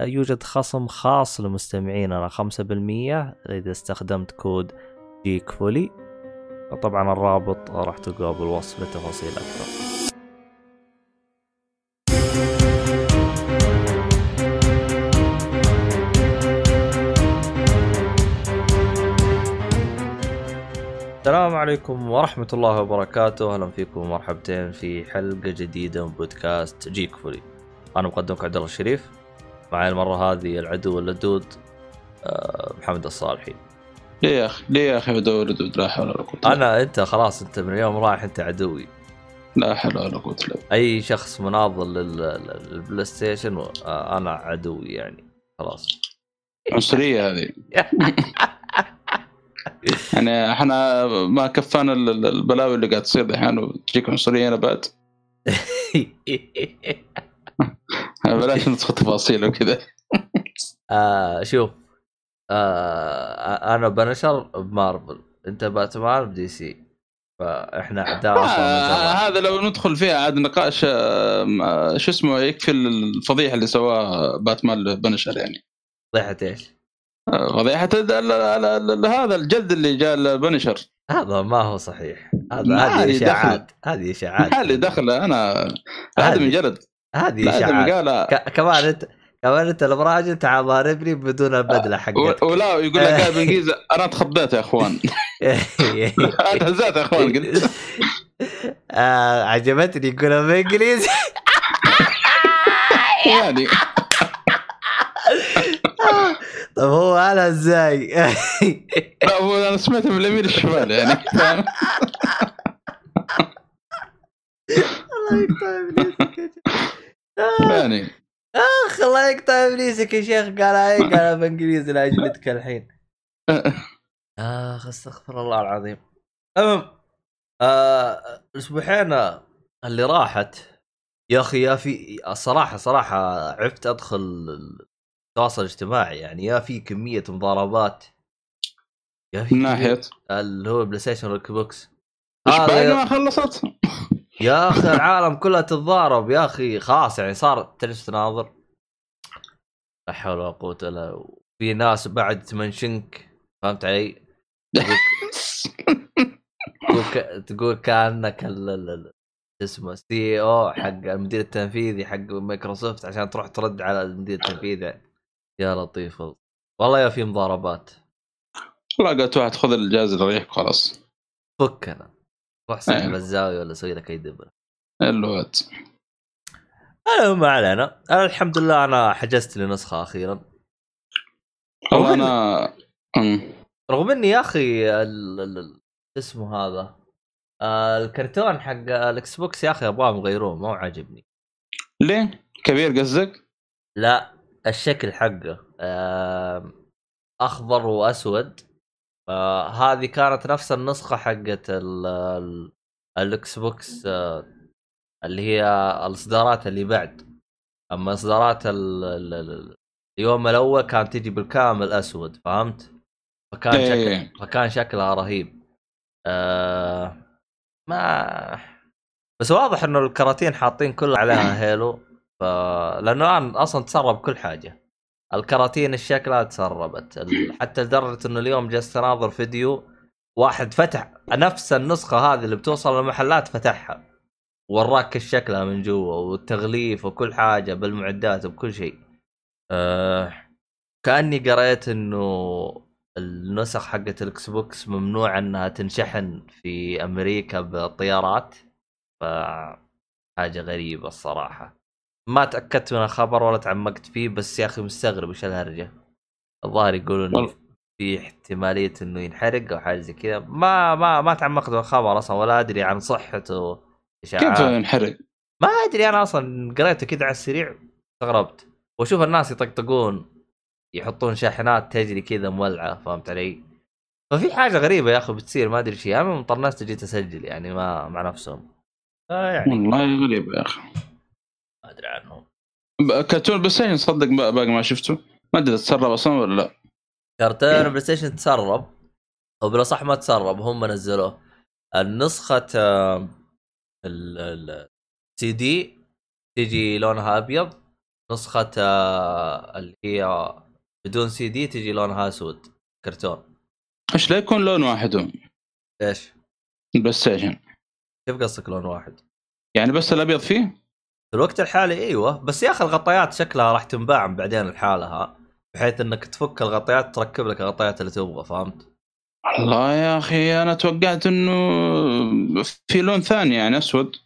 يوجد خصم خاص لمستمعيننا 5% إذا استخدمت كود Geekfully طبعا الرابط راح تلقاه بالوصف لتفاصيل أكثر. السلام عليكم ورحمة الله وبركاته، أهلا فيكم ومرحبتين في حلقة جديدة من بودكاست Geekfully. أنا مقدمك عبد الله الشريف، معي المرة هذه العدو اللدود آه، محمد الصالحي. ليه يا أخي؟ ليه يا أخي عدو لدود لا حول ولا قوة إلا أنا أنت خلاص أنت من اليوم رايح أنت عدوي. لا حول ولا قوة إلا أي شخص مناضل لل- لل PlayStation آه، أنا عدوي يعني. خلاص. عنصرية هذه. يعني إحنا ما كفانا ال- ال- البلاوي اللي قاعد تصير دحين وتجيك عنصرية أنا بعد. بلاش ندخل تفاصيل وكذا. آه شوف. آه أنا بنشر بمارفل. أنت باتمان بدي سي. فإحنا اعداء آه. هذا لو ندخل فيها عاد نقاش آه، آه، شو اسمه يكفي الفضيحة اللي سواه باتمان بنشر يعني. ضيحة إيش؟ آه، فضيحة ال- ال- ال- ال- هذا الجلد اللي جاء بنشر هذا ما هو صحيح. هذا هذه إشاعات. هذه إشاعات. ما لي دخل أنا هذا من جلد. هذه إشاعات كمان انت كمان أنت البراجل تعال ضاربني بدون البدلة حقتك ولا يقول لك قاعد بالإنجليزي أنا تخضيت يا أخوان أنا تهزأت يا أخوان قلت آه عجبتني يقولها بالإنجليزي يعني طب هو قالها إزاي؟ لا هو أنا سمعته من اليمين الشمال يعني؟ الله يقطع. يعني. اخ الله يقطع ابليسك يا شيخ قالها إيه قالها بالإنجليزي لاجلتك الحين. اخ استغفر الله العظيم. المهم آه الأسبوعين اللي راحت يا أخي يا في الصراحه صراحة عرفت أدخل التواصل الاجتماعي يعني يا في كمية مضاربات يا في من ناحية؟ اللي هو PlayStation وال Xbox. إيش يا- ما خلصت؟ يا أخي العالم كلها تتضارب يا أخي. خلاص يعني صار تجلس تناظر. لا حول ولا قوة إلا. في ناس بعد تمنشنك. فهمت علي؟ تقول تقول, ك... تقول كأنك اسمه CEO حق المدير التنفيذي حق مايكروسوفت عشان تروح ترد على المدير التنفيذي. يا لطيف والله. يا في مضاربات. والله قلت واحد خذ الجهاز اللي يريحك خلاص. فكنا. روح سحب. الزاويه ولا سوي لك اي دبر الواد أنا ما علينا أنا الحمد لله أنا حجزت لي نسخه أخيرا والله أنا. رغم إني يا أخي ال- ال- ال- اسمه هذا آه، الكرتون حق ال Xbox يا أخي ابغاهم يغيروه ما هو عاجبني ليه؟ كبير قصدك؟ لا الشكل حقه أخضر وأسود آه، هذه كانت نفس النسخة حقت ال- ال- ال Xbox آه، اللي هي الإصدارات اللي بعد أما إصدارات ال- ال- ال- اليوم الأول كانت تجي بالكامل أسود فهمت؟ فكان إيه. شكل فكان شكلها رهيب آه ما بس واضح إنه الكراتين حاطين كلها عليها هيلو ف... لأنه الان أصلا تسرب كل حاجة الكراتين الشكلها تسربت. حتى لدرجة إنه اليوم جلست أناظر فيديو واحد فتح نفس النسخة هذه اللي بتوصل للمحلات فتحها. وراك شكلها من جوا والتغليف وكل حاجة بالمعدات وبكل شيء. آه كأني قريت إنه النسخ حقت ال Xbox ممنوع إنها تنشحن في أمريكا بالطيارات. ف حاجة غريبة الصراحة. ما تأكدت من الخبر ولا تعمقت فيه بس يا أخي مستغرب إيش الهرجة. الظاهر يقولون. في احتمالية إنه ينحرق أو حاجة زي كذا. ما ما ما تعمقت بالخبر أصلا ولا أدري عن صحته. كيف ينحرق؟ ما أدري أنا أصلا قريته كذا على السريع استغربت. وأشوف الناس يطقطقون يحطون شاحنات تجري كذا مولعة فهمت علي؟ ففي حاجة غريبة يا أخي بتصير ما أدري شيء أنا من طرناس جيت اسجل يعني ما مع نفسهم. فيعني والله غريب يا أخي. ما أدري عنهم. كرتون PlayStation صدق باقي ما شفته؟ ما أدري تسرب أصلا ولا لا. كرتون PlayStation تسرب أو بالأصح ما تسرب هم نزلوه. النسخة السي دي تجي لونها أبيض. نسخة آه، اللي هي بدون سي دي تجي لونها أسود كرتون. إيش لا يكون لون واحد إيش؟ ال PlayStation. كيف قصدك لون واحد؟ يعني بس الأبيض فيه؟ في الوقت الحالي إيوه بس يا أخي الغطيات شكلها راح تنباع بعدين لحالها بحيث إنك تفك الغطيات تركب لك الغطيات اللي تبغى فهمت؟ والله يا أخي أنا توقعت إنه في لون ثاني يعني أسود.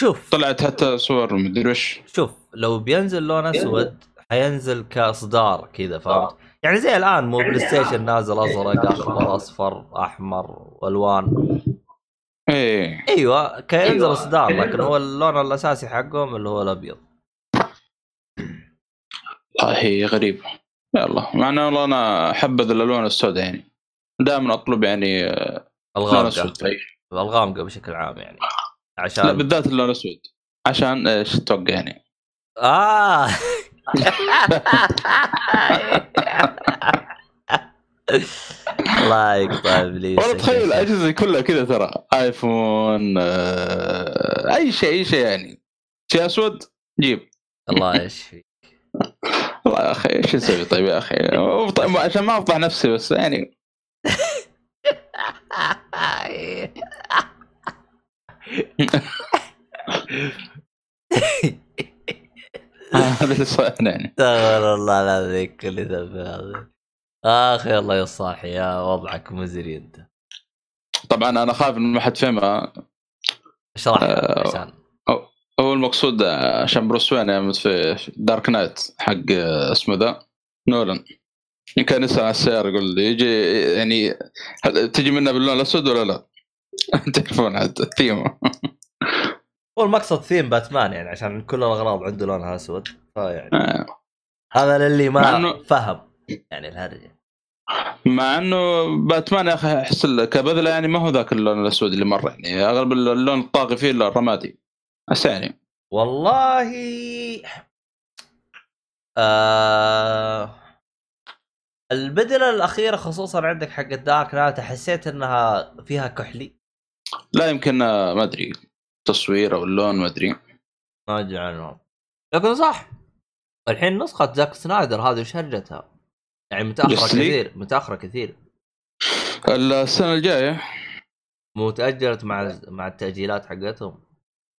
شوف. طلعت حتى صور مدري وش. شوف لو بينزل لون أسود حينزل كإصدار كذا فهمت؟ يعني زي الآن مو PlayStation نازل أزرق أخضر أصفر أحمر والوان إيه. أيوه كينزل اصدار لكن هو اللون الأساسي حقهم اللي هو الأبيض. والله غريب يلا. مع إنه والله أنا احبذ الألوان السوداء يعني. دائما أطلب يعني الغامقه أسود. طيب. الغامقه بشكل عام يعني. لا عشان بالذات اللون الأسود. عشان إيش تتوقع يعني؟ آه. الله يقطع ابليس والله تخيل الأجهزة كلها كذا ترى. ايفون آه، أي شيء أي شيء يعني. شيء أسود؟ جيب. الله يشفي والله يا أخي إيش نسوي طيب يا أخي؟ عشان ما أفضح نفسي بس يعني. هذا اللي صار يعني. استغفر الله العظيم كل ذنب أخي الله يصاحي يا وضعك مزري أنت. طبعا أنا خايف انه ما حد فهمها اشرح آه، عشان. هو المقصود عشان بروس وين في Dark Knight حق اسمه ذا نولان. كان يسأل على السيارة يقول لي يجي يعني هل تجي منها باللون الأسود ولا لا؟ تعرفون عاد الثيم هو المقصد ثيم باتمان يعني عشان كل الأغراض عنده لونها أسود فيعني. آه. هذا للي ما إنه- فهم. يعني الهرجة. مع إنه باتمان يا أخي أحس كبذله يعني ما هو ذاك اللون الأسود اللي مرة يعني أغلب اللون الطاغي فيه الرمادي. بس يعني. والله آه... البدلة الأخيرة خصوصا عندك حق ال Dark Knight حسيت إنها فيها كحلي. لا يمكن ما أدري تصوير أو اللون ما أدري. ما أدري عنهم لكن صح الحين نسخة زاك سنايدر هذه وش هرجتها؟ يعني League؟ كثير متأخرة كثير. السنة الجاية. مو تأجلت مع مع التأجيلات حقتهم؟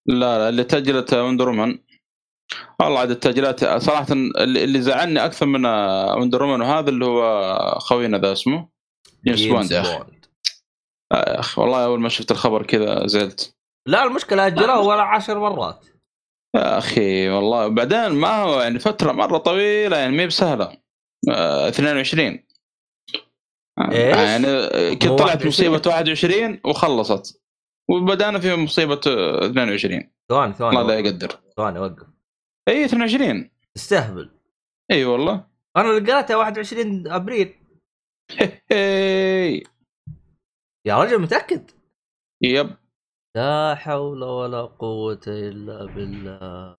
لا لا اللي تأجلت Wonder Woman والله عاد التأجيلات صراحة اللي زعلني أكثر من Wonder Woman وهذا اللي هو خوينا ذا اسمه. جيمس بوند يا أخي. آه يا أخي والله أول ما شفت الخبر كذا زعلت. لا المشكلة أجلوه ولا عشر مرات. يا أخي والله بعدين ما هو يعني فترة مرة طويلة يعني ما بسهلة. آه 22 آه، إيش؟ يعني كنت طلعت 21. مصيبه 21 وخلصت. وبدأنا في مصيبة آه، 22 ثواني ثواني الله لا. يقدر. ثواني وقف. إي 22 تستهبل إي والله. أنا اللي قريتها 21 أبريل. هي. يا رجل متأكد؟ يب. لا حول ولا قوة إلا بالله.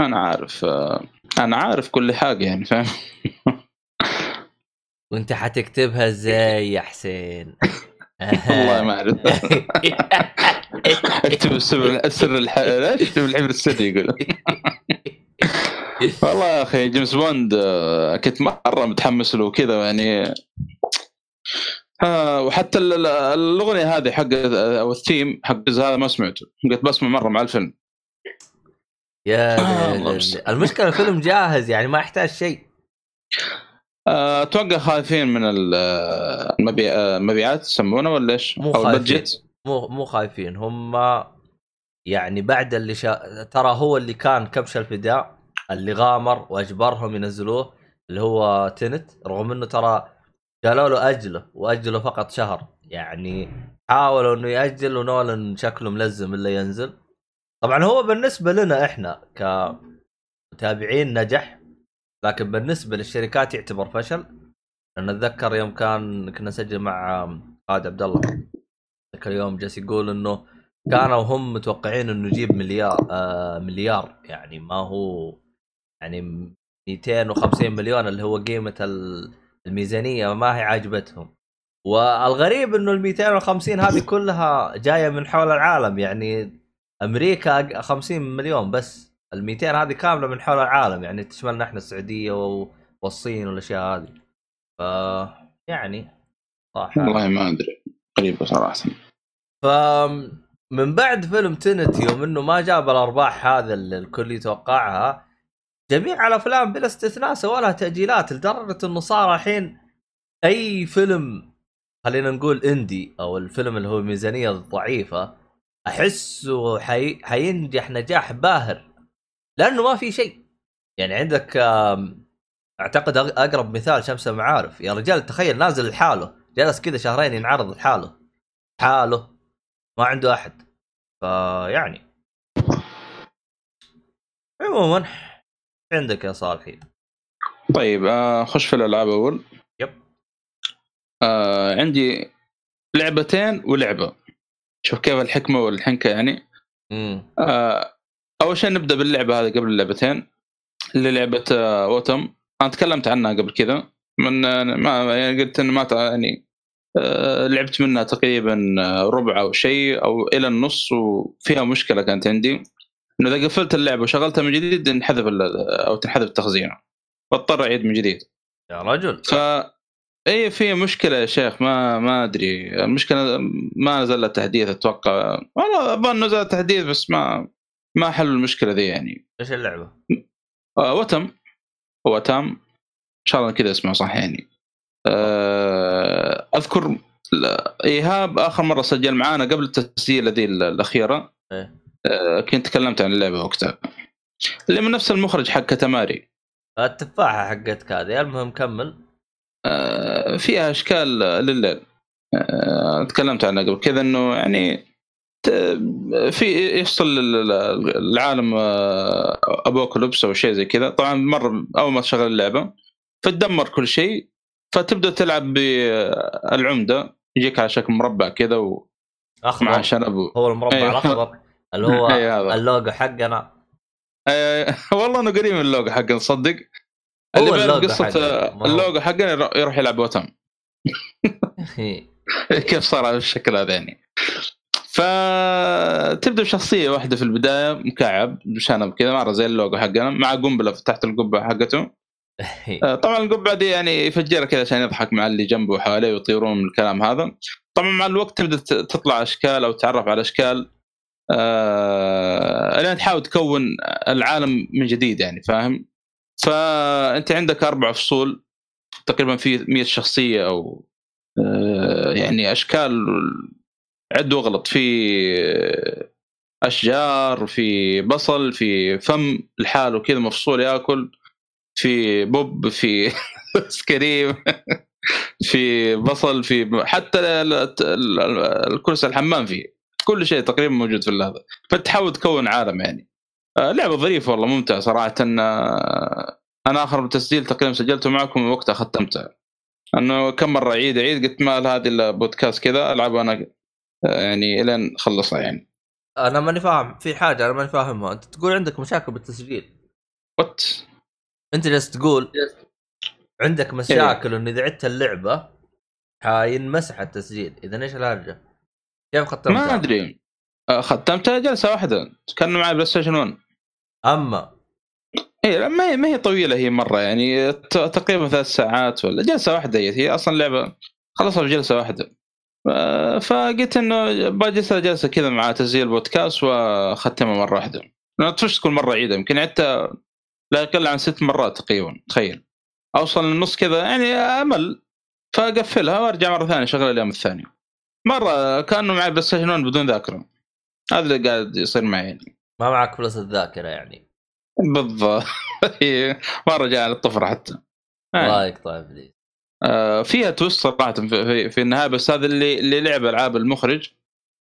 أنا عارف آه، أنا عارف كل حاجة يعني فاهم؟ وأنت حتكتبها إزاي يا حسين؟ والله ما أعرف اكتب السر. ليش اكتب الحبر السري يقول والله يا أخي جيمس بوند آه، كنت مرة متحمس له وكذا يعني وحتى ال- ال- الأغنية هذه حق أو الثيم حق هذا ما سمعته قلت بسمع مرة مع الفيلم يا آه،. المشكلة الفيلم جاهز يعني ما يحتاج شيء أتوقع خايفين من ال- المبيع- المبيعات يسمونه ولا إيش؟ مو خايفين. مو مو خايفين هم يعني بعد اللي شا... ترى هو اللي كان كبش الفداء اللي غامر وأجبرهم ينزلوه اللي هو تنت رغم إنه ترى قالوا له أجله وأجله فقط شهر يعني حاولوا إنه يأجل ونولن شكله ملزم الا ينزل طبعا هو بالنسبة لنا إحنا كمتابعين نجح لكن بالنسبة للشركات يعتبر فشل. لأن أتذكر يوم كان كنا نسجل مع خالد عبد الله. ذاك اليوم جالس يقول إنه كانوا هم متوقعين إنه يجيب مليار آه مليار. يعني ما هو يعني 250 مليون اللي هو قيمة ال- الميزانية ما هي عاجبتهم. والغريب إنه ال 250 هذه كلها جاية من حول العالم. يعني أمريكا 50 مليون بس. ال 200 هذه كاملة من حول العالم يعني تشملنا إحنا السعودية والصين والأشياء هذه. ف يعني صراحة والله ما أدري. غريبه صراحة. ف من بعد فيلم تنت يوم انه ما جاب الأرباح هذا اللي الكل يتوقعها جميع الأفلام بلا استثناء سووا لها تأجيلات لدرجة إنه صار الحين أي فيلم خلينا نقول إندي أو الفيلم اللي هو ميزانية ضعيفة أحسه حي... حينجح نجاح باهر. لأنه ما في شيء. يعني عندك أعتقد أقرب مثال شمس المعارف. يا رجال تخيل نازل لحاله جلس كذا شهرين ينعرض لحاله. حاله ما عنده أحد. فيعني. عموما عندك يا صالحي؟ طيب آه، خش في الألعاب أول. يب. آه عندي لعبتين ولعبة. شوف كيف الحكمة والحنكة يعني. امم آه أول شيء نبدأ باللعبة هذه قبل اللعبتين اللي لعبة آه أوتم. أنا تكلمت عنها قبل كذا من آه، ما يعني قلت انه ما يعني آه لعبت منها تقريبا ربع أو شيء أو إلى النص وفيها مشكلة كانت عندي. إنه إذا قفلت اللعبة وشغلتها من جديد انحذف أو تنحذف التخزين بضطر أعيد من جديد. يا رجل. ف إي في مشكلة يا شيخ ما ما أدري. المشكلة ما نزل تحديث أتوقع. والله أظن نزل تحديث بس ما ما حلوا المشكلة ذي يعني. إيش اللعبة؟ آه وتم وتم إن شاء الله كذا اسمه صح يعني. آه أذكر ايهاب آخر مرة سجل معانا قبل التسجيل ذي الأخيرة. إيه. آه كنت تكلمت عن اللعبة وقتها. اللي من نفس المخرج حق كتماري التفاحة حقتك هذه. المهم كمل. آه، فيها أشكال لليل. آه، تكلمت عنها قبل كذا إنه يعني في يحصل العالم آه، أبوكاليبس أو شيء زي كذا. طبعا مرة أول ما تشغل اللعبة فتدمر كل شيء فتبدأ تلعب بالعمدة يجيك على شكل مربع كذا ومع أخضر. شنب و... هو المربع أيوه. الأخضر اللي هو أي هذا. اللوجو حقنا. آه، والله إنه قريب من اللوجو حقه تصدق؟ هو اللي بيعرف قصة اللوجو يروح- يروح يلعب Wattam كيف صار على الشكل هذا يعني؟ فتبدأ بشخصية واحدة في البداية مكعب بشنب كذا مره زي اللوجو حقنا مع قنبلة تحت القبة حقته. آه، طبعا القبعه دي يعني يفجرها كذا عشان يضحك مع اللي جنبه وحواليه ويطيرون من الكلام هذا. طبعا مع الوقت تبدأ تطلع أشكال أو تتعرف على أشكال آه... لين تحاول تكون العالم من جديد يعني فاهم؟ فأنت عندك أربع فصول تقريبا في 100 شخصية أو آه، يعني أشكال عد واغلط في أشجار في بصل في فم لحاله كذا مفصول ياكل في بوب في سكريم في بصل في حتى ال- ال- ال- الكرسي الحمام فيه كل شيء تقريبا موجود في هذا فتحاول تكون عالم يعني. آه، لعبة ظريفة والله ممتعة صراحة. آه، أنا آخر تسجيل تقريبا سجلته معكم وقتها ختمتها أنه كم مرة اعيد اعيد قلت ما هذه الا بودكاست كذا ألعب أنا يعني إلين اخلصها يعني. أنا ماني فاهم. في حاجة أنا ماني فاهمها. أنت تقول عندك مشاكل بالتسجيل. وات أنت جالس تقول عندك مشاكل انه إذا عدت اللعبة حينمسح التسجيل. إذا إيش الهرجة؟ كيف ختمتها؟ ما أدري. آه، ختمتها جلسة واحدة. كان معي PlayStation 1 أما. اي ما هي ما هي طويلة هي مرة يعني. ت- تقريبا ثلاث ساعات ولا جلسة واحدة هي, هي أصلا لعبة خلصها في جلسه واحدة. فقلت إنه بجلس جلسه كذا مع تسجيل بودكاست واختمها مرة واحدة. ما تسيف كل مرة عيدها يمكن عدتها لا يقل عن ست مرات تقريبا تخيل. أوصل للنص كذا يعني أمل فأقفلها وأرجع مرة ثانية شغل اليوم الثاني. مرة كأنه معي PlayStation 1 بدون ذاكرة. هذا اللي قاعد يصير معي. يعني ما معك فلوس الذاكره يعني. بالضبط. مره جاء على الطفره حتى. يعني. رايك طيب لي آه، فيها twist صراحة في, في, النهاية بس هذا اللي اللي لعب ألعاب المخرج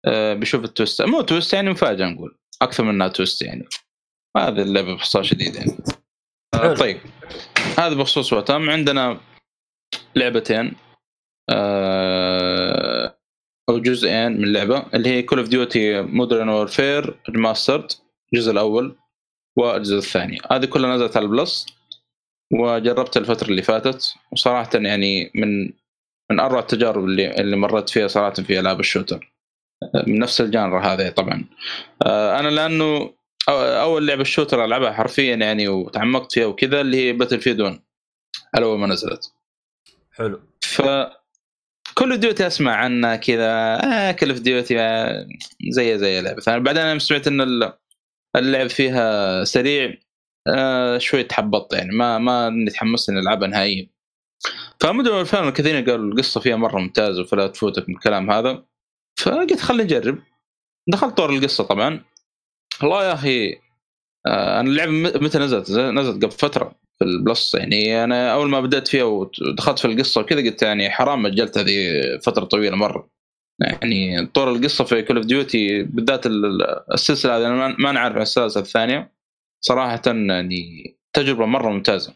آه، بيشوف ال twist مو twist يعني مفاجأة نقول. أكثر من إنها twist يعني. هذه اللعبه باختصار شديد يعني. آه، حلو. طيب. هذا بخصوص Wattam. عندنا لعبتين آه، أو جزئين من اللعبه اللي هي Call of Duty Modern Warfare Remastered الجزء الأول والجزء الثاني. هذه كلها نزلت على ال Plus. وجربت الفترة اللي فاتت وصراحه يعني من من أروع التجارب اللي اللي مريت فيها صراحة في ألعاب ال shooter. من نفس ال genre هذه طبعا. آه، أنا لأنه أول لعبة shooter ألعبها حرفيا يعني وتعمقت فيها وكذا اللي هي Battlefield 1 على اول ما نزلت. حلو. ف Call Duty أسمع عنها كذا. آه كل اوف ديوتي زي زي لعبة ثانية. بعدين أنا سمعت إن ال- اللعب فيها سريع. آه شوي تحبطت يعني ما ما اني العبها نهائيا. فمدري ال fan الكثيرين قالوا القصة فيها مرة ممتازة فلا تفوتك من الكلام هذا. فقلت خليني اجرب دخلت طور القصة طبعا. والله يا أخي آه أنا اللعبة متى نزلت؟ نزلت قبل فترة في ال Plus. يعني أنا أول ما بدأت فيها ودخلت في القصة وكذا قلت يعني حرام أجلت هذه فترة طويلة مرة. يعني طور القصة في Call of Duty بالذات ال- ال- السلسلة هذه أنا ما- نعرف السلسله الثانية. صراحة يعني تجربة مرة ممتازة.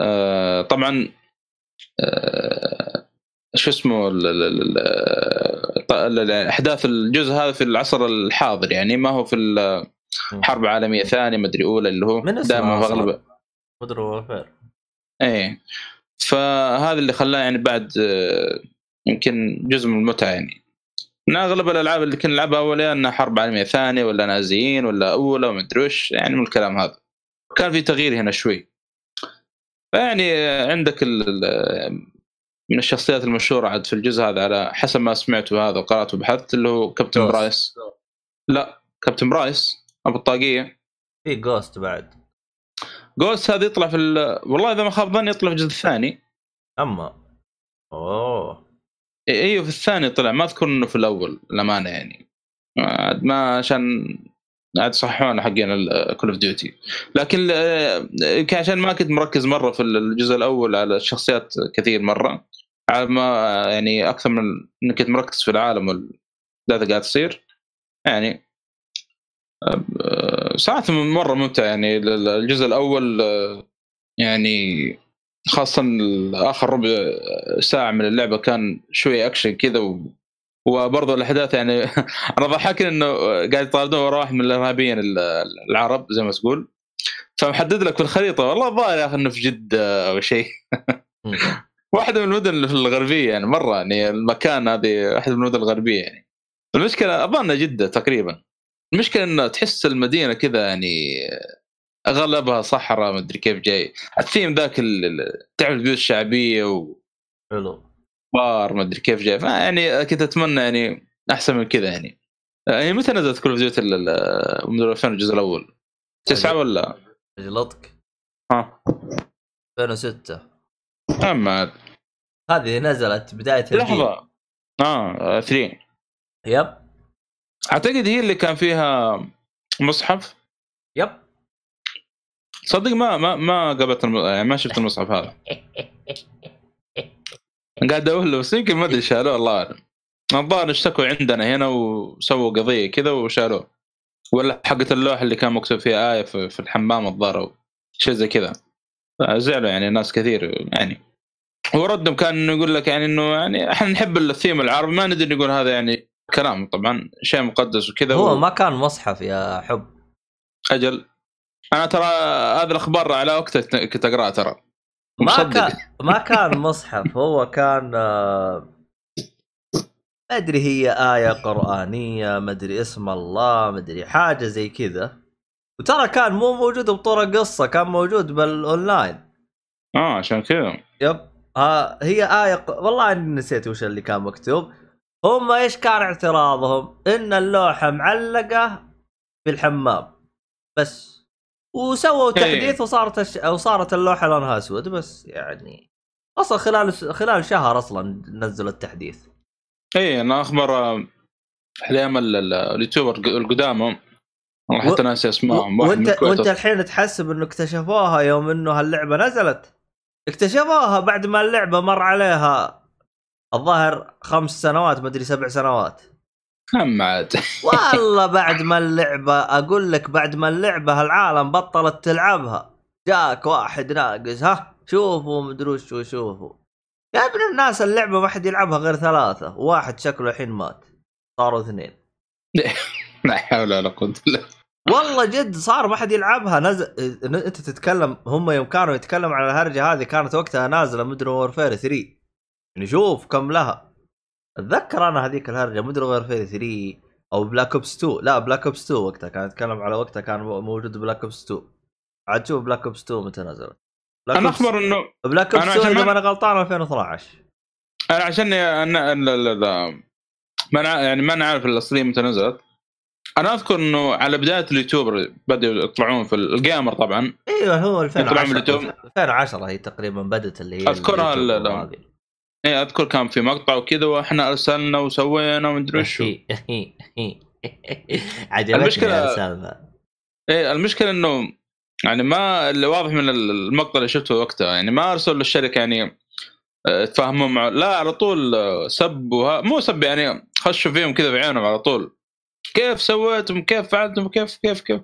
آه طبعا آه شو اسمه أحداث الجزء هذا في العصر الحاضر يعني ما هو في الحرب العالميه ثانية مدري أولى اللي هو دائما في؟ اغلب مودرن وورفير إيه. فهذا اللي خلاه يعني بعد آه، يمكن جزء من المتعة يعني. من أغلب الألعاب اللي كنا نلعبها اول يا إنها حرب عالمية ثانية ولا نازيين ولا أولى وما أدري وش يعني من الكلام هذا. كان في تغيير هنا شوي. فيعني عندك من الشخصيات المشهورة عاد في الجزء هذا على حسب ما سمعته هذا وقرأته وبحثت اللي هو كابتن جوست. برايس. لا كابتن برايس أبو الطاقية. في جوست بعد. جوست هذا يطلع في ال- والله إذا ما خاب ظني يطلع في الجزء الثاني. أما. أوه. أيوه في الثاني طلع. ما أذكر إنه في الأول الامانه يعني. ما- عشان عاد صححونا حقين Call of Duty لكن يمكن عشان ما كنت مركز مرة في الجزء الأول على الشخصيات كثير مرة. على ما يعني أكثر من إني كنت مركز في العالم والاحداث قاعد تصير يعني آه، صراحة مرة ممتع يعني. الجزء الأول يعني خاصة آخر ربع ساعة من اللعبة كان شوية أكشن كذا و... وبرضه الأحداث يعني أنا ضحكني إنه قاعد يطاردون ورا واحد من الإرهابيين ال- العرب زي ما تقول. فمحدد لك في الخريطة والله الظاهر يا أخي إنه في جدة أو شيء. مم. واحدة من المدن الغربية يعني مرة يعني المكان هذه واحدة من المدن الغربية يعني. المشكلة أظن جدة تقريبا. المشكلة إنه تحس المدينة كذا يعني أغلبها صحراء ما أدري كيف جاي. الثيم ذاك ال- ال- تعرف البيوت الشعبيه حلو. وبار ما أدري كيف جاي. فيعني كنت أتمنى يعني أحسن من كذا يعني. يعني متى نزلت كل ديوتي من 2000 الجزء الأول؟ تسعة ولا؟ أجلطك. ها. 2006 اما هذه نزلت بداية. لحظة. آه 3 يب. أعتقد هي اللي كان فيها مصحف؟ يب. صدق ما ما ما قابلت الم... يعني ما شفت المصحف هذا. قاعد أقول له بس يمكن ما أدري شالوه الله أعلم. الظاهر اشتكوا عندنا هنا وسووا قضية كذا وشالوه. ولا حقة اللوحه اللي كان مكتوب فيها آية في, في الحمام الظاهر أو شيء زي كذا. زعلوا يعني ناس كثير يعني. وردهم كان إنه يقول لك يعني إنه يعني إحنا نحب الثيم العربي ما ندري نقول هذا يعني كلام طبعا شيء مقدس وكذا هو و- ما كان مصحف يا حب. أجل. أنا ترى هذه الأخبار على وقتها كنت أقرأها ترى. ما. كان ما كان مصحف هو كان آه، ما أدري هي آية قرآنية ما أدري اسم الله ما أدري حاجة زي كذا. وترى كان مو موجود بطور قصة كان موجود بالأونلاين. آه عشان كذا. يب. ها هي آية ق... والله أني نسيت وش اللي كان مكتوب. هم إيش كان اعتراضهم؟ إن اللوحة معلقة في الحمام بس. وسووا إيه. تحديث وصارت الش... وصارت اللوحة لونها اسود بس يعني أصلا خلال خلال شهر أصلا نزلوا التحديث. اي أنا أخبر آه، أيام ال- ال- اليوتيوبر القدامى. والله حتى و- ناسي أسمائهم من وانت وأنت الحين تحسب إنه اكتشفوها يوم إنه هاللعبة نزلت. اكتشفوها بعد ما اللعبة مر عليها الظاهر خمس سنوات ما أدري سبع سنوات. هم عاد. والله بعد ما اللعبة أقول لك بعد ما اللعبة العالم بطلت تلعبها جاك واحد ناقص ها؟ شوفوا مدري وش شوفوا يا ابن الناس اللعبة ما حد يلعبها غير ثلاثة. واحد شكله الحين مات. صاروا اثنين. لا حول ولا قوة إلا والله جد صار ما حد يلعبها. نزل انت تتكلم هم يوم كانوا يتكلموا على الهرجة هذه كانت وقتها نازلة مدري وورفير 3 يعني شوف كم لها. أتذكر أنا هذيك الهرجة Modern Warfare 3 أو Black Ops 2 لا Black Ops 2 وقتها كان يتكلم على وقتها كان موجود Black Ops 2 عاد شوف Black Ops 2 متى نزلت أنا أخبر إنه Black Ops أنا 2 عشان إذا ما- ما أنا غلطان 2012 أنا عشان أنا ما أنا يعني ما أنا عارف الاصليه متى نزلت. أنا أذكر إنه على بداية ال YouTuber بدأوا يطلعون في ال gamer طبعا. إيوه هو طبعاً 2010 باليوتيوب. 2010 هي تقريبا بدت اللي هي أذكرها اي أذكر كان في مقطع وكذا وإحنا أرسلنا وسوينا ومدري وش عجبتني المشكلة- السالفة. إيه المشكلة إنه يعني ما اللي واضح من المقطع اللي شفته وقتها يعني ما ارسلوا للشركة يعني آه، تفاهمون مع لا على طول آه، سب وها مو سب يعني خشوا فيهم كذا في عينهم على طول. كيف سويتم؟ كيف فعلتم؟ كيف كيف كيف؟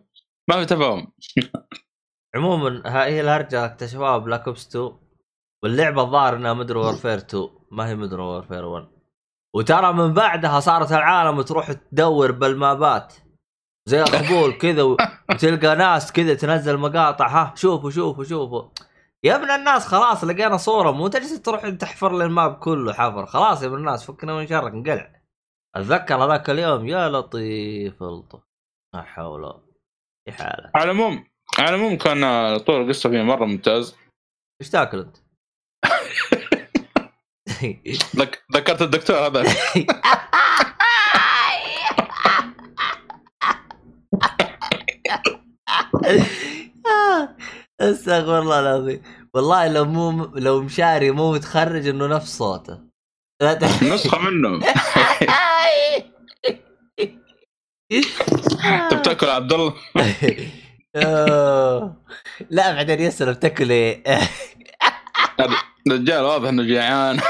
ما في تفاهم. عموما هاي الهرجه اكتشفوها Black Ops 2 واللعبة الظاهر إنها Modern Warfare 2 ما هي Modern Warfare 1 وترى من بعدها صارت العالم تروح تدور بالمابات. زي اخبول كذا وتلقى ناس كذا تنزل مقاطع. ها شوفوا شوفوا شوفوا. يا ابن الناس خلاص لقينا صورة. مو تجلس تروح تحفر لي ال map كله حفر. خلاص يا ابن الناس فكنا من شرك انقلع. أتذكر هذاك اليوم يا لطيف الطف. لا حول حالة. على العموم على العموم كان آه، طول القصة فيه مرة ممتاز. إيش تاكل أنت؟ ذك- ذكرت الدكتور هذا. استغفر الله العظيم. والله لو مو لو مشاري مو متخرج إنه نفس صوته. نسخة منه. انت بتاكل يا عبد الله. آه. لا بعدين يسأل بتاكل إيه الرجال واضح إنه جيعان.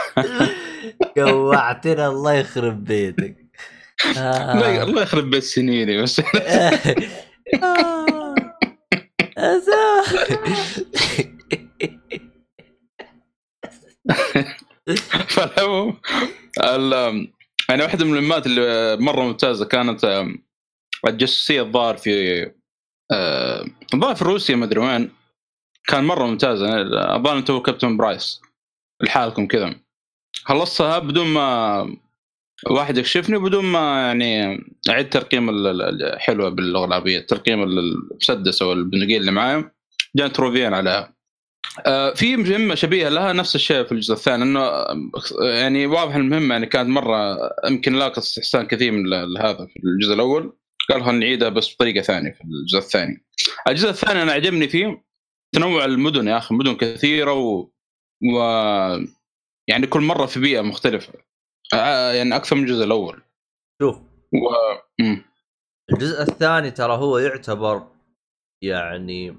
جوعتنا الله يخرب بيتك. آه. الله يخرب بيت سنيني بس. آه. فالعموم ال- يعني واحدة من المهمات اللي مرة ممتازة كانت الجاسوسيه الظاهر في آه، الظاهر في روسيا ما أدري وين. كان مرة ممتازه اظن انت كابتن برايس. لحالكم كذا. خلصتها بدون ما واحد يكشفني بدون ما يعني أعيد ترقيم ال- ال- الحلوه باللغة العربية. ترقيم المسدس أو البندقيه اللي معايا. جاني تروفيين عليها. آه، في مهمة شبيهة لها نفس الشيء في الجزء الثاني إنه يعني واضح المهمة يعني كانت مرة يمكن لاقت استحسان كثير من هذا في الجزء الأول. قال خلينا نعيدها بس بطريقة ثانية في الجزء الثاني. الجزء الثاني أنا عجبني فيه. تنوع المدن يا أخي مدن كثيرة و, و... يعني كل مرة في بيئة مختلفة. يعني أكثر من الجزء الأول. شوف. و... الجزء الثاني ترى هو يعتبر يعني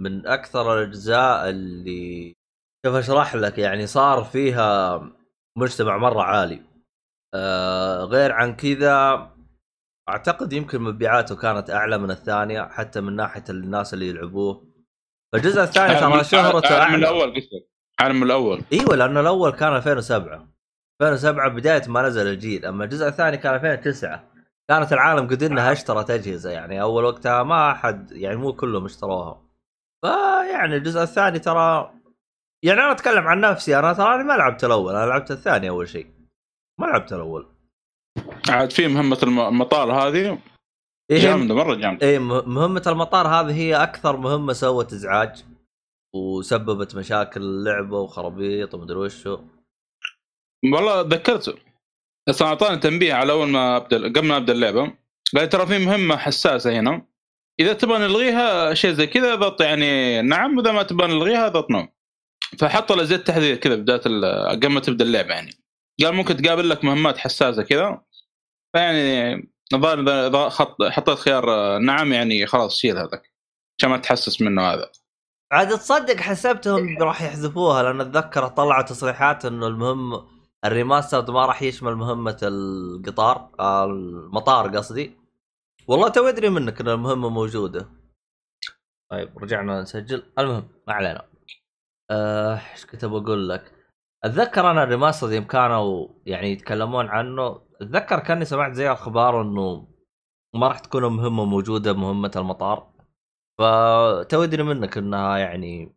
من أكثر الأجزاء اللي كيف أشرح لك يعني صار فيها مجتمع مرة عالي. آه غير عن كذا أعتقد يمكن مبيعاته كانت أعلى من الثانية حتى من ناحية الناس اللي يلعبوه. فالجزء الثاني ترى شهرته أعلى. الأول قصدك عالم الأول. إيوه لأنه الأول كان 2007 2007 بداية ما نزل الجيل. أما الجزء الثاني كان 2009 كانت العالم قد إنها اشترت أجهزة يعني أول وقتها ما أحد يعني مو كلهم اشتروها. فيعني الجزء الثاني ترى يعني أنا أتكلم عن نفسي أنا ترى ما لعبت الأول أنا لعبت الثاني أول شيء. ما لعبت الأول. عاد في مهمة الم- المطار هذه؟ إيه جامدة مرة جامدة. إيه م- مهمة المطار هذه هي أكثر مهمة سوت إزعاج وسببت مشاكل اللعبة وخرابيط ومدري وشو. والله ذكرته بس أعطاني تنبيه على أول ما أبدأ قبل ما أبدأ اللعبة. قال ترى في مهمة حساسة هنا. إذا تبغى نلغيها شيء زي كذا ضغط يعني نعم وإذا ما تبغى نلغيها ضغط نعم فحط له زي التحذير كذا بداية قبل ما تبدأ اللعبة يعني. قال ممكن تقابل لك مهمات حساسة كذا. فيعني خط حطيت خيار آه، نعم يعني خلاص شيل هذاك. عشان ما تحسس منه هذا. عاد تصدق حسبتهم راح يحذفوها لأن أتذكر طلعوا تصريحات إنه المهم ال remaster ما راح يشمل مهمة القطار آه، المطار قصدي. والله تو أدري منك إن المهمة موجودة. طيب رجعنا نسجل. المهم ما علينا. آه، إيش كنت بقول لك؟ أتذكر أنا ال remaster يوم كانوا يعني يتكلمون عنه. أتذكر كأني سمعت زي أخبار إنه ما راح تكون مهمة موجودة مهمة المطار. فتو أدري منك إنها يعني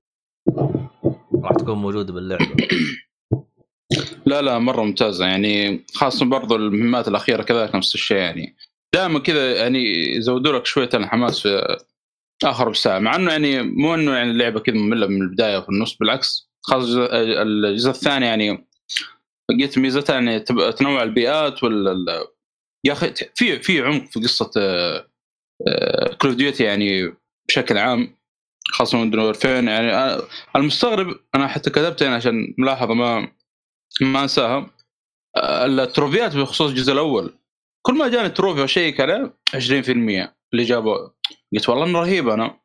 راح تكون موجودة باللعبة. لا لا مرة ممتازة. يعني خاصة برضو المهمات الأخيرة كذلك نفس الشيء يعني. دائما كذا يعني يزودوا لك شوية الحماس في آخر بساعه مع إنه يعني مو إنه يعني اللعبة كذا مملة من البداية وفي النص بالعكس. خاصه الجزء الثاني يعني لقيت ميزتها يعني تنوع البيئات وال يا أخي في في عمق في قصة Call of Duty يعني بشكل عام خاصة Modern Warfare يعني أنا المستغرب أنا حتى كتبت يعني عشان ملاحظة ما ما أنساها التروفيات بخصوص الجزء الأول كل ما جاني trophy شيء كذا 20% اللي جابوا قلت والله إنه رهيب أنا.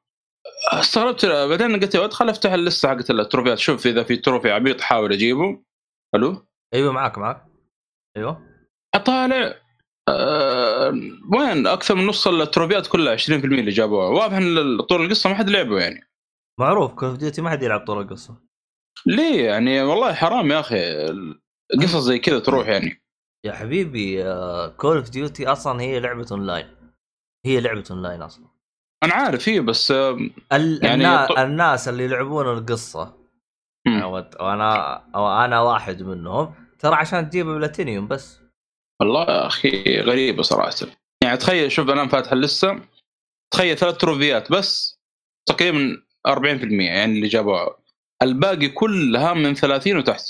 استغربت بعدين قلت ادخل افتح اللسته حقت التروفيات. شوف إذا في trophy عبيط حاول أجيبه. ألو؟ أيوه معك معك أيوه. اطالع أه وين؟ أكثر من نص التروفيات كلها 20% اللي جابوها. واضح إن طول القصة ما حد لعبه يعني. معروف Call of Duty ما حد يلعب طول القصة. ليه يعني؟ والله حرام يا أخي. قصص زي كذا تروح يعني. يا حبيبي Call of Duty أصلا هي لعبة اونلاين هي لعبة اونلاين أصلا. أنا عارف هي بس ال... يعني النا... ط... الناس اللي يلعبون القصة. وأنا أو أنا واحد منهم. ترى عشان تجيب بلاتينيوم بس. والله يا أخي غريبة صراحة. يعني تخيل شوف أنا فاتح لسه. تخيل ثلاث تروفيات بس تقريبا 40% يعني اللي جابوها. الباقي كلها من 30 وتحت.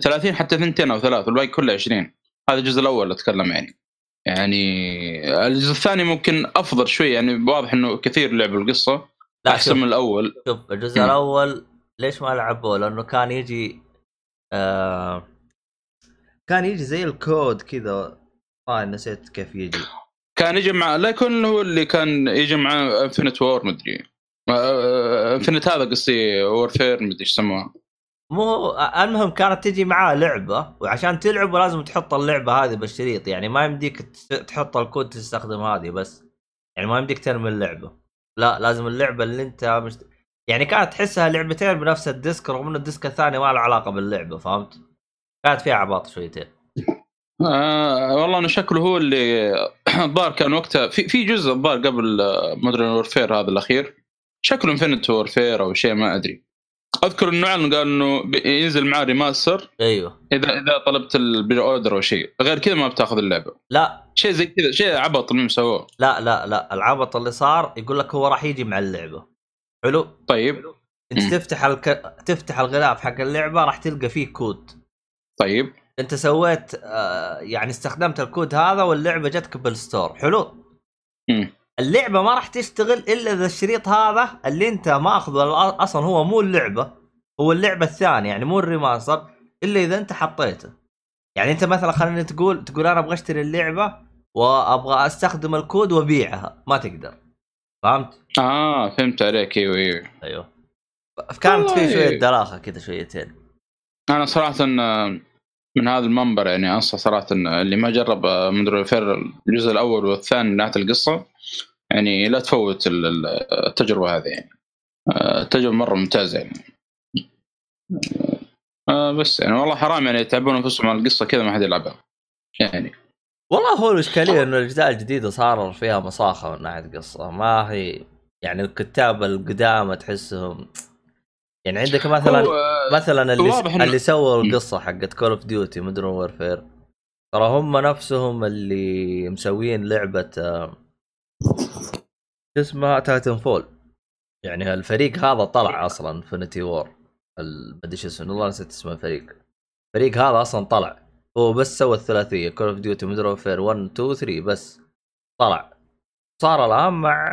30 حتى ثنتين أو ثلاث والباقي كله 20 هذا الجزء الأول أتكلم يعني. يعني الجزء الثاني ممكن أفضل شوي يعني واضح إنه كثير لعبوا القصة لا أحسن من الأول. شوف الجزء م. الأول ليش ما لعبوه؟ لأنه كان يجي آه كان يجي زي الكود كذا. آه نسيت كيف يجي. كان يجي مع لا يكون هو اللي كان يجي مع Infinite War مدري Infinite هذا قصدي Warfare مدري إيش يسموها. مو المهم كانت تجي معاه لعبة وعشان تلعب لازم تحط اللعبة هذه بالشريط يعني ما يمديك تحط الكود تستخدم هذه بس. يعني ما يمديك ترمي اللعبة. لا لازم اللعبة اللي انت مش يعني كانت تحسها لعبتين بنفس ال disc رغم انه ال disc الثاني ما له علاقة باللعبة فهمت؟ كانت فيها عباط شويتين. آه والله انه شكله هو اللي الظاهر كان وقتها. في في جزء الظاهر قبل Modern Warfare هذا الأخير. شكله Infinite Warfare أو شيء ما أدري. أذكر إنه اعلن قال إنه ينزل معاه remaster أيوه. اذا إذا طلبت ال pre-order أو شيء. غير كذا ما بتاخذ اللعبة. لا. شيء زي كذا شيء عبط اللي مسووه لا لا لا. العبط اللي صار يقول لك هو راح يجي مع اللعبة. حلو؟ طيب. أنت تفتح الك... تفتح الغلاف حق اللعبة راح تلقى فيه كود. طيب. أنت سويت آه يعني استخدمت الكود هذا واللعبة جتك بال store حلو؟ امم اللعبة ما راح تشتغل إلا إذا الشريط هذا اللي أنت ماخذه أصلا هو مو اللعبة هو اللعبة الثانية يعني مو ال remaster إلا إذا أنت حطيته. يعني أنت مثلا خلينا تقول تقول أنا أبغى أشتري اللعبة وأبغى أستخدم الكود وأبيعها ما تقدر. فهمت؟ آه فهمت عليك. أيوه أيوه. أيوه. كانت في شوية دراخة كذا شويتين. أنا صراحة من هذا المنبر يعني أنصح صراحة اللي ما جرب مدري فير الجزء الأول والثاني من ناحيه القصة يعني لا تفوت التجربة هذه يعني. التجربه مرة ممتازة يعني. آه بس يعني والله حرام يعني يتعبون أنفسهم على القصة كذا ما حد يلعبها. يعني. والله هو الاشكاليه إنه الأجزاء الجديدة صار فيها مصاخه من ناحية قصة. ما هي يعني الكتاب القدامى تحسهم يعني عندك مثلا مثلا اللي اللي سووا القصة حقت Call of Duty Modern Warfare ترى هم نفسهم اللي مسوين لعبة آه، اسمها Titanfall يعني الفريق هذا طلع أصلا Infinity Ward ما أدري شو اسمه والله نسيت اسم الفريق. الفريق هذا أصلا طلع. هو بس سوى الثلاثية Call of Duty Modern Warfare 1 2 3 بس طلع. صار الآن مع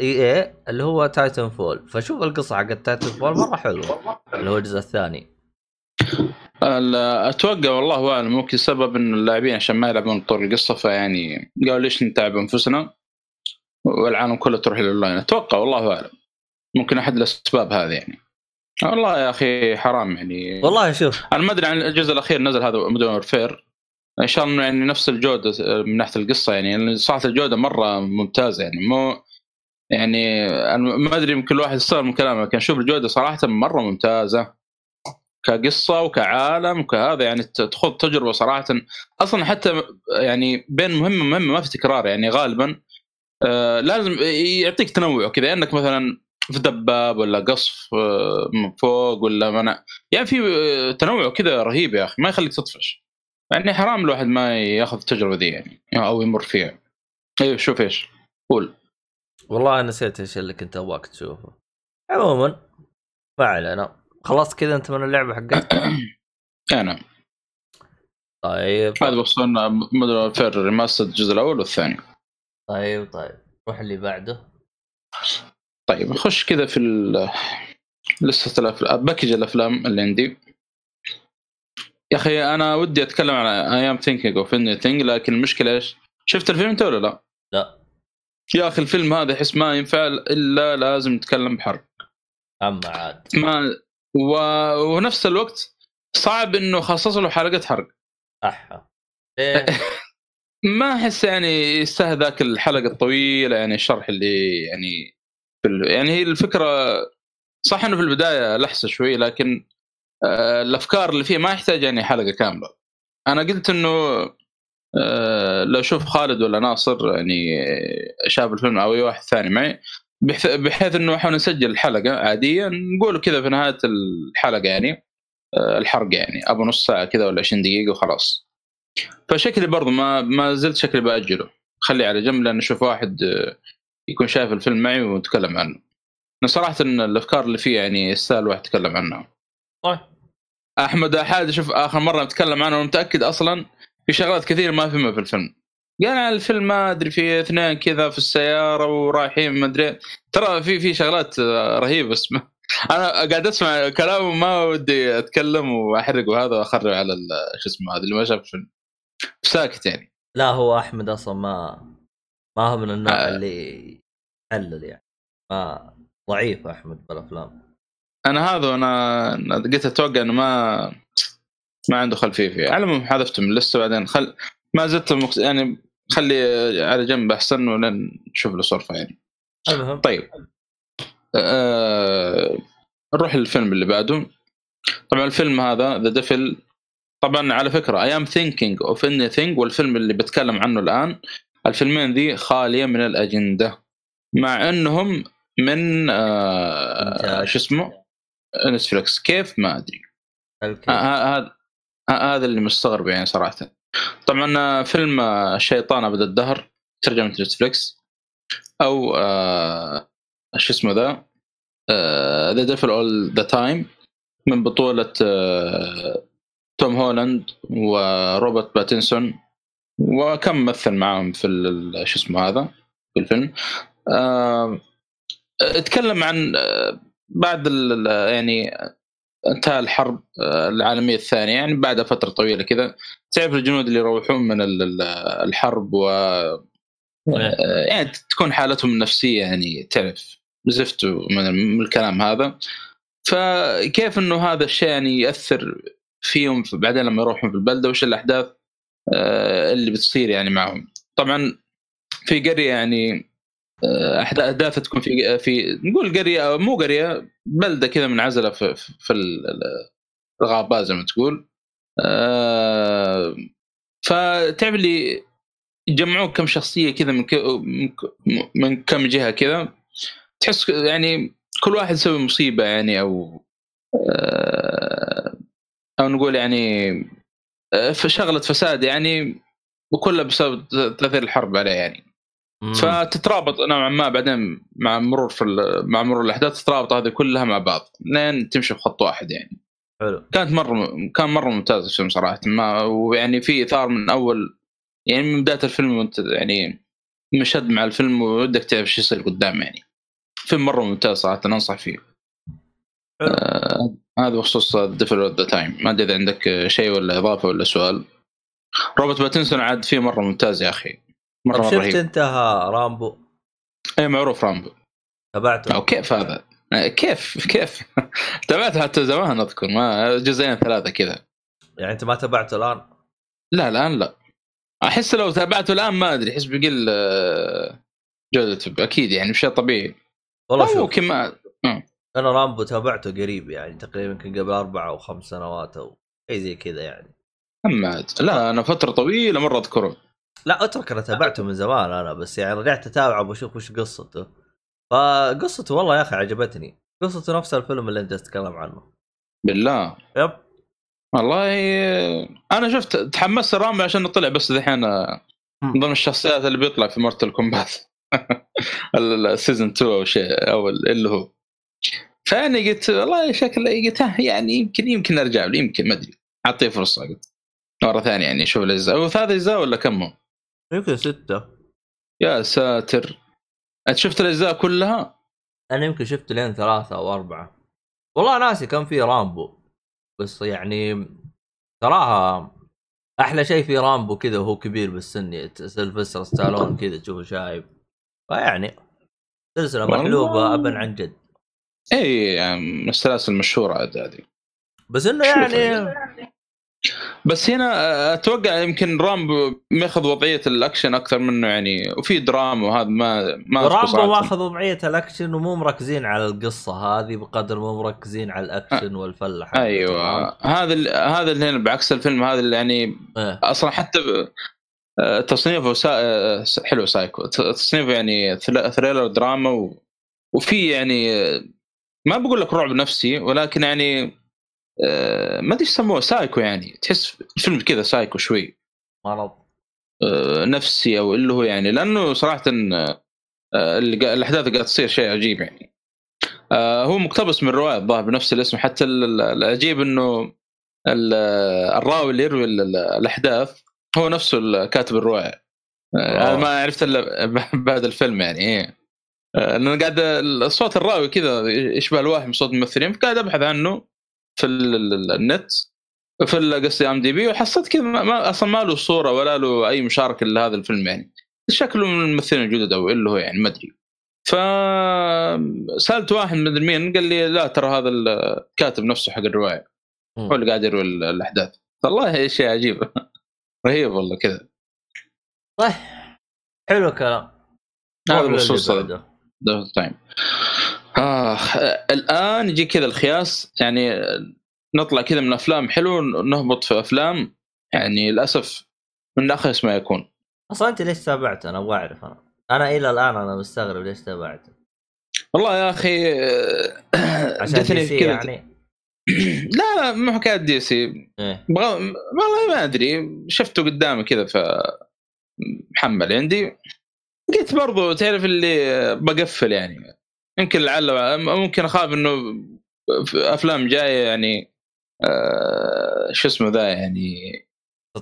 EA اللي هو Titanfall فشوف القصة حقت Titanfall مرة حلوة اللي هو الجزء الثاني. أتوقع والله اعلم ممكن سبب انه اللاعبين عشان ما يلعبون طول القصة فيعني قالوا ليش نتعب أنفسنا؟ والعالم كله تروح للاونلاين أتوقع والله أعلم. ممكن أحد الأسباب هذه يعني. والله يا أخي حرام يعني. والله شوف. أنا ما أدري عن الجزء الأخير نزل هذا مودرن فير إن شاء الله يعني نفس الجودة من ناحية القصة يعني. صراحة الجودة مرة ممتازة يعني. مو يعني أنا ما أدري يمكن الواحد يستغرب من كلامه لكن أشوف الجودة صراحة مرة ممتازة. كقصة وكعالم وكهذا يعني تخوض تجربة صراحة. أصلا حتى يعني بين مهمة ومهمة ما في تكرار يعني غالبا. آه لازم يعطيك تنوع كذا انك مثلا في دباب ولا قصف آه، من فوق ولا منع يعني في آه، تنوع كذا رهيب يا أخي ما يخليك تطفش. يعني حرام الواحد ما ياخذ التجربة دي يعني أو يمر فيها. أيوه شوف إيش قول. والله نسيت إيش اللي كنت أبغاك تشوفه. عموما ما علينا. خلصت كذا أنت من اللعبة حقتك أنا. طيب. هذا وصلنا Modern Warfare remaster الجزء الأول والثاني. طيب طيب. روح اللي بعده. طيب نخش كذا في ال- لستة الافلام package الأفلام اللي عندي. يا أخي أنا ودي أتكلم عن I'm Thinking of Ending Things لكن المشكلة إيش؟ شفت الفيلم أنت ولا لا؟ لا. يا أخي الفيلم هذا احس ما ينفع إلا لازم نتكلم بحرق. أما عاد. ما و... ونفس الوقت صعب إنه خصص له حلقة حرق. أحا. ليه؟ ما أحس يعني يستاهل ذاك الحلقة الطويلة يعني الشرح اللي يعني. يعني هي الفكرة صح إنه في البداية لحسة شوي لكن آه الأفكار اللي فيه ما يحتاج يعني حلقة كاملة أنا قلت إنه آه لو أشوف خالد ولا ناصر يعني شاف الفيلم أو أي واحد ثاني معي بحيث, بحيث إنه إحنا نسجل الحلقة عاديه نقول كذا في نهاية الحلقة يعني آه الحرق يعني أبو نص ساعة كذا ولا 20 دقيقة وخلاص فشكلي برضو ما ما زلت شكلي بأجله. خليه على جنب لأن أشوف واحد آه، يكون شايف الفيلم معي ونتكلم عنه. أنا صراحة إن الأفكار اللي فيه يعني يستاهل واحد يتكلم عنها. طيب. أحمد أحاد شوف آخر مرة نتكلم عنه ومتاكد أصلا في شغلات كثير ما فهمها في الفيلم. قال على الفيلم ما أدري في اثنين كذا في السيارة ورايحين ما أدري. ترى في في شغلات آه، رهيبة اسمه أنا قاعد أسمع كلامه ما ودي أتكلم واحرق وهذا واخرب على شو اسمه هذا اللي ما شاف الفيلم. ساكت يعني. لا هو أحمد أصلا ما ما هو من النوع آه. اللي يحلل يعني. ما ضعيف أحمد بالأفلام. أنا هذا أنا قلت أتوقع إنه ما ما عنده خلفية فيه على العموم حذفته من اللسته بعدين. خل ما زلت مقت... يعني خلي على جنب أحسن ولين نشوف له صرفة يعني. المهم. طيب. آه... نروح للفيلم اللي بعده. طبعا الفيلم هذا The Devil طبعا على فكرة I'm Thinking of Ending Things والفيلم اللي بتكلم عنه الآن الفيلمين ذي خالية من الأجندة مع إنهم من آه... شو اسمه؟ Netflix كيف؟ ما أدري. الكيف. آه، هذا آه، هذا اللي مستغرب يعني صراحة. طبعا آه، فيلم آه، الشيطان ابد الدهر ترجمة Netflix أو آه، شو اسمه ذا؟ The Devil All the Time من بطولة آه، توم هولاند وروبرت باتنسون وكم ممثل معاهم في ال- شو اسمه هذا؟ في الفيلم. اتكلم عن آه، بعد يعني انتهى الحرب آه، العالمية الثانية يعني بعد فترة طويلة كذا. تعرف الجنود اللي يروحون من ال- ال- الحرب و آه، يعني تكون حالتهم النفسية يعني تعرف زفت من الكلام هذا. فكيف إنه هذا الشيء يعني يأثر فيهم في- بعدين لما يروحون في البلدة وش الأحداث آه، اللي بتصير يعني معهم. طبعا في قرية يعني آه، احداثها تكون في في نقول قرية مو قرية بلدة كذا منعزلة في في في ال- ال- الغابات زي ما تقول. آه، فتعرف اللي يجمعوك كم شخصية كذا من من كم جهة كذا تحس يعني كل واحد يسوي مصيبة يعني أو أو نقول يعني آه، في شغلة فساد يعني وكلها بسبب تأثير الحرب عليه يعني. مم. فتترابط نوعا ما بعدين مع مرور في مع مرور الأحداث تترابط هذه كلها مع بعض. لين تمشي بخط واحد يعني. حلو. كانت مرة كان مرة ممتاز الفيلم صراحة. ما ويعني في إثارة من أول يعني من بداية الفيلم وانت يعني مشد مع الفيلم ودك تعرف إيش يصير قدام يعني. فيلم مرة ممتاز صراحة أنصح فيه. آه هذا بخصوص Devil the Time ما أدري إذا عندك آه، شيء ولا إضافة ولا سؤال. روبرت باتنسون عاد فيه مرة ممتاز يا أخي. مرة طب مره شفت رهيب. أنت رامبو؟ اي معروف رامبو. تابعته؟ أو كيف هذا؟ آه، كيف؟ كيف؟ تابعته حتى زمان أذكر ما جزئين ثلاثة كذا. يعني أنت ما تابعته الآن؟ لا الآن لا. أحس لو تابعته الآن ما أدري أحس بيقل آه، جودته أكيد يعني شيء طبيعي. والله شوف. كما أنا رامبو تابعته قريب يعني تقريبا يمكن قبل أربع أو خمس سنوات أو شيء زي كذا يعني. محمد لا أنا فترة طويلة مرة أذكره. لا أترك أنا تابعته من زمان أنا بس يعني رجعت أتابعه بشوف وش قصته. فقصته والله يا أخي عجبتني. قصته نفس الفيلم اللي أنت تتكلم عنه. بالله؟ yep. والله أنا شفت تحمست رامبو عشان طلع بس ذحين من ضمن الشخصيات اللي بيطلع في Mortal Kombat ال season 2 أو شيء أو اللي هو. فاني قلت والله شكله قلت ها يعني يمكن يمكن أرجع له يمكن ما أدري. أعطيه فرصة قلت. مرة ثانية يعني شوف الأجزاء. هو ثلاث اجزاء ولا كم هو؟ يمكن ستة. يا ساتر. أنت شفت الأجزاء كلها؟ أنا يمكن شفت لين ثلاثة أو أربعة. والله ناسي كان في رامبو. بس يعني صراحة أحلى شيء في رامبو كذا وهو كبير بالسن سيلفستر ستالون كذا تشوفه شايب. فيعني سلسلة والله. محلوبة ابا عن جد. اي يعني من السلاسل المشهورة هذه بس إنه يعني بس هنا أتوقع يمكن رامبو ماخذ وضعية الأكشن أكثر منه يعني وفي دراما وهذا ما ما رامبو. ماخذ وضعية الأكشن ومو مركزين على القصة هذه بقدر ما مركزين على الأكشن والفلة حقته. أيوه هذا ال- هذا اللي هنا بعكس الفيلم هذا اللي يعني إيه. أصلا حتى ب- تصنيفه سا... حلو سايكو تصنيفه يعني thriller دراما و... وفي يعني ما بقول لك رعب نفسي ولكن يعني آه، ما أدري إيش يسموه سايكو يعني. تحس الفيلم كذا سايكو شوي. مرض آه، نفسي أو اللي هو يعني لأنه صراحة آه، الأحداث قاعد تصير شيء عجيب يعني. آه، هو مقتبس من رواية الظاهر بنفس الاسم. حتى ال- ال- العجيب إنه ال- الراوي اللي يروي ال- ال- الأحداث هو نفسه كاتب الرواية. آه، هذا ما عرفت إلا بعد الفيلم يعني إيه. آه، لأن قاعد الصوت الراوي كذا يشبه الواحد من صوت الممثلين فقاعد أبحث عنه في ال- ال- ال- النت في قصدي إم دي بي وحصلت كذا ما- أصلا ما له صورة ولا له أي مشاركة لهذا الفيلم يعني. شكله من الممثلين الجدد أو اللي هو يعني ما أدري. ف سألت واحد من مين قال لي لا ترى هذا الكاتب نفسه حق الرواية. هو اللي قاعد يروي ال- الأحداث. والله شيء عجيب. رهيب والله كذا. طيب. حلو الكلام. هذا بخصوص Devil Time آه الآن يجي كذا الخياس يعني نطلع كذا من أفلام حلو نهبط في أفلام يعني للأسف من اخس ما يكون. أصلا أنت ليش تابعت أنا أبغى أعرف أنا. أنا إلى الآن أنا مستغرب ليش تابعت والله يا أخي آه، عشان DC يعني؟ لا لا مو حكاية DC. بغ... والله ما أدري شفته قدامي كذا ف محمل عندي. قلت برضو تعرف اللي بقفل يعني. يمكن لعل ممكن أخاف إنه أفلام جاية يعني آه شو اسمه ذا يعني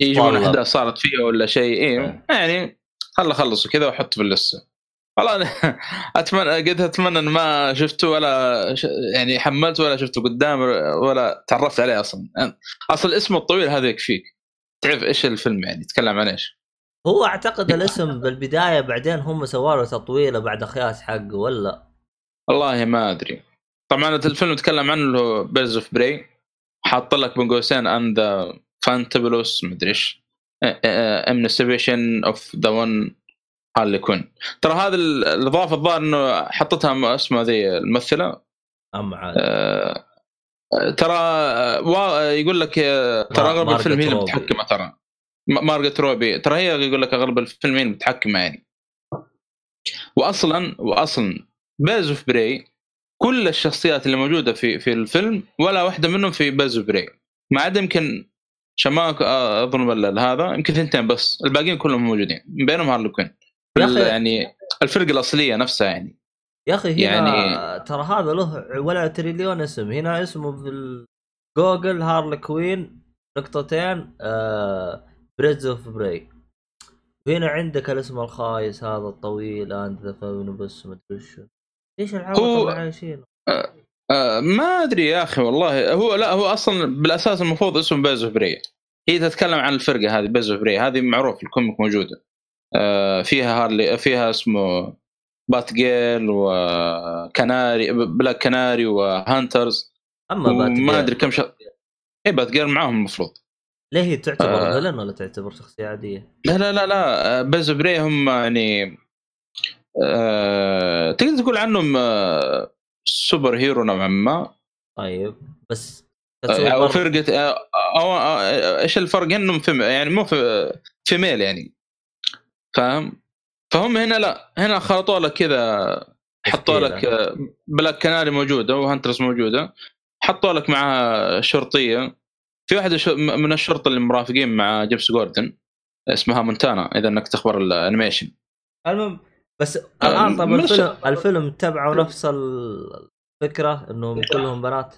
يجيبون. أحداث صارت فيها ولا شيء. إيه. إيه. يعني خل اخلصه كذا واحط في اللستة والله أتمنى قلت أتمنى إن ما شفته ولا ش... يعني حملته ولا شفته قدامي ولا تعرفت عليه أصلا. أصلا اسمه الطويل هذا يكفيك. تعرف إيش الفيلم يعني يتكلم عن إيش؟ هو أعتقد الاسم بالبداية بعدين هم سووا له تطويله بعد خياس حقه ولا؟ والله ما أدري. طبعا الفيلم يتكلم عنه اللي هو Birds of Prey حاط لك بين قوسين and the Fantabulous مدري إيش. Emancipation of the One Harley Quinn ترى هذا ال- الإضافة الظاهر إنه حطتها اسمها ذي الممثلة. اما عاد. آه، ترى آه، يقول لك آه، ترى ما- أغلب الفيلم هي اللي. متحكمة ترى. م- مارغت روبي. ترى هي يقول لك أغلب الفيلم هي اللي متحكمة يعني. واصلا واصلا Birds of Prey كل الشخصيات اللي موجودة في في الفيلم ولا واحدة منهم في Birds of Prey ما عدا يمكن شمك آه، أظن هذا يمكن ثنتين بس. الباقيين كلهم موجودين من بينهم هارلي كوين. يعني الفرقه الأصلية نفسها يعني. يا أخي هنا يعني... ترى هذا له ولا تريليون اسم. هنا اسمه في جوجل هارلي كوين نقطتين آه birds of prey هنا عندك الاسم الخايس هذا الطويل and the فاون بس ما أدري إيش العبط هو- اللي عايشينه آه، ما أدري يا أخي والله. هو لا هو أصلا بالأساس المفروض اسمه birds of prey هي تتكلم عن الفرقة هذه birds of prey هذه معروف ال comic موجودة. آه، فيها هارلي فيها اسمه بات جيرل وكناري بلاك كناري وهانترس أما بات جيرل، أدري كم شخص اي بات جيرل معاهم المفروض. ليه هي تعتبر آه. villain ولا تعتبر شخصية عادية؟ لا لا لا لا. birds of prey هم يعني آه تقدر تقول عنهم آه superhero نوعا ما. طيب بس آه، أو فرقة آه، أو آه، إيش الفرق؟ إنهم في يعني مو في female يعني. فاهم؟ فهم هنا لا هنا خلطوا لك كذا حطوا لك بلاك كناري موجودة وهانترس موجودة. حطوا لك معها شرطية. في واحدة من الشرطة اللي مرافقين مع جيمس جوردن اسمها مونتويا إذا إنك تخبر ال animation المهم بس الآن طب الفيلم الفيلم تبعوا نفس الفكرة إنهم كلهم بنات؟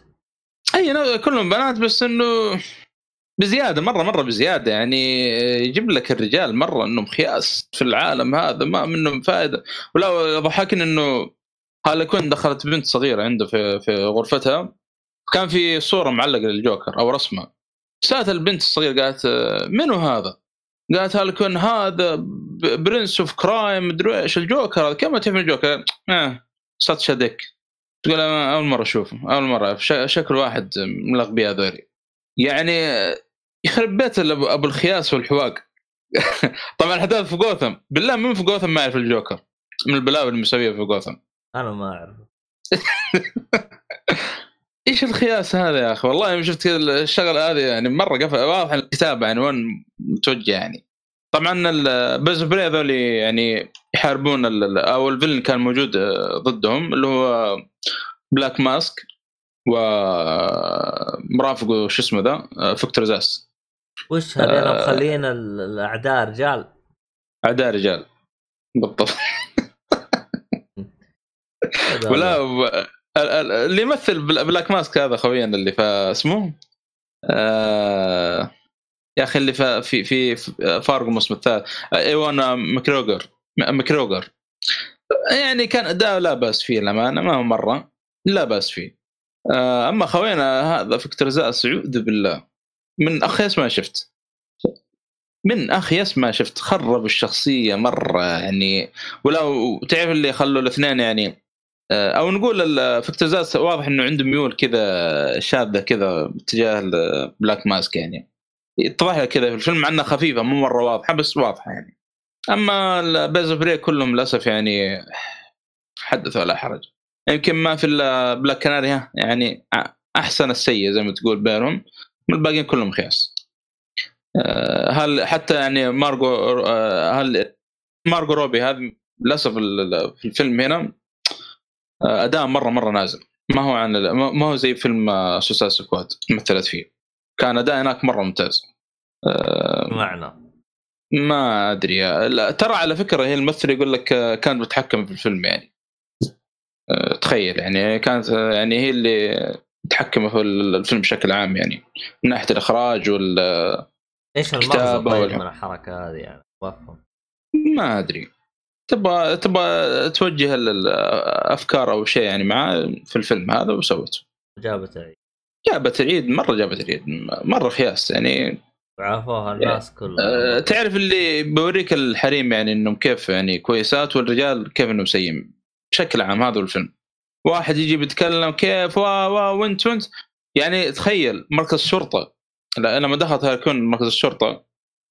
أي كلهم بنات بس إنه بزيادة مرة مرة بزيادة. يعني يجيب لك الرجال مرة إنهم خياس في العالم هذا ما منهم فائدة. ولا ضحكني إنه هارلي كوين دخلت بنت صغيرة عنده في في غرفتها. كان في صورة معلقة للجوكر أو رسمة. سألت البنت الصغيرة قالت منو هذا؟ قالت هارلي كوين هذا prince of crime مدري إيش الجوكر هذا. كم تعرف الجوكر؟ آه صدق شدك تقول أول مرة أشوفه أول مرة. شكل واحد من الاغبياء ذولي يعني يخرب بيت أبو الخياس والحواق. طبعا الاحداث في جوثم. بالله من في جوثم ما يعرف الجوكر؟ من البلاوي اللي مسويها في جوثم. أنا ما أعرف. إيش الخياس هذا يا أخي؟ والله شفت الشغلة هذه يعني مرة قفل. واضح الكتابة يعني وين متوجه يعني. طبعا ال birds of prey هذول يعني يحاربون أو ال villain كان موجود ضدهم اللي هو بلاك ماسك ومرافقه شو اسمه ذا؟ فكتور زاس وش هذول آه مخلين الأعداء رجال. أعداء رجال. بالضبط. ولا اللي يمثل بلاك ماسك هذا خوينا اللي اسمه؟ آه يا أخي اللي في في فارقو الموسم الثالث. ايوان مكريجور مكريجور يعني كان اداء لا بأس فيه الامانه ما هو مرة. لا بأس فيه. آه، أما خوينا هذا فكتور زاس اعوذ بالله. من اخيس ما شفت. من اخيس ما شفت. خرب الشخصية مرة يعني. ولو تعرف اللي خلوا الاثنين يعني آه، أو نقول فكتور زاس واضح إنه عنده ميول كذا شاذة كذا باتجاه بلاك ماسك يعني. يتضح كذا في الفيلم مع انها خفيفه مو مرة واضحه بس واضحه يعني. أما ال birds of كلهم للأسف يعني حدث ولا حرج. يمكن ما في بلاك كناري يعني أحسن السيء زي ما تقول بينهم. الباقيين كلهم خياس. آه، هي حتى يعني مارجو آه، هي مارجو روبي هذا للأسف في الفيلم هنا آه، أداء مرة مرة نازل. ما هو عن ما هو زي فيلم سوسايد سكواد مثلت فيه. كان أداء هناك مرة ممتاز. معنى ما أدري. ترى على فكرة هي الممثله يقول لك كان متحكم في الفيلم يعني. آه، تخيل يعني كانت آه، يعني هي اللي متحكمه في الفيلم بشكل عام يعني. من ناحية الإخراج وال إيش المغزى طيب من الحركة هذه يعني؟ ما أدري. تبغى تبغى توجه الافكار أو شيء يعني معاه في الفيلم هذا وسويته. جابت العيد جابت العيد مرة جابت العيد مرة خياس يعني. عافوها الناس يعني كلها أه تعرف اللي بوريك الحريم يعني إنهم كيف يعني كويسات والرجال كيف إنهم سيئين بشكل عام هذا الفيلم. واحد يجي بيتكلم كيف وا وا وانت وانت. يعني تخيل مركز الشرطة. لما دخلت هاركون مركز الشرطة.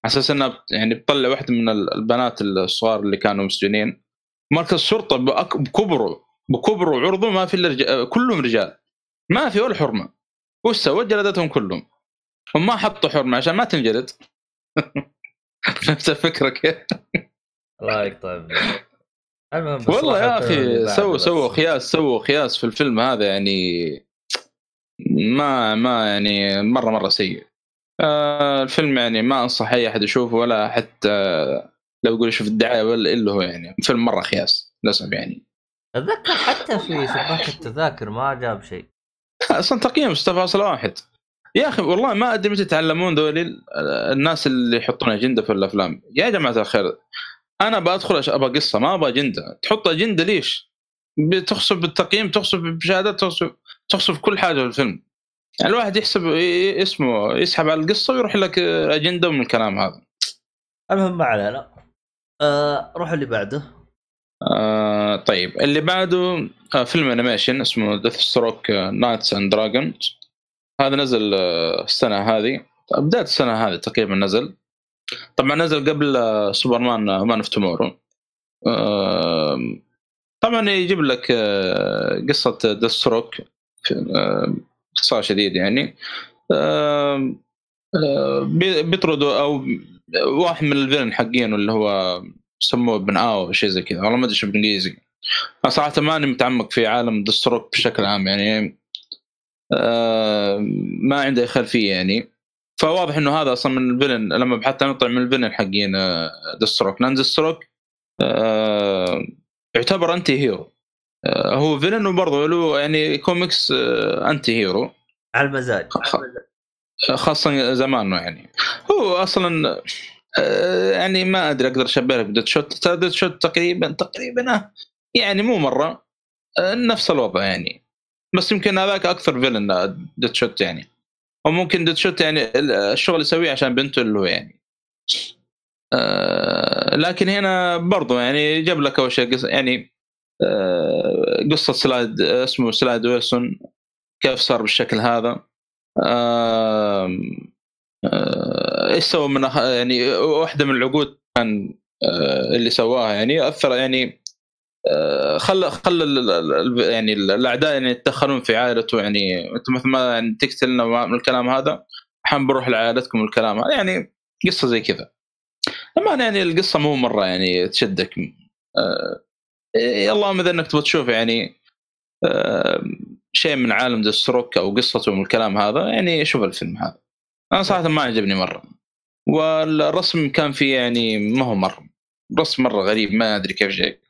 أساس انها يعني بتطلع واحدة من البنات الصغار اللي كانوا مسجونين. مركز الشرطة بكبره بكبره وعرضه ما في إلا كلهم رجال. ما في ولا حرمة. وش سوى؟ جلدتهم كلهم. هم ما حطوا حرمة عشان ما تنجلد. فهمت الفكرة كيف؟ الله يقطع المهم والله يا أخي سووا سووا خياس سووا خياس في الفيلم هذا يعني ما ما يعني مره مرة سيء. آه الفيلم يعني ما أنصح أي أحد يشوفه ولا حتى لو يقول يشوف الدعاية ولا إلا هو يعني. فيلم مرة خياس للأسف يعني. أتذكر حتى في سباق التذاكر ما جاب شيء. أصلا تقييم 6.1 يا أخي والله ما أدري متى يتعلمون ذول الناس اللي يحطون أجندة في الأفلام. يا جماعة الخير أنا بدخل أبغى قصة ما أبغى أجندة. تحط أجندة ليش؟ بتخصف بالتقييم تخصف بالمشاهدات تخصف تخصف كل حاجة في الفيلم. يعني الواحد يحسب اسمه يسحب على القصة ويروح لك أجندة من الكلام هذا. المهم ما علينا. آه روح اللي بعده. آه طيب. اللي بعده آه فيلم animation اسمه ديث ستروك knights and dragons هذا نزل آه السنة هذه. بداية السنة هذه تقريبا نزل. طبعا نزل قبل سوبرمان man of tomorrow طبعا يجيب لك آه، قصة ديثستروك باختصار شديد يعني آه، بيطردوا أو واحد من ال villain حقين اللي هو سموه ابن آو شيء زي كذا والله ما أدري شو بالإنجليزي. صراحة ماني متعمق في عالم ديثستروك بشكل عام يعني آه، ما عندي خلفية يعني. فواضح إنه هذا أصلا من ال villain لما بحثت عنه طلع من ال villain حقين ديثستروك لأن ديثستروك آه، يعتبر anti-hero. آه، هو villain وبرضه له يعني كوميكس آه، anti-hero على المزاج. خاصة زمانه يعني. هو أصلا آه، يعني ما أدري أقدر أشبه لك بديدشوت ديدشوت تقريبا تقريبا آه، يعني مو مرة آه، نفس الوضع يعني. بس يمكن هذاك أكثر villain Deadshot يعني. وممكن Deadshot يعني ال- الشغل يسويه عشان بنته اللي هو يعني. آه، لكن هنا برضو يعني جاب لك أول شيء يعني آه، قصة سليد اسمه سليد ويلسون كيف صار بالشكل هذا. آه، إيش سوى من يعني واحدة من العقود كان آه، اللي سواها يعني أثر يعني آه، خلى خلى يعني الأعداء يعني يتدخلون في عائلته يعني أنت مثل ما يعني تقتلنا من الكلام هذا الحين بنروح لعائلتكم والكلام هذا يعني قصة زي كذا. لما يعني القصة مو مرة يعني تشدك آه، اللهم إذا إنك تبغى تشوف يعني آه، شيء من عالم دستروك أو قصته من الكلام هذا يعني شوف الفيلم هذا. أنا صراحة ما عجبني مرة. والرسم كان فيه يعني ما هو مرة. رسم مرة غريب ما أدري كيف جاي.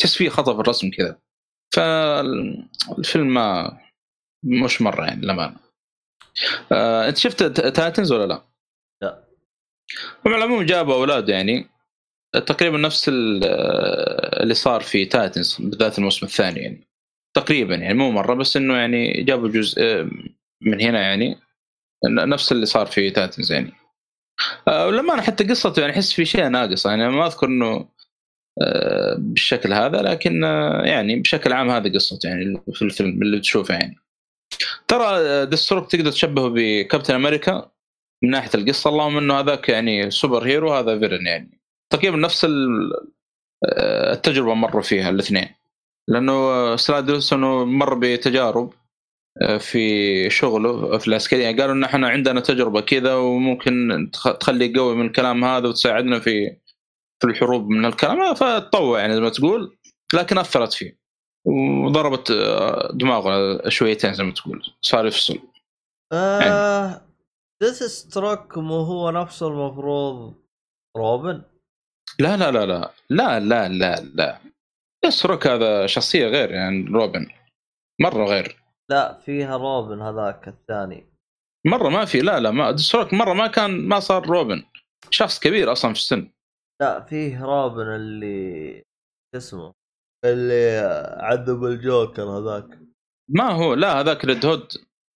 تحس فيه خطأ في الرسم كذا. فالفيلم ما مشى مرة يعني للأمانة. آه، أنت شفت تايتنز ولا لا؟ لا. هم على العموم جابوا أولاد يعني. تقريبا نفس ال- اللي صار في تايتنز بالذات الموسم الثاني يعني. تقريبا يعني مو مرة بس إنه يعني جابوا جزء آه، من هنا يعني. نفس اللي صار في تايتنز يعني. آه، ولما أنا حتى قصته يعني أحس في شيء ناقص. يعني ما أذكر إنه آه، بالشكل هذا لكن يعني بشكل عام هذه قصته يعني في الفيلم اللي تشوفه يعني. ترى ديثستروك تقدر تشبهه بكابتن أمريكا من ناحية القصة اللهم إنه هذاك يعني super hero هذا villain يعني. تقريبا نفس آه، التجربة مروا فيها الاثنين. لأنه سليد ويلسون مر بتجارب آه، في شغله في العسكرية. يعني قالوا إن إحنا عندنا تجربة كذا وممكن تخ- تخلي قوي من الكلام هذا وتساعدنا في في الحروب من الكلام فتطوع يعني زي ما تقول لكن أثرت فيه وضربت آه، دماغه شويتين زي ما تقول. صار يفصل. آه ديثستروك مو هو نفسه المفروض روبن؟ لا لا لا لا لا لا لا لا. ديثستروك هذا شخصية غير يعني روبن. مرة غير. لا فيها روبن هذاك الثاني. مرة ما في لا لا ما ديثستروك مرة ما كان ما صار روبن. شخص كبير أصلا في السن. لا فيه روبن اللي اسمه؟ اللي عذب الجوكر هذاك. ما هو لا هذاك ريد هود.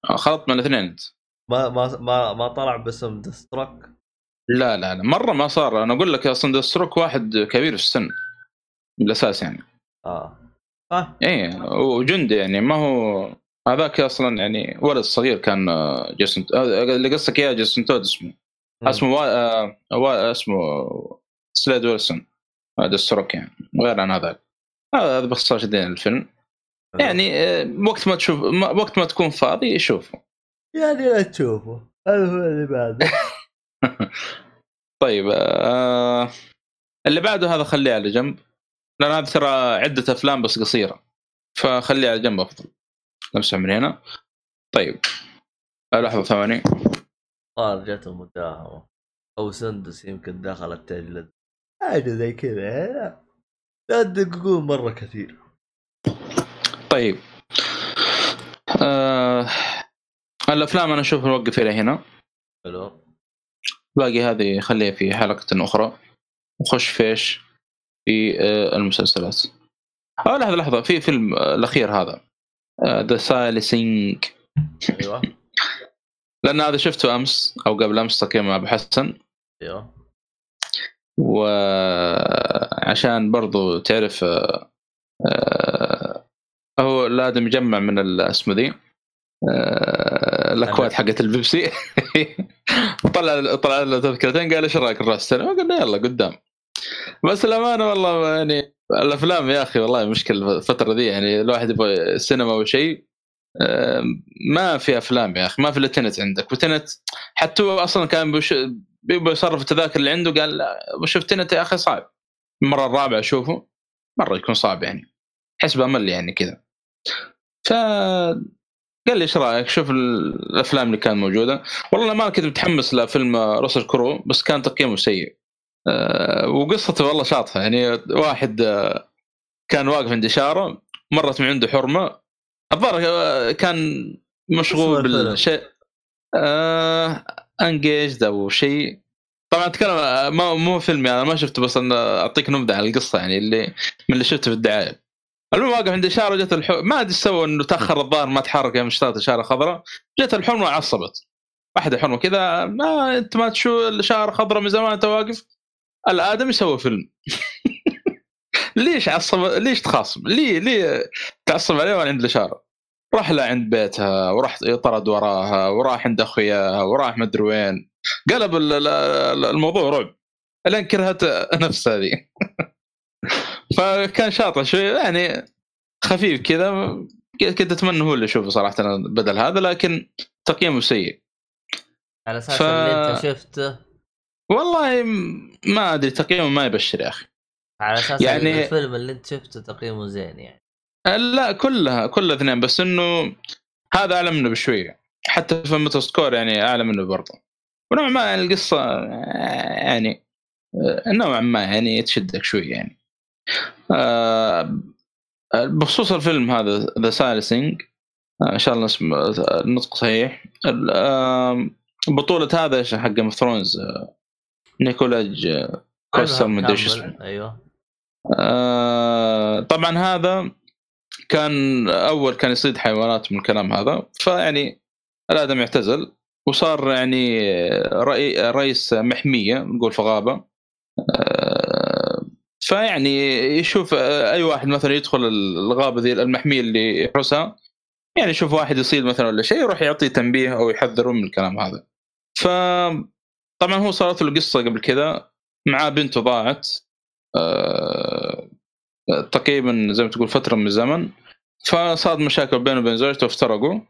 خلط من الاثنين. ما ما ما, ما طلع باسم ديثستروك لا لا لا مرة ما صار. أنا أقول لك أصلا دستروك واحد كبير في السن بالأساس يعني. آه. آه. إيه وجندي يعني ما هو هذاك أصلا يعني ولد صغير كان آه، جيسون آه، اللي قصدك إياه جيسون تود اسمه. اسمه وا... آه، وا... اسمه سليد ويلسون هذا السروك يعني غير عن هذاك. هذا هذا باختصار شديد الفيلم. يعني وقت ما تشوف وقت ما تكون فاضي شوفه يعني لا تشوفه. هذا هو اللي بعده. طيب آه اللي بعده هذا خليه على جنب لأن هذا ترى عدة أفلام بس قصيرة فخليه على جنب أفضل. نمسح من هنا. طيب آه، لحظة ثواني. صار جت المداهمة. أو سندس يمكن دخلت تجلد. حاجة زي كذا لا. لا تدققون مرة كثير. طيب آه الأفلام أنا أشوف نوقف إلى هنا. حلو. باقي هذه خليها في حلقة أخرى. وخش فيش في آه المسلسلات. آه لحظة لحظة في فيلم آه الأخير هذا. The Silencing أيوه. لأن هذا شفته أمس أو قبل أمس تقريبا مع أبو حسن. أيوه. وعشان برضو تعرف آه، آه، هو لازم يجمع من اسمه ذي آه، الأكواد حقت البيبسي. طلع طلع له تذكرتين قال إيش رأيك نروح السينما؟ قلنا يلا قدام. بس الامانه والله يعني الأفلام يا أخي والله مشكلة الفترة دي يعني الواحد يبغى سينما أو شيء ما في أفلام يا أخي ما في إلا تنت عندك. وتنت حتى هو أصلا كان بيش- بيبغى يصرف التذاكر اللي عنده قال بشوف تنت يا أخي صعب. المرة الرابعة أشوفه مرة يكون صعب يعني. أحس بمل يعني كذا. ف قال لي إيش رأيك؟ شوف الأفلام اللي كانت موجودة. والله أنا ما كنت متحمس لفيلم راسل كرو بس كان تقييمه سيء. أه وقصته والله شاطحة. يعني واحد آه، كان واقف عند إشارة مرت من عنده حرمة. الظاهر آه، كان مشغول؟ بالشيء آه انجيجد أو شيء. طبعا أتكلم آه، ما مو فيلم يعني أنا ما شفته بس أنا أعطيك نبذة عن القصة يعني اللي من اللي شفته في الدعاية. المهم واقف عند إشارة جت الحو... ما أدري سوى إنه تأخر الظاهر ما تحرك يوم اشتغلت إشارة خضراء. جت الحرمه وعصبت. واحدة حرمه كذا ما أنت ما تشوف الإشارة خضراء من زمان أنت واقف. الآدم يسوي فيلم. ليش عصب ليش تخاصم؟ ليه ليه تعصب عليه وأنا عند الإشارة؟ راح له عند بيتها وراح طرد وراها وراح عند اخوياها وراح مدري وين. قلب ال- ال- الموضوع رعب. إلين كرهت نفسها هذه. فكان شاطر شوي يعني خفيف كذا كنت أتمنى هو اللي يشوفه صراحة بدل هذا لكن تقييمه سيء. على أساس ف- اللي أنت شفته؟ والله ما أدري تقييمه ما يبشر يا أخي. على أساس يعني- الفيلم اللي أنت شفته تقييمه زين يعني. لا كلها كل اثنين بس إنه هذا أعلى منه بشويه حتى في Metascore يعني أعلى منه برضه. ونوعا ما يعني القصة يعني نوعا ما يعني تشدك شوي يعني. آه، بخصوص الفيلم هذا The Silencing إن شاء الله اسم النطق صحيح. آه، بطولة هذا إيش حق Game of Thrones نيكولاج آه، كوستر مدري إيش. اسمه. أيوه. آه، طبعا هذا كان أول كان يصيد حيوانات من الكلام هذا فيعني الآدم اعتزل وصار يعني رئي رئيس محمية نقول في غابة. آه، فيعني يشوف أي واحد مثلا يدخل الغابة ذي المحمية اللي يحرسها يعني يشوف واحد يصيد مثلا ولا شيء يروح يعطيه تنبيه أو يحذره من الكلام هذا. ف طبعا هو صارت له قصة قبل كذا مع بنته ضاعت آه، تقريبا زي ما تقول فترة من الزمن فصارت مشاكل بينه وبين زوجته وافترقوا.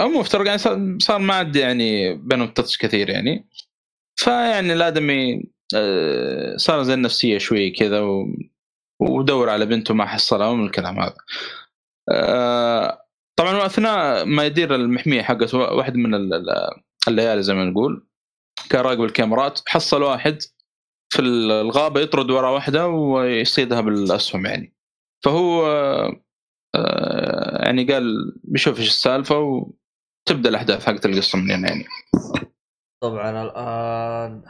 أو مو افترقوا يعني صار- ما عاد يعني بينهم تاتش كثير يعني. فيعني الادمي آه، صار زي النفسيه شوي كذا و... ودور على بنته ما حصلها ومن الكلام هذا. آه، طبعا واثناء ما يدير المحمية حقته واحد من ال- ال- الليالي زي ما نقول كان راقب الكاميرات حصل واحد في الغابة يطرد ورا واحدة ويصيدها بالأسهم يعني. فهو آه، يعني قال بيشوف إيش السالفة وتبدأ الأحداث حقت القصة من هنا يعني. طبعا الآن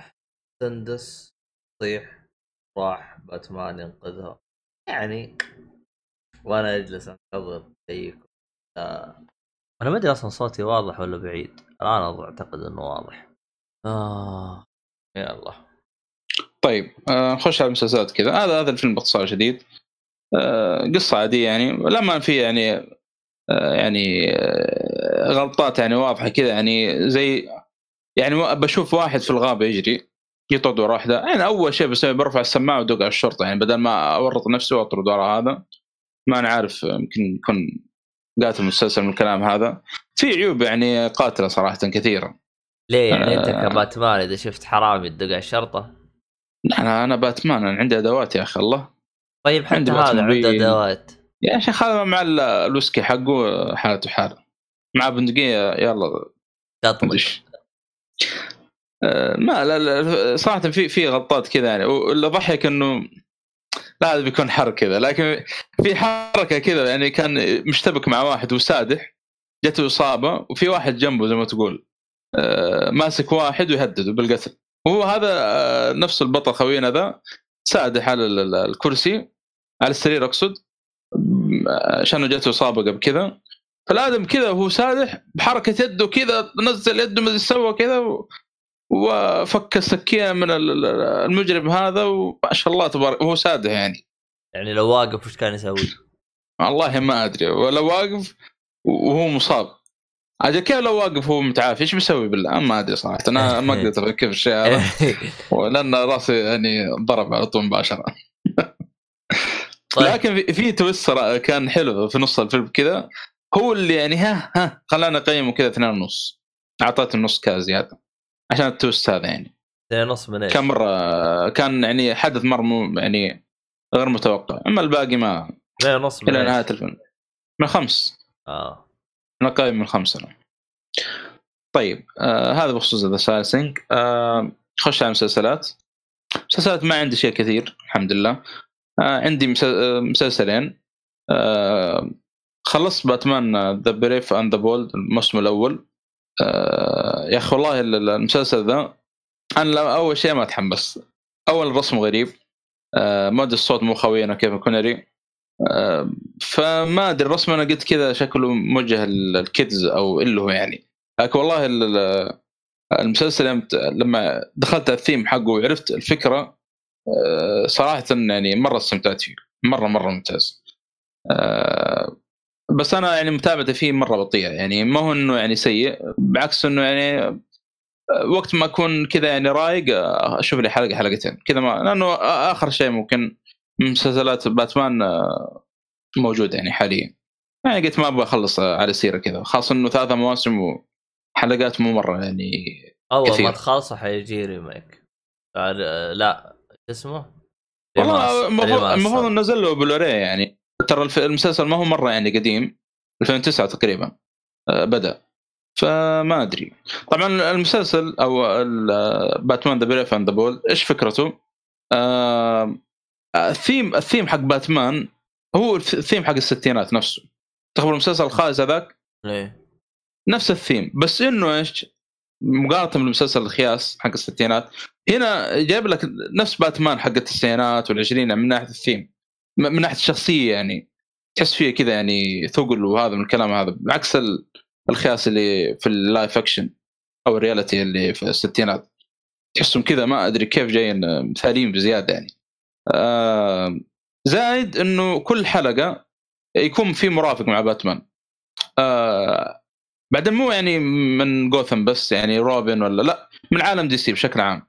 سندس يطيح راح باتمان ينقذها. يعني وأنا أجلس أنتظر زيكم آه. أنا ما أدري أصلا صوتي واضح ولا بعيد. الآن أعتقد إنه واضح. آه. يلا. طيب آه، نخش على المسلسلات كذا. هذا هذا الفيلم باختصار شديد. آه، قصة عادية يعني. لا ما في يعني آه، يعني آه، غلطات يعني واضحة كذا يعني. زي يعني بشوف واحد في الغابة يجري. يطرد ورا واحدة يعني أول شيء بسوي برفع السماعة وادق على الشرطة. يعني بدل ما أورط نفسي وأطرد ورا هذا ما أنا عارف يمكن يكون قاتل مسلسل من الكلام هذا. في عيوب يعني قاتلة صراحة كثيرة. ليه؟ يعني أنت آه. كباتمان إذا شفت حرامي تدق على الشرطة؟ أنا أنا باتمان. أنا عندي أدوات يا أخي الله. طيب حتى عندي هذا عنده. أدوات. يا شيخ هذا مع ال- الويسكي حقه حالته حالة. مع بندقية يلا. آه، ما لا, لا صراحة في في غلطات كذا يعني. واللي ضحك إنه لا هذا بيكون حرق كذا. لكن في حركة كذا يعني كان مشتبك مع واحد وسادح جته إصابة وفي واحد جنبه زي ما تقول آه، ماسك واحد ويهدده بالقتل. وهو هذا آه، نفس البطل خوينا ذا سادح على ال- ال- الكرسي على السرير أقصد عشان جته إصابة قبل كذا. فالآدم كذا وهو سادح بحركة يده كذا نزل يده ما سوى كذا. وفك السكينة من ال- ال- المجرم هذا وما شاء الله تبارك وهو سادح يعني. يعني لو واقف وش كان يسوي؟ والله ما أدري. ولا واقف وهو مصاب. عاد كيف لو واقف وهو متعافي؟ إيش بيسوي بالله؟ ما أدري صراحة. أنا ما قدرت أفكر في الشيء هذا. لأن رأسي يعني ضرب على طول مباشرة. طيب. لكن في, twist كان حلو في نص الفيلم كذا. هو اللي يعني ها ها خلانا نقيمه كذا اثنين ونص. أعطيته النص كذا زيادة. عشان ال twist هذا يعني. اثنين ونص من إيش؟ كان مرة كان يعني حدث مرة مو يعني غير متوقع. أما الباقي ما اثنين ونص من إلى؟ نهاية الفيلم. من خمس. آه. أنا قايم من خمسه أنا. طيب آه هذا بخصوص The Silencing آه خش على المسلسلات. مسلسلات ما عندي شيء كثير الحمد لله. آه عندي آه، مسلسلين. آه خلصت Batman: The Brave and the Bold الموسم الأول. آه يا أخي والله ال- ال- المسلسل ذا أنا أول شيء ما أتحمس. أول الرسم غريب. آه مؤدي الصوت مو خوينا كيفن كونري آه فما أدري الرسم أنا قلت كذا شكله موجه لل kids أو اللي هو يعني. لكن والله ال- ال- المسلسل لما دخلت الثيم حقه وعرفت الفكرة آه، صراحة يعني مرة استمتعت فيه. مره مرة ممتاز. بس أنا يعني متابعتي فيه مرة بطيئه يعني ما هو إنه يعني سيء بعكس إنه يعني آه، وقت ما أكون كذا يعني رايق آه، أشوف لي حلقة حلقتين كذا ما لأنه آخر شيء ممكن من مسلسلات باتمان آه، موجود يعني حاليا يعني قلت ما أبغى أخلص على سيرة كذا خاصة إنه ثلاثة مواسم وحلقات مو مرة يعني أول كثير. ما تخلصه حيجي remake لا اسمه؟ والله المفروض. المفروض نزل له بلوراي يعني ترى المسلسل ما هو مرة يعني قديم 2009 تقريبا آه، بدأ. فما أدري. طبعا المسلسل أو Batman: The Brave and the Bold إيش فكرته؟ آه، ال theme ال theme حق باتمان هو الثيم حق الستينات نفسه. تخبر المسلسل الخايس هذاك؟ إيه. نفس الثيم بس إنه إيش؟ مقارنه بالمسلسل الخايس حق الستينات. هنا جايب لك نفس باتمان حق التسعينات والعشرين من ناحية الثيم. من ناحية الشخصية يعني. تحس فيه كذا يعني ثقل وهذا من الكلام هذا. بعكس ال- الخايس اللي في ال live action أو ال reality اللي في الستينات. تحسهم كذا ما أدري كيف جايين مثاليين بزيادة يعني. آه زائد إنه كل حلقة يكون في مرافق مع باتمان. آه بعدين مو يعني من جوثم بس يعني روبن ولا لا من عالم دي سي بشكل عام.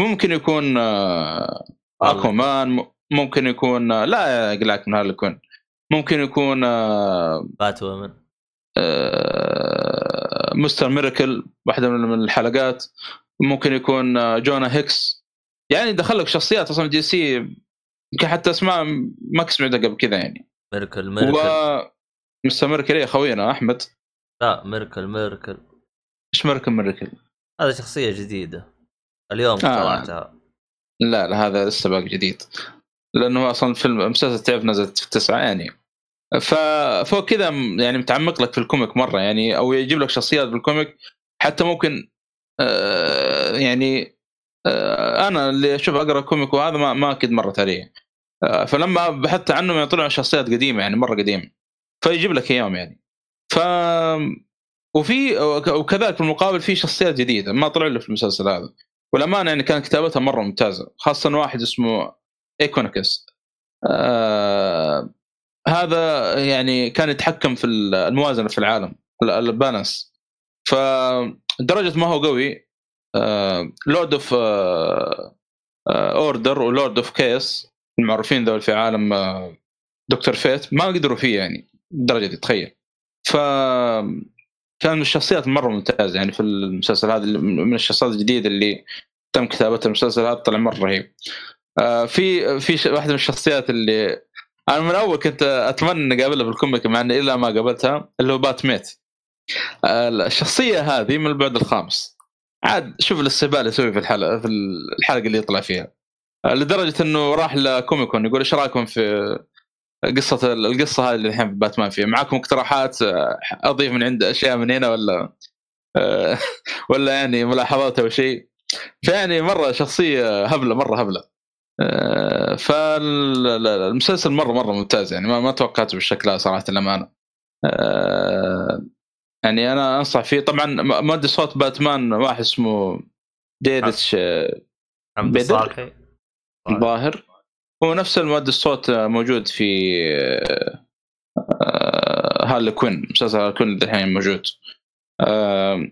ممكن يكون آه. أكوامان ممكن يكون آه الله يقلعك من هذا يكون. ممكن يكون آه بات وومن آه مستر ميراكل واحدة من الحلقات. ممكن يكون آه جونا هيكس. يعني دخل لك شخصيات أصلا دي سي يمكن حتى أسماء ما كنت سمعتها قبل كذا يعني. Miracle و Miracle Mister Miracle إيه، خوينا أحمد. لا Miracle Miracle إيش Miracle Miracle؟ هذا شخصية جديدة. اليوم طلعتها. لا لا هذا لسه باقي جديد. لأنه أصلا فيلم المسلسل تعرف نزلت في تسعه يعني. ففوق كذا يعني متعمق لك في ال comic مرة يعني أو يجيب لك شخصيات بال comic. حتى ممكن آه يعني آه أنا اللي أشوف أقرأ comic وهذا ما ما أكيد مرت علي. آه فلما بحثت عنهم طلعوا شخصيات قديمة يعني مرة قديمة. فيجيب لك اياهم يعني. ف وفي وكذلك في المقابل في شخصيات جديدة ما طلعوا الا في المسلسل هذا. والأمانة يعني كانت كتابتها مرة ممتازة. خاصة واحد اسمه Equinox آه هذا يعني كان يتحكم في الموازنة في العالم ال- ال balance. فدرجة ما هو قوي Lord of Order و Lord of Chaos المعروفين ذول في عالم آه، Doctor Fate ما قدروا فيه يعني الدرجة دي تخيل. ف كان من الشخصيات مرة ممتازة يعني في المسلسل هذا من الشخصيات الجديدة اللي تم كتابتها المسلسل هذا طلع مرة رهيب. في في ش- واحدة من الشخصيات اللي أنا من أول كنت أتمنى إني أقابلها بال comic مع إني الا ما قابلتها اللي هو Bat-Mite. آه، الشخصية هذه من البعد الخامس. عاد شوف الاستهبال اللي يسوي في الحلقة في الحلقة اللي يطلع فيها. آه، لدرجة إنه راح لكوميكون يقول إيش رأيكم في قصة القصة هذه اللي الحين في باتمان فيها؟ معاكم اقتراحات آه، أضيف من عند أشياء من هنا ولا؟ آه، ولا يعني ملاحظات أو شيء؟ فيعني مرة شخصية هبلة مرة هبلة. آه، فالمسلسل مرة مرة ممتاز يعني ما ما توقعته بالشكل هذا صراحة الامانه آه، يعني أنا أنصح فيه. طبعا م- مؤدي صوت باتمان واحد اسمه Diedrich آه، Bader؟ الصالحي. الظاهر هو نفس المؤدي الصوت آه، موجود في آه، آه، Harley Quinn مسلسل Harley Quinn الحين موجود. آه،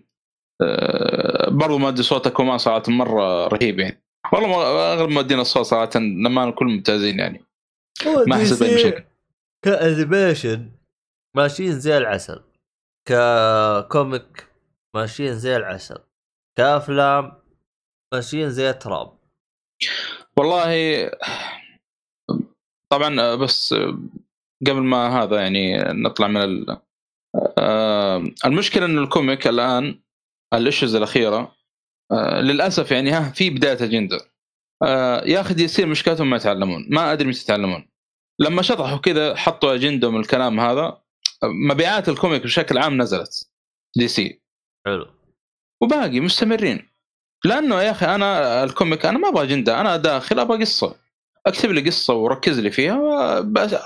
آه، برضو مؤدي صوت Aquaman صراحة مرة رهيب يعني. والله ما- أغلب مؤدين الصوت صراحة لما كلهم ممتازين يعني. ما أحس بأي مشاكل. ك animation ماشيين زي العسل. ك comic ماشيين زي العسل. كأفلام ماشيين زي التراب. والله طبعا بس قبل ما هذا يعني نطلع من ال... آه، المشكلة إن ال comic الآن ال issues الأخيرة آه، للأسف يعني ها في بداية أجندة. آه، يا أخي يصير مشكلتهم ما يتعلمون ما أدري متى يتعلمون. لما شطحوا كذا حطوا أجندة من الكلام هذا مبيعات ال comic بشكل عام نزلت DC حلو. وباقي مستمرين. لأنه يا أخي أنا ال comic أنا ما أبغى أجندة أنا داخل أبغى قصة. أكتب لي قصة وركز لي فيها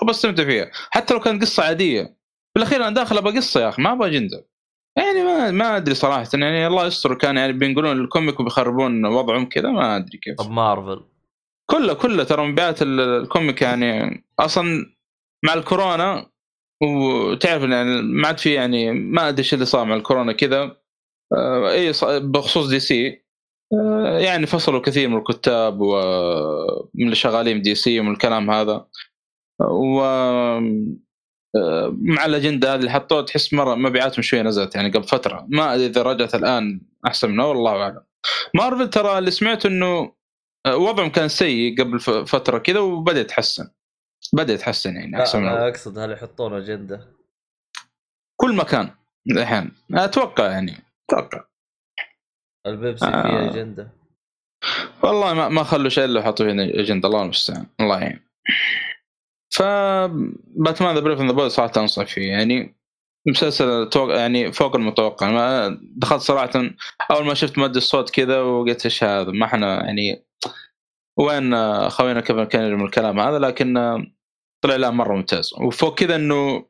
بستمتع فيها. حتى لو كانت قصة عادية. بالاخير أنا داخل أبغى قصة يا أخي ما أبغى أجندة. يعني ما ما أدري صراحة يعني الله يستر كان يعني بينقلون ال comic وبيخربون وضعهم كذا ما أدري كيف. طب مارفل. كله كله ترى مبيعات ال comic يعني أصلا مع الكورونا وتعرف يعني ما عاد في يعني ما أدري إيش اللي صار مع الكورونا كذا آه، إي بخصوص DC آه، يعني فصلوا كثير من الكتاب ومن اللي شغالين DC ومن الكلام هذا. و مع الأجندة هذه اللي حطوها تحس مرة مبيعاتهم شوية نزلت يعني قبل فترة. ما أدري إذا رجعت الآن أحسن منها والله أعلم. مارفل ترى اللي سمعته إنه وضعهم كان سيء قبل فترة كذا وبدأ يتحسن. بدأ يتحسن يعني أحسن أنا أقصد هل يحطون أجندة. كل مكان الحين. أتوقع يعني أتوقع. البيبسي آه. فيه أجندة. والله ما ما خلوا شيء إلا حطوا فيه أجندة الله المستعان الله يعين. ف Batman the Brave the Bold صراحة انصح فيه. يعني مسلسل يعني فوق المتوقع. ما دخلت صراحة أول ما شفت مؤدي الصوت كذا وقلت إيش هذا؟ ما إحنا يعني وين خوينا كيفن كان من الكلام هذا؟ لكن طلع لا مرة ممتاز. وفوق كذا إنه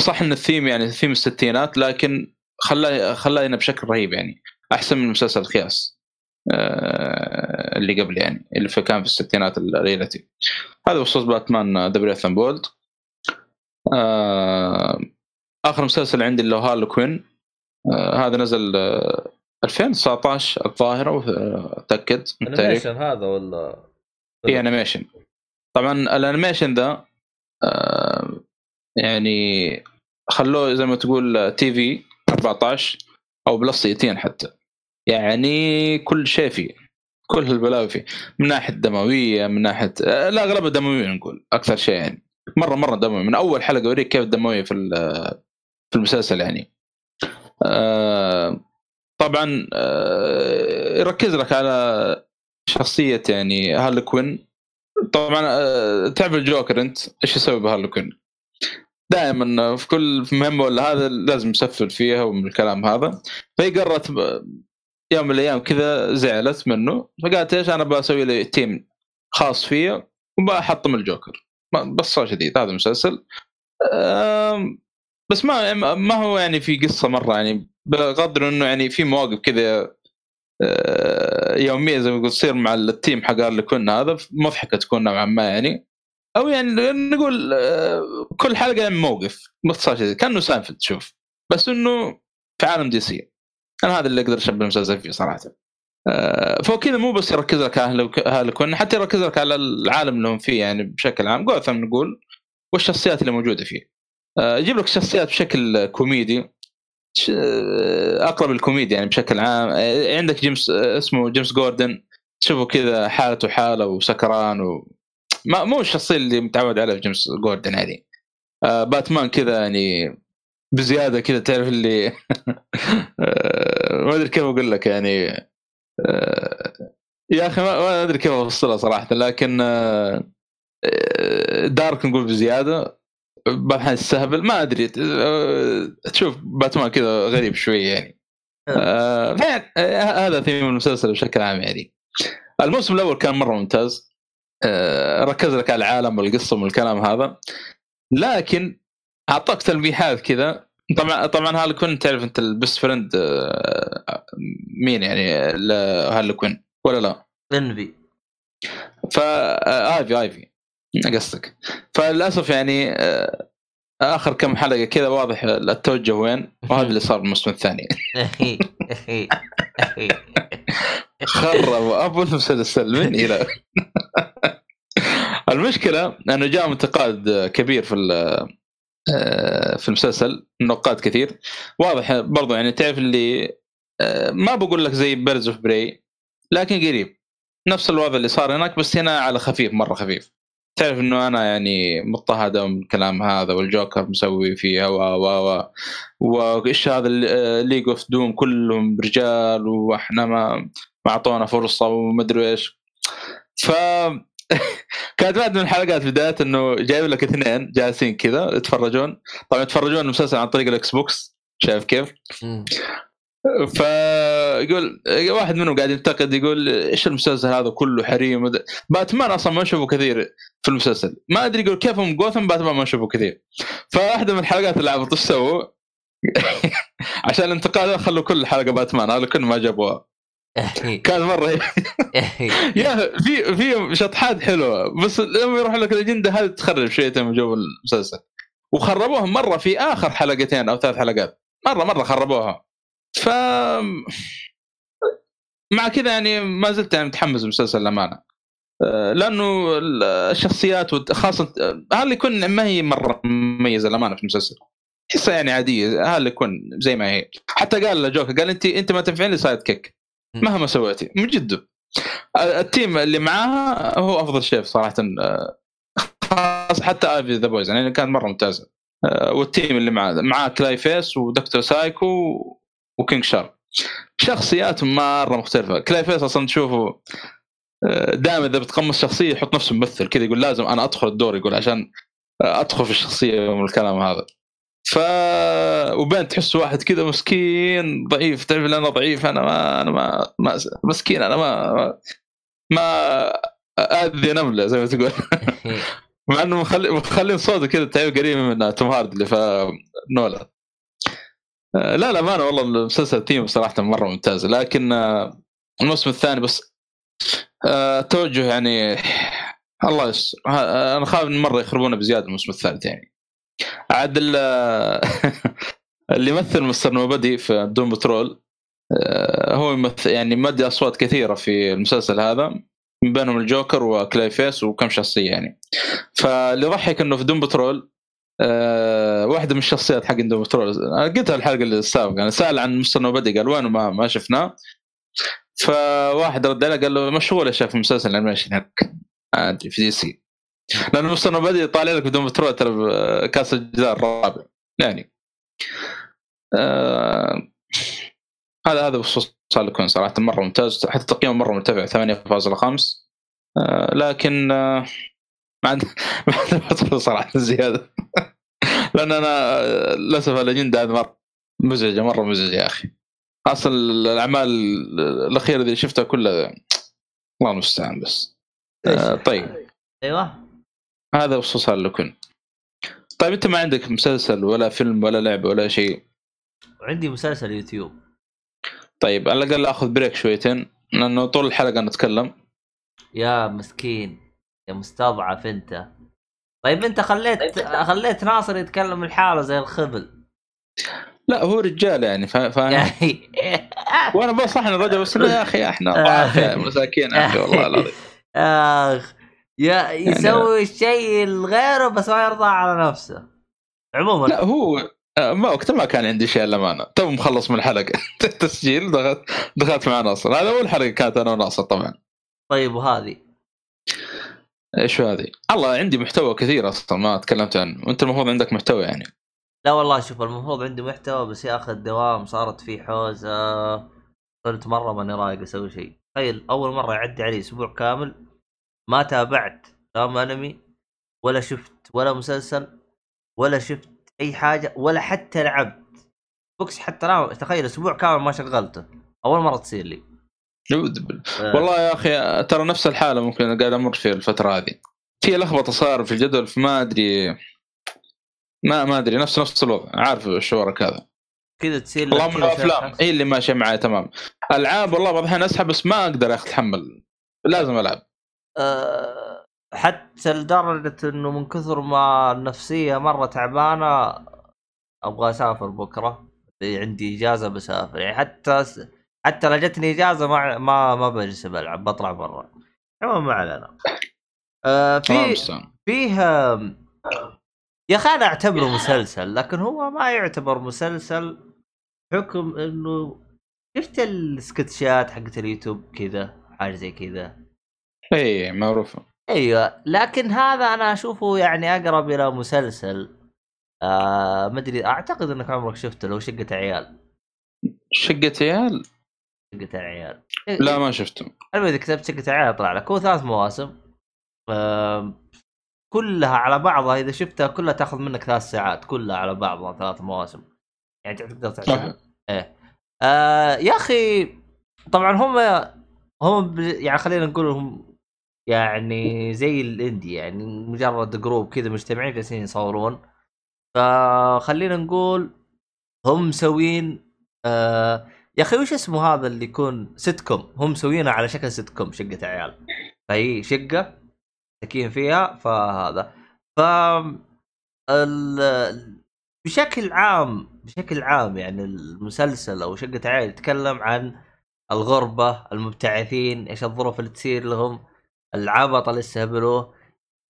صح إن الثيم يعني ثيم الستينات لكن خلاه خلاه بشكل رهيب يعني. أحسن من مسلسل الخياس آه، اللي قبل يعني اللي كان في الستينات ال reality هذا بخصوص Batman the Brave and Bold آخر مسلسل عندي اللي هو Harley Quinn. آه هذا نزل آه 2019 الظاهرة أتأكد animation هذا ولا؟ في animation طبعا ال animation ذا آه يعني خلوه زي ما تقول TV 14 أو plus 18 حتى. يعني كل شيء فيه كل البلاوي فيه من ناحية دموية من ناحية آه، لا أغلبها دموية نقول أكثر شيء يعني. مرة مرة دموي من أول حلقة أوريك كيف الدمويه في في المسلسل يعني. آه طبعا آه يركز لك على شخصية يعني Harley Quinn. طبعا تعرف الجوكر أنت؟ إيش يسوي ب Harley Quinn؟ دائما في كل مهمة ولا هذا لازم يسفل فيها ومن الكلام هذا. فهي قررت يوم من الأيام كذا زعلت منه فقالت إيش أنا بسوي لي team خاص فيا وبحطم الجوكر. باختصار شديد هذا المسلسل. بس ما ما هو يعني في قصة مرة يعني بقدر إنه يعني في مواقف كذا آه، يومية زي ما قلت تصير مع ال team حق اللي كنا هذا مضحكة تكون نوعا ما يعني. أو يعني نقول آه، كل حلقة يعني موقف باختصار شديد. كأنه سانفيلد تشوف بس إنه في عالم DC. أنا هذا اللي أقدر أشبه المسلسل فيه صراحة. آه، فهو كذا مو بس يركز لك على كوين حتى يركز لك على العالم اللي هم فيه يعني بشكل عام. جوثم نقول والشخصيات اللي موجودة فيه. آه، يجيب لك شخصيات بشكل كوميدي أقرب للكوميديا يعني بشكل عام. عندك جيمس اسمه جيمس جوردن. تشوفه كذا حالته حالة وسكران و... ما مو الشخصية اللي متعود عليها في جيمس جوردن هذه. آه باتمان كذا يعني بزيادة كذا تعرف اللي آه ما أدري كيف أقول لك يعني آه يا أخي ما أدري كيف أوصلها صراحة لكن آه دارك نقول بزيادة بعض الاحيان يستهبل ما أدري آه، تشوف باتمان كذا غريب شوي يعني آه هذا ثيم المسلسل بشكل عام يعني. الموسم الأول كان مرة ممتاز آه، ركز لك على العالم والقصة والكلام هذا لكن أعطاك تلميحات كذا طبعا طبعا هارلي كوين تعرف أنت ال best friend آه، مين يعني؟ هارلي كوين ولا لا؟ آيفي. ف آه، آيفي آيفي. قصدك. فللأسف يعني آخر كم حلقة كذا واضح التوجه وين وهذا اللي صار بالموسم الثاني. خرب أبو المسلسل من إلى؟ المشكلة أنه جاء انتقاد كبير في آه، في المسلسل نقاد كثير. واضح برضو يعني تعرف اللي آه، ما بقول لك زي Birds of Prey لكن قريب. نفس الوضع اللي صار هناك بس هنا على خفيف مرة خفيف. تعرف إنه أنا يعني مضطهد من الكلام هذا والجوكر مسوي فيها و و و وإيش هذا Legion of Doom كلهم رجال وإحنا ما ما أعطونا فرصة ومدري إيش. ف كانت واحدة من الحلقات بداية إنه جايب لك اثنين جالسين كذا يتفرجون. طبعا يتفرجون المسلسل عن طريق الإكس بوكس شايف كيف؟ فيقول واحد منهم قاعد ينتقد يقول إيش المسلسل هذا كله حريم؟ باتمان أصلا ما نشوفه كثير في المسلسل. ما أدري يقول كيف هم جوثم باتمان ما نشوفه كثير. فواحدة من الحلقات اللي عبط إيش سووا؟ عشان الانتقاد خلوا كل حلقة باتمان هذا كل ما جابوها. كان مرة. يا في في شطحات حلوة بس لما يروح لك الأجندة هذه تخرب شويتين من جو المسلسل. وخربوها مرة في آخر حلقتين أو ثلاث حلقات. مرة مرة خربوها. ف مع كذا يعني ما زلت يعني متحمس المسلسل للأمانة. آه، لأنه الشخصيات خاصة هارلي كوين ما هي مرة مميزة الامانه في المسلسل. تحسها يعني عادية هارلي كوين زي ما هي. حتى قال الجوكر قال انت انت ما تنفعين لي sidekick. مهما سويتي من جده ال team اللي معاها هو أفضل شيء صراحة آه، خاص حتى آيفي the poison يعني كانت مرة ممتازة. آه، وال team اللي معاه معاه كلاي فيس ودكتور سايكو وكينج شارك شخصياتهم مرة مختلفة. كلاي فيس أصلا تشوفه دائما إذا بيتقمص شخصية يحط نفسه ممثل كذا يقول لازم أنا أدخل الدور يقول عشان آه، أدخل في الشخصية والكلام هذا. ف وبين تحس واحد كذا مسكين ضعيف. تعرف أنا ضعيف؟ أنا ما أنا ما, ما مسكين. أنا ما ما, اذي نملة زي ما تقول. مع إنه مخلي مخلين صوته كذا تعرف قريب من توم هاردي اللي في نولان. آه، لا لا ما أنا والله المسلسل team صراحة مرة ممتاز. لكن آه، الموسم الثاني بس آه، توجه يعني الله يستر. أنا إن مرة يخربونه بزيادة الموسم الثالث يعني. عاد ال- اللي يمثل مستر نوبدي في Doom Patrol آه، هو يمثل يعني مؤدي أصوات كثيرة في المسلسل هذا من بينهم الجوكر وكلاي فيس وكم شخصية يعني. فاللي يضحك إنه في Doom Patrol آه واحدة من الشخصيات حق Doom Patrol قلتها الحلقة السابقة أنا سأل عن مستر نوبدي قال وينه؟ ما ما شفناه. فواحد رد عليه قال له مشغول يا شيخ في مسلسل ال animation هناك ما ادري في دي سي. لأن مستر نوبدي طالع لك ب Doom Patrol ترى كاسر الجدار الرابع. يعني آه هذا هذا بخصوص هالكون صراحة مرة ممتاز. حتى تقييمه مرة مرتفع 8.5 آه لكن آه ما عندي ما عندي صراحة زيادة. لأن أنا آه، للأسف الاجنده هذه مرة مزعجة مرة مزعجة يا أخي. أصلا الأعمال الأخيرة اللي شفتها كلها الله المستعان بس. آه طيب. أيوه. هذا بخصوص هالكون طيب أنت ما عندك مسلسل ولا فيلم ولا لعبة ولا شيء؟ وعندي مسلسل يوتيوب. طيب على الأقل آخذ بريك شويتين لأنه طول الحلقة نتكلم. يا مسكين يا مستضعف أنت. طيب أنت خليت خليت ناصر يتكلم لحاله زي الخبل. لا هو رجال يعني فا- فاهم وأنا بنصح الرجل بس لا يا أخي إحنا ضعاف مساكين أخي والله العظيم. آخ. يسوي الشيء لغيره بس ما يرضى على نفسه. عموما. لا هو آه، ما وقتها ما كان عندي شيء للامانه تو مخلص من الحلقة. تسجيل دخلت دخلت مع ناصر. هذا أول حلقة كانت أنا وناصر طبعا. طيب وهذه؟ إيش هذه؟ الله عندي محتوى كثير أصلا ما تكلمت عنه. وأنت المفروض عندك محتوى يعني. لا والله شوف المفروض عندي محتوى بس يا أخي الدوام صارت فيه حوسه صرت مرة ماني رايق أسوي شيء. تخيل أول مرة يعدي علي أسبوع كامل ما تابعت لا أنمي ولا شفت ولا مسلسل ولا شفت أي حاجة ولا حتى لعبت. بوكس حتى لا تخيل أسبوع كامل ما شغلته. أول مرة تصير لي. آه، والله يا أخي ترى نفس الحالة ممكن قاعد أمر في الفترة هذه. في لخبطة صار في الجدول فما أدري ما ما أدري نفس نفس الوضع. عارف شعورك هذا. كذا تصير لك اللهم كذا الافلام هي اللي ماشية معي تمام. ألعاب والله بعض الأحيان أسحب بس ما أقدر اتحمل لازم ألعب. آه، حتى لدرجة إنه من كثر ما النفسية مرة تعبانة أبغى أسافر بكرة. عندي إجازة بسافر. يعني حتى حتى لو جتني إجازة ما ما ما بجلس بلعب بطلع برا. عموما ما علينا. آه في فيه يا أخي أنا أعتبره مسلسل لكن هو ما يعتبر مسلسل حكم إنه شفت السكتشات حقت اليوتيوب كذا حاجة زي كذا. اي معروفة. أيوه لكن هذا أنا أشوفه يعني أقرب إلى مسلسل. آه ما أدري أعتقد إنك عمرك شفته لو شقة عيال. شقة عيال؟ شقة عيال. لا ما شفته. المهم إذا كتبت شقة عيال يطلع لك. هو ثلاث مواسم. آه كلها على بعضها إذا شفتها كلها تأخذ منك ثلاث ساعات. كلها على بعضها ثلاث مواسم. يعني تقدر تعتبر إيه. آه يا أخي طبعا هم هم يعني خلينا نقول هم يعني زي الإندي يعني مجرد جروب كذا مجتمعين جالسين يصورون. فخلينا نقول هم مسوين آه يا أخي وش اسمه هذا اللي يكون سيت كوم هم مسوينه على شكل سيت كوم شقة عيال. فهي شقة ساكنين فيها فهذا. ف ال... بشكل عام بشكل عام يعني المسلسل أو شقة عيال يتكلم عن الغربة المبتعثين إيش الظروف اللي تصير لهم. العبط اللي استهبلوه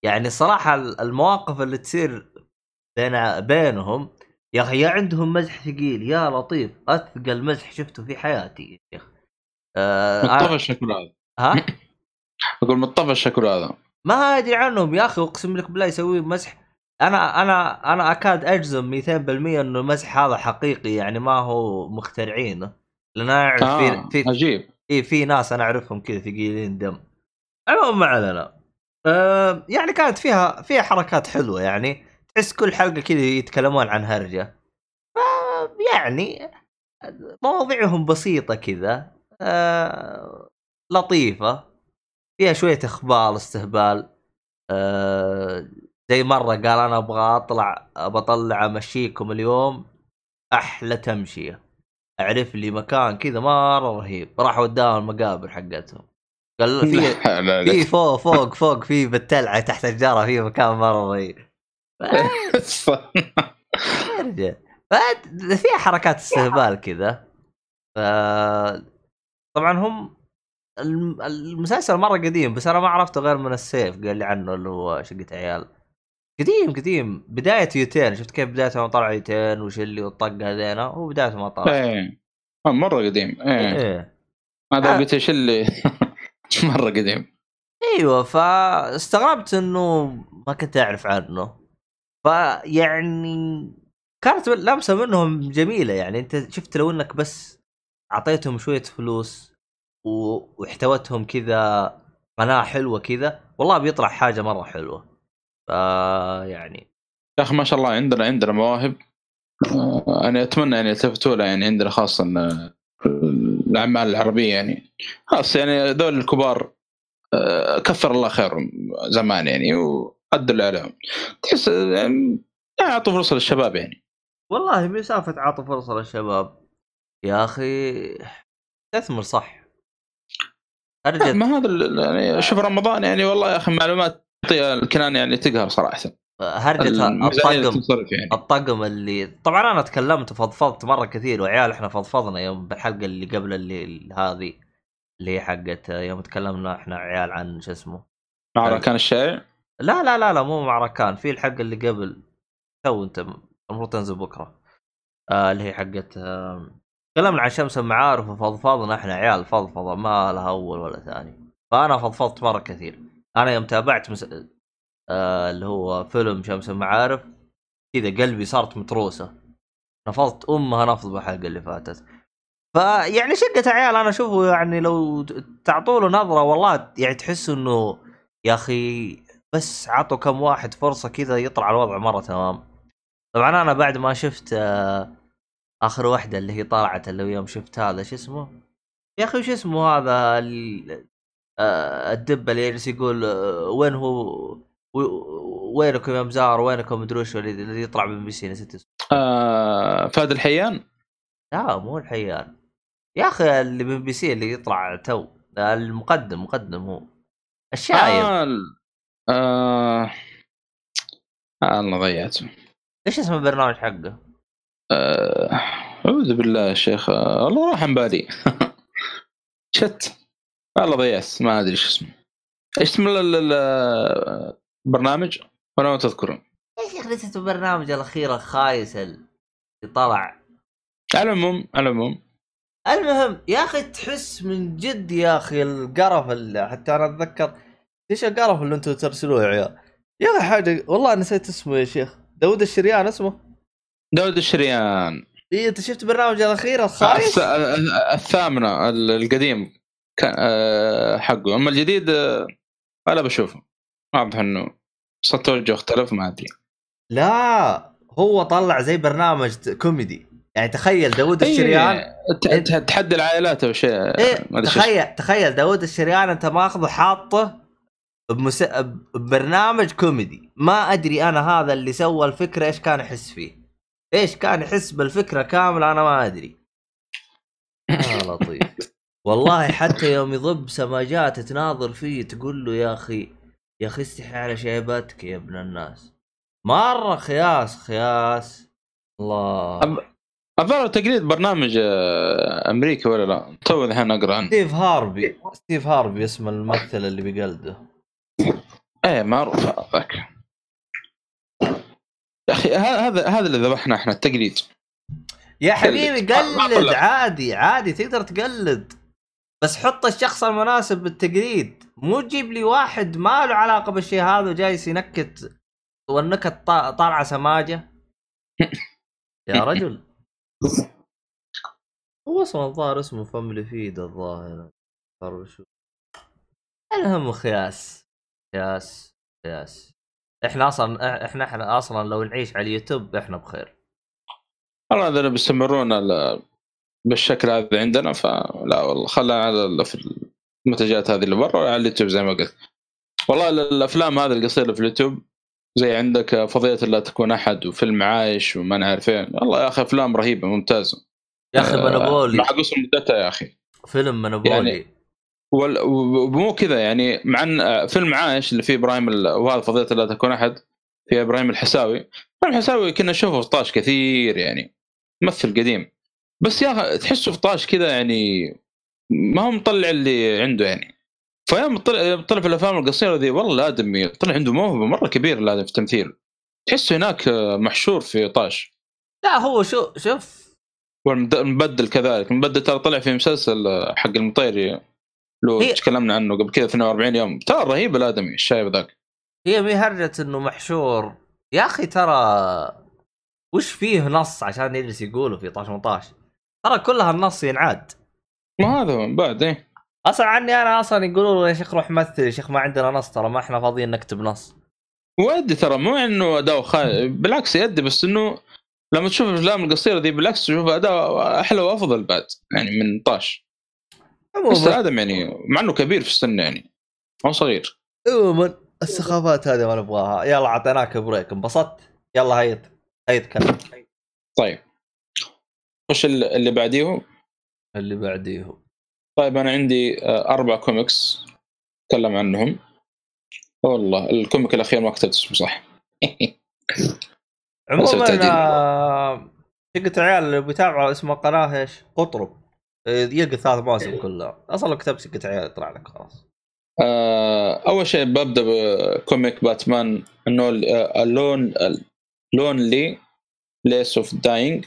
يعني الصراحة المواقف اللي تصير بين بينهم يا أخي يا عندهم مزح ثقيل يا لطيف أثقل مزح شفته في حياتي يا شيخ. آه مطفى الشكل هذا. ها؟ أقول مطفى الشكل هذا. ما أدري عنهم يا أخي أقسم لك بالله يسوي مسح أنا أنا أنا أكاد أجزم 200% إنه المسح هذا حقيقي يعني ما هو مخترعينه. لأن أنا أعرف آه في في عجيب. إيه في ناس أنا أعرفهم كذا ثقيلين دم. المهم ما علينا. أه يعني كانت فيها فيها حركات حلوة يعني. تحس كل حلقة كذا يتكلمون عن هرجة. يعني مواضيعهم بسيطة كذا. أه لطيفة. فيها شوية إخبار استهبال. أه زي مرة قال أنا أبغى أطلع بطلع امشيكم اليوم. أحلى تمشية. أعرف لي مكان كذا مرة رهيب. راح وداهم المقابر حقتهم. قال في في فوق فوق فوق في بالتلعه تحت الجاره في مكان مرة رهيب فت- فيها حركات استهبال كذا. ف... طبعا هم الم- المسلسل مرة قديم بس أنا ما عرفته غير من السيف قال لي عنه اللي هو شقة عيال. قديم قديم. بداية يوتين شفت كيف بدايته ما طلع يوتين وش اللي والطق هذينا هو بدايته ما طلع. إيه. مرة قديم إيه. إيه. هذا آه. قلت إيش اللي مرة قديم. أيوه فاستغربت إنه ما كنت أعرف عنه. فيعني كانت لمسة منهم جميلة يعني. أنت شفت لو إنك بس أعطيتهم شوية فلوس و- واحتوتهم كذا قناة حلوة كذا والله بيطلع حاجة مرة حلوة. ف يعني. يا أخي ما شاء الله عندنا عندنا مواهب. أنا أتمنى يعني يلتفتوا لها يعني عندنا خاصة الأعمال العربية يعني. خاص يعني ذول الكبار آه، كثر الله خيرهم زمان يعني وأدوا اللي عليهم. تحس يعني اعطوا فرصة للشباب يعني. والله مسافه عطوا فرصة للشباب يا أخي تثمر صح. ارجع ما هذا يعني شوف رمضان يعني والله يا أخي معلومات الكنان يعني تقهر صراحة. هرجة الطقم تنصرف يعني. الطقم اللي طبعا أنا تكلمت وفضفضت مرة كثير وعيال إحنا فضفضنا يوم بالحلقة اللي قبل اللي هذه اللي هي حقت يوم تكلمنا إحنا عيال عن شو اسمه. مع كان الشارع لا لا لا لا مو مع ركان في الحلقة اللي قبل. تو أنت المفروض تنزل بكرة. آه اللي هي حقت آه تكلمنا عن شمس المعارف وفضفضنا إحنا عيال فضفضة ما لها أول ولا ثاني. فأنا فضفضت مرة كثير. أنا يوم تابعت مس... آه اللي هو فيلم شمس المعارف. كذا قلبي صارت متروسة. نفضت أمها نفض بالحلقة اللي فاتت. فيعني شقة عيال أنا أشوفه يعني لو تعطوا له نظرة والله يعني تحس إنه يا أخي بس عطوا كم واحد فرصة كذا يطلع الوضع مرة تمام. طبعا أنا بعد ما شفت آه، آخر واحدة اللي هي طلعت اللي يوم شفت هذا شو اسمه؟ يا أخي وش اسمه هذا آه، الدب اللي يجلس يقول وين هو؟ وينكم يا مزار؟ وينكم مدري وش اللي اللي يطلع من بي سي نسيت اسمه آه فهد الحيان؟ لا مو الحيان. يا أخي اللي من بي سي اللي يطلع تو. المقدم مقدم هو. الشايب. آه آه آه الله ضيعته. إيش اسم البرنامج حقه؟ آه، أعوذ بالله يا شيخ. والله راح عن بالي. شت. والله ضيعت. ما أدري إيش اسمه. إيش اسم البرنامج؟ ولا ما تذكرون؟ يا شيخ نسيت البرنامج الأخير الخايس اللي طلع؟ على العموم على العموم. المهم يا أخي تحس من جد يا أخي القرف اللي حتى أنا أتذكر. إيش القرف اللي أنتم ترسلوه يا عيال؟ يا أخي حاجة والله نسيت اسمه يا شيخ. داود الشريان اسمه؟ داود الشريان. اي أنت شفت برنامج الأخير الخايس؟ الث- الثامنة ال- القديم. آه، حقه. أما الجديد آه، أنا بشوفه. واضح إنه صوت توجه اختلف ما أدري. لا هو طلع زي برنامج كوميدي. يعني تخيل داود إيه، الشريان ت- تحدي العائلات أو شيء إيه. تخيل تخيل داود الشريان أنت ماخذه حاطه بمس... ببرنامج كوميدي. ما أدري أنا هذا اللي سوى الفكرة إيش كان يحس فيه. إيش كان يحس بالفكرة كاملة أنا ما أدري. يا لطيف. والله حتى يوم يضب سماجات تناظر فيه تقول له يا أخي يا أخي استحي على شيبتك يا ابن الناس. مرة خياس خياس. الله. أب- الظاهر تقليد برنامج آه، أمريكي ولا لا؟ تو الحين أقرأ عنه ستيف هارفي. ستيف هاربي اسم الممثل اللي بيقلده. إيه معروف. هذاك يا أخي هذا هذا اللي ذبحنا إحنا التقليد يا. حبيبي قلد. عادي عادي تقدر تقلد. بس حط الشخص المناسب بالتقليد. مو تجيب لي واحد ما له علاقة بالشيء هذا وجايس ينكت والنكت طا- طالعه سماجة. يا رجل. هو أصلا الظاهر اسمه Family Feud الظاهر. المهم خياس. خياس. خياس. إحنا أصلا إحنا إحنا أصلا لو نعيش على اليوتيوب إحنا بخير. والله إذا بيستمرون ال- بالشكل هذا عندنا فلا والله خلينا على المنتجات هذه اللي برا على اليوتيوب زي ما قلت. والله ال- الأفلام هذه القصيره في اليوتيوب زي عندك فضيلة لا تكون أحد وفيلم عايش وما نعرف إيه والله يا أخي أفلام رهيبة ممتازه يا أخي آه، منابولي مع قصر مدتها يا أخي. فيلم منابولي يعني- ومو كذا يعني مع إن آه، فيلم عايش اللي فيه إبراهيم ال- وهذا فضيلة لا تكون أحد في إبراهيم الحساوي. إبراهيم الحساوي كنا نشوفه في طاش كثير يعني ممثل قديم. بس يا أخي تحسه في طاش كذا يعني ما هو مطلع اللي عنده يعني. فيوم طلع طلع في الأفلام القصيرة ذي والله الادمي طلع عنده موهبة مرة كبيرة الادمي في التمثيل. تحسه هناك محشور في طاش. لا هو شو شوف. والمبدل كذلك. المبدل ترى طلع في مسلسل حق المطيري لو هي- تكلمنا عنه قبل كذا 42 يوم. ترى رهيب الادمي الشايب ذاك. هي مي هرجة إنه محشور. يا أخي ترى وش فيه نص عشان يجلس يقوله في طاش مطاش؟ ترى كلها النص ينعاد. ما هذا هو بعد إيه. أصلا عني أنا أصلا يقولوا يا شيخ روح مثل يا شيخ ما عندنا نص ترى ما إحنا فاضيين نكتب نص. ويدي ترى مو إنه أداء خايب بالعكس يدي بس إنه لما تشوف الافلام القصيرة دي بالعكس تشوف أداء أحلى وأفضل بعد يعني من طاش. بس الادم يعني مع إنه كبير في السن يعني هو صغير. عموما السخافات هذه ما نبغاها. يلا اعطيناك بريك انبسطت؟ يلا hate hate كلام. طيب. خش ال- اللي بعديه اللي بعديه طيب أنا عندي آه، أربع كوميكس أتكلم عنهم. والله ال comic الأخير ما كتبت اسمه صح؟ عموما. آه، شقة عيال اللي بيتابعوا اسم القناه إيش؟ قطرب. آه، يلقى ثلاث مواسم كلها. أصلا لو كتبت شقة عيال يطلع لك خلاص. أول شيء ببدأ ب comic باتمان انه اللون Lonely Place of Dying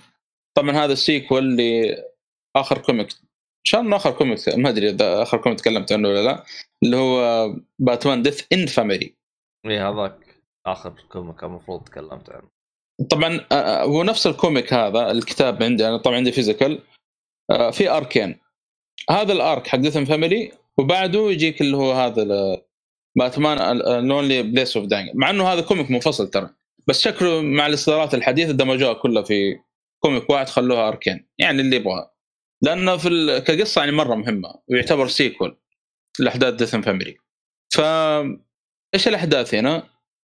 طبعا هذا ال sequel لآخر comic ان شاء الله آخر comic ما أدري إذا آخر comic تكلمت عنه ولا لا. اللي هو باتمان Death in Family اي هذاك آخر comic المفروض تكلمت عنه. طبعا آه، آه، هو نفس ال comic هذا الكتاب عندي أنا طبعا عندي physical آه، في arc ين هذا ال arc حق Death Family وبعده يجيك اللي هو هذا باتمان Lonely Place of Dying مع إنه هذا comic منفصل ترى. بس شكله مع الاصدارات الحديثة دمجوها كلها في comic واحد خلوها arc ين يعني اللي يبغاها. لأنه في ال- كقصة يعني مرة مهمة ويعتبر sequel لأحداث Death Family ف إيش الأحداث هنا؟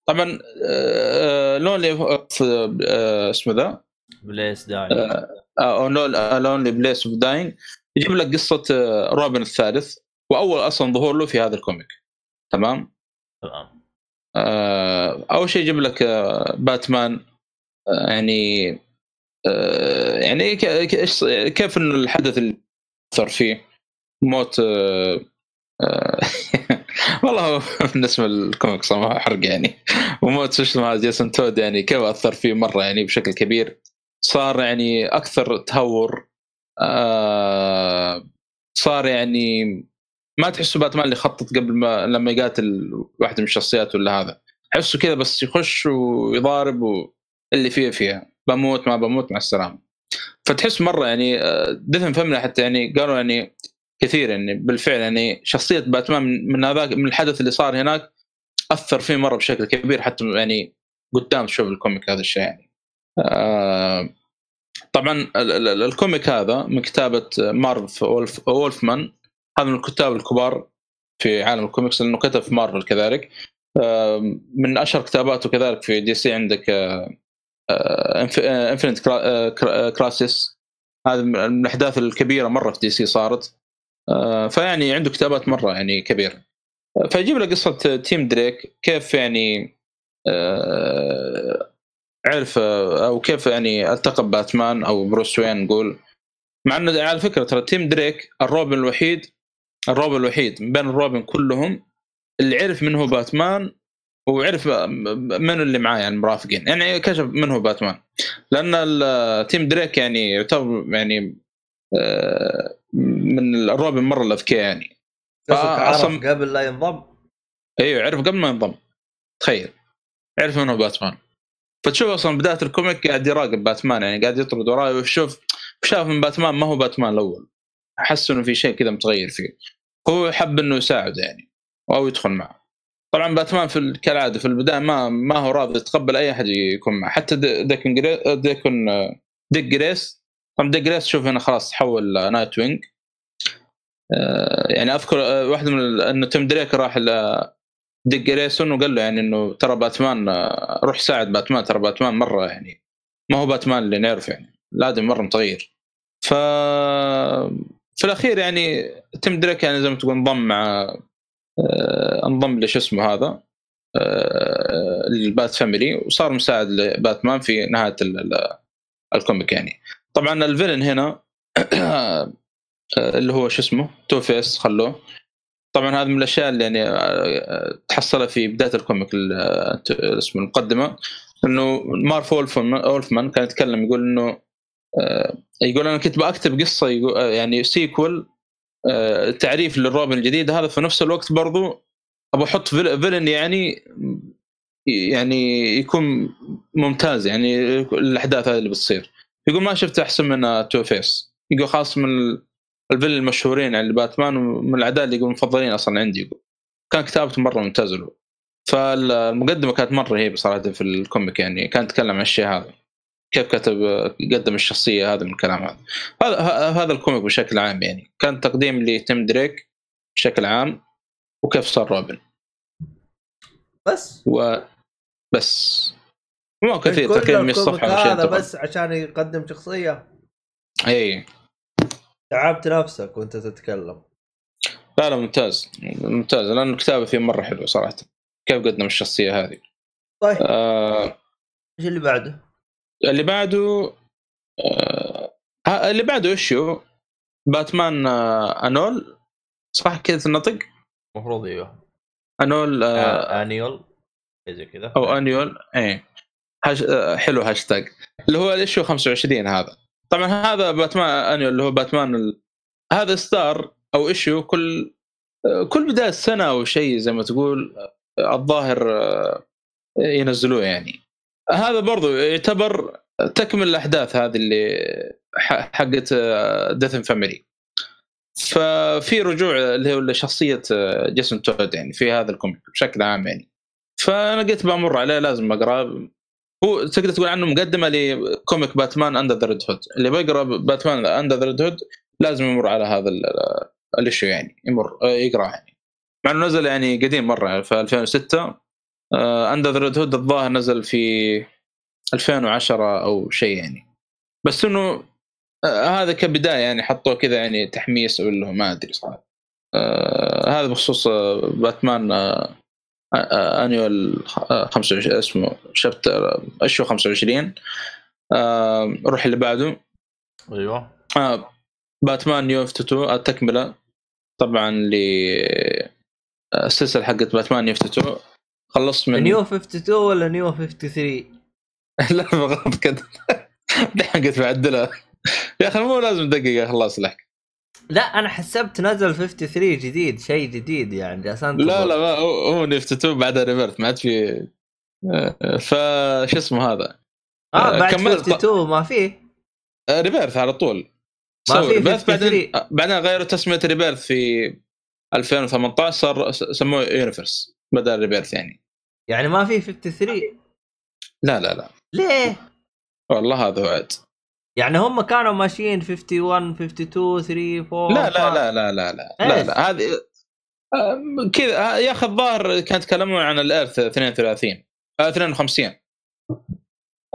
طبعا آه، Lonely في آه، اسمه ذا؟ Place Dying أو Lonely Place of Dying يجيب لك قصة آه، روبن الثالث وأول أصلا ظهور له في هذا ال comic. تمام؟ تمام. آه، أول شيء يجيب لك آه، باتمان آه، يعني آه، يعني ك- إيش- كيف إنه الحدث اللي اثر فيه؟ موت آه، آه، والله بالنسبة للكوميكس ما حرق يعني. وموت شو اسمه جيسون تود يعني كيف أثر فيه مرة يعني بشكل كبير. صار يعني أكثر تهور آه صار يعني ما تحسه باتمان اللي خطط قبل ما لما يقاتل واحدة من الشخصيات ولا هذا. تحسه كذا بس يخش ويضارب واللي فيه فيها. بموت ما بموت مع السلامة. فتحس مرة يعني دفن فمنا حتى يعني قالوا يعني كثير يعني بالفعل يعني شخصية باتمان من هذاك من الحدث اللي صار هناك أثر فيه مرة بشكل كبير حتى يعني قدام تشوف ال comic هذا الشيء يعني. آه طبعا ال comic هذا من كتابة مارف وولف وولفمان هذا من الكتاب الكبار في عالم ال comic س لأنه كتب في مارفل كذلك. من أشهر كتاباته كذلك في دي سي عندك Infinite Crisis هذا من الأحداث الكبيرة مرة في دي سي صارت. آه، فيعني عنده كتابات مرة يعني كبيرة. فيجيب لك قصة تيم دريك كيف يعني آه، عرف أو كيف يعني التقى باتمان أو بروس وين نقول. مع إنه على فكرة ترى تيم دريك الروبن الوحيد الروبن الوحيد من بين الروبن كلهم اللي عرف من هو باتمان وعرف من اللي معاه يعني مرافقين. يعني كشف من هو باتمان. لأن تيم دريك يعني يعتبر يعني آه، من الروبن مرة الأذكياء يعني. عرف قبل لا ينضم؟ إيوه عرف قبل ما ينضم. تخيل. عرف من هو باتمان. فتشوف أصلا بداية ال comic قاعد يراقب باتمان يعني قاعد يطرد وراه ويشوف شاف من باتمان ما هو باتمان الأول. أحس إنه في شيء كذا متغير فيه. هو حب إنه يساعده يعني أو يدخل معه. طبعا باتمان في كالعاده في البداية ما ما هو راضي يتقبل أي أحد يكون معه. حتى ديكون ديكون ديك جريس. طبعا ديك جريس شوف هنا خلاص تحول نايت وينج. آه، يعني أذكر آه، واحدة من إنه تيم دريك راح ديك جريسون وقال له يعني إنه ترى باتمان آه، روح ساعد باتمان ترى باتمان مرة يعني ما هو باتمان اللي نعرفه يعني الادمي مرة متغير. ف في الأخير يعني تيم دريك يعني زي ما تقول انضم مع انضم لش اسمه هذا؟ ال Bat Family وصار مساعد لباتمان في نهاية ال comic يعني. طبعا ال villain هنا اللي هو شو اسمه؟ Two-Face خلوه. طبعا هذا من الأشياء اللي يعني آه، تحصلها في بداية ال comic آه، اسمه المقدمة. إنه مارف اولفمان كان يتكلم يقول إنه آه، يقول أنا كنت بكتب قصة يعني sequel تعريف للروبن الجديد. هذا في نفس الوقت برضو أبغى أحط villain يعني يعني يكون ممتاز يعني الأحداث هذه اللي بتصير. يقول ما شفت أحسن من Two-Face. يقول خاص من ال villain المشهورين عند باتمان ومن الأعداء اللي يقول مفضلين أصلا عندي يقول. كان كتابته مرة ممتازة فالمقدمة كانت مرة رهيبة صراحة في ال comic يعني كان يتكلم عن الشيء هذا. كيف كتب قدم الشخصية هذا من الكلام هذا. هذا هذا ال comic بشكل عام يعني. كان تقديم لتيم دريك بشكل عام وكيف صار روبن. بس. و بس. مو كثير تقريبا 100 صفحه هذا بس عشان يقدم شخصية. إي. تعبت نفسك وانت تتكلم. لا لا ممتاز. ممتاز. لأنه الكتابة فيه مرة حلوة صراحة. كيف قدم الشخصية هذه. طيب. آه. إيش اللي بعده؟ اللي بعده آه اللي بعده ايشو باتمان آه أنول. صح كذا النطق؟ المفروض إيوه. أنول آه, آه أنيول. زي كذا. أو annual إيه. آه حلو هاشتاج. اللي هو ال issue 25 هذا؟ طبعا هذا باتمان annual اللي هو باتمان ال... هذا ستار أو issue كل كل بداية سنة أو شيء زي ما تقول الظاهر ينزلوه يعني. هذا برضو يعتبر تكمل الأحداث هذه اللي حقت death in family ففي رجوع اللي هو شخصيه جيسون تود يعني في هذا ال comic بشكل عام يعني. فأنا قلت بمر عليه لازم اقرا هو تقدر تقول عنه مقدمة ل comic باتمان under the red hood اللي بيقرا باتمان under the red hood لازم يمر على هذا ال issue يعني يمر يقرا يعني. مع إنه نزل يعني قديم مرة في 2006 under red hood الظاهر نزل في 2010 أو شيء يعني. بس إنه آه، هذا كبداية يعني حطوه كذا يعني تحميس ولا ما أدري صراحة. آه هذا بخصوص باتمان آه annual 25 اسمه chapter issue 25 آه روح اللي بعده. أيوه. آه باتمان new 52 التكملة طبعا ل السلسلة حقت باتمان new 52 خلصت من new 52 ولا new 53 لا بغض كذا دحين قلت بعدلها. يا أخي مو لازم دقيقة خلاص لك لا أنا حسبت نزل 53 جديد شيء جديد يعني عشان لا لا ما هو هو new 52 بعدها rebirth ما عاد في فش اسمه هذا؟ آه بعد كملت- 52 ما فيه rebirth على طول. ما في rebirth 53. بعدين بعدين غيروا تسمية rebirth في 2018 صار سموه universe. بدل rebirth يعني يعني ما فيه 53 لا لا لا. ليه؟ والله هذا وعد يعني هم كانوا ماشيين 51 52 3 4 لا لا لا لا لا لا لا؟ لا. هذه آه، كذا يا أخي الظاهر كانوا يتكلمون عن ال earth 32 آه، 52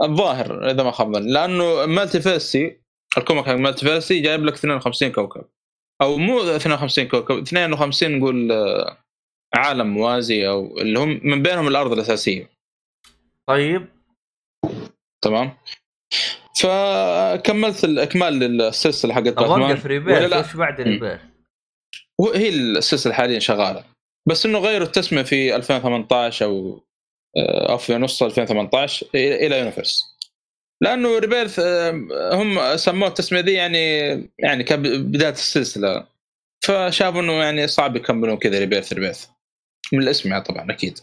الظاهر إذا ما خاب لأنه multiversity ال comic حق multiversity جايب لك 52 كوكب. أو مو 52 كوكب 52 نقول آه، عالم موازي أو اللي هم من بينهم الأرض الأساسية. طيب. تمام؟ فكملت الاكمال للسلسله حقت باتمان rebirth لا؟ وش بعد rebirth؟ هي السلسلة حاليا شغالة. بس إنه غيروا التسمية في 2018 أو أو في نص 2018 إلى universe. لأنه rebirth آه، هم سموه التسمية دي يعني يعني كان بدايه السلسلة. فشافوا إنه يعني صعب يكملون كذا rebirth rebirth من الاسم يعني طبعا أكيد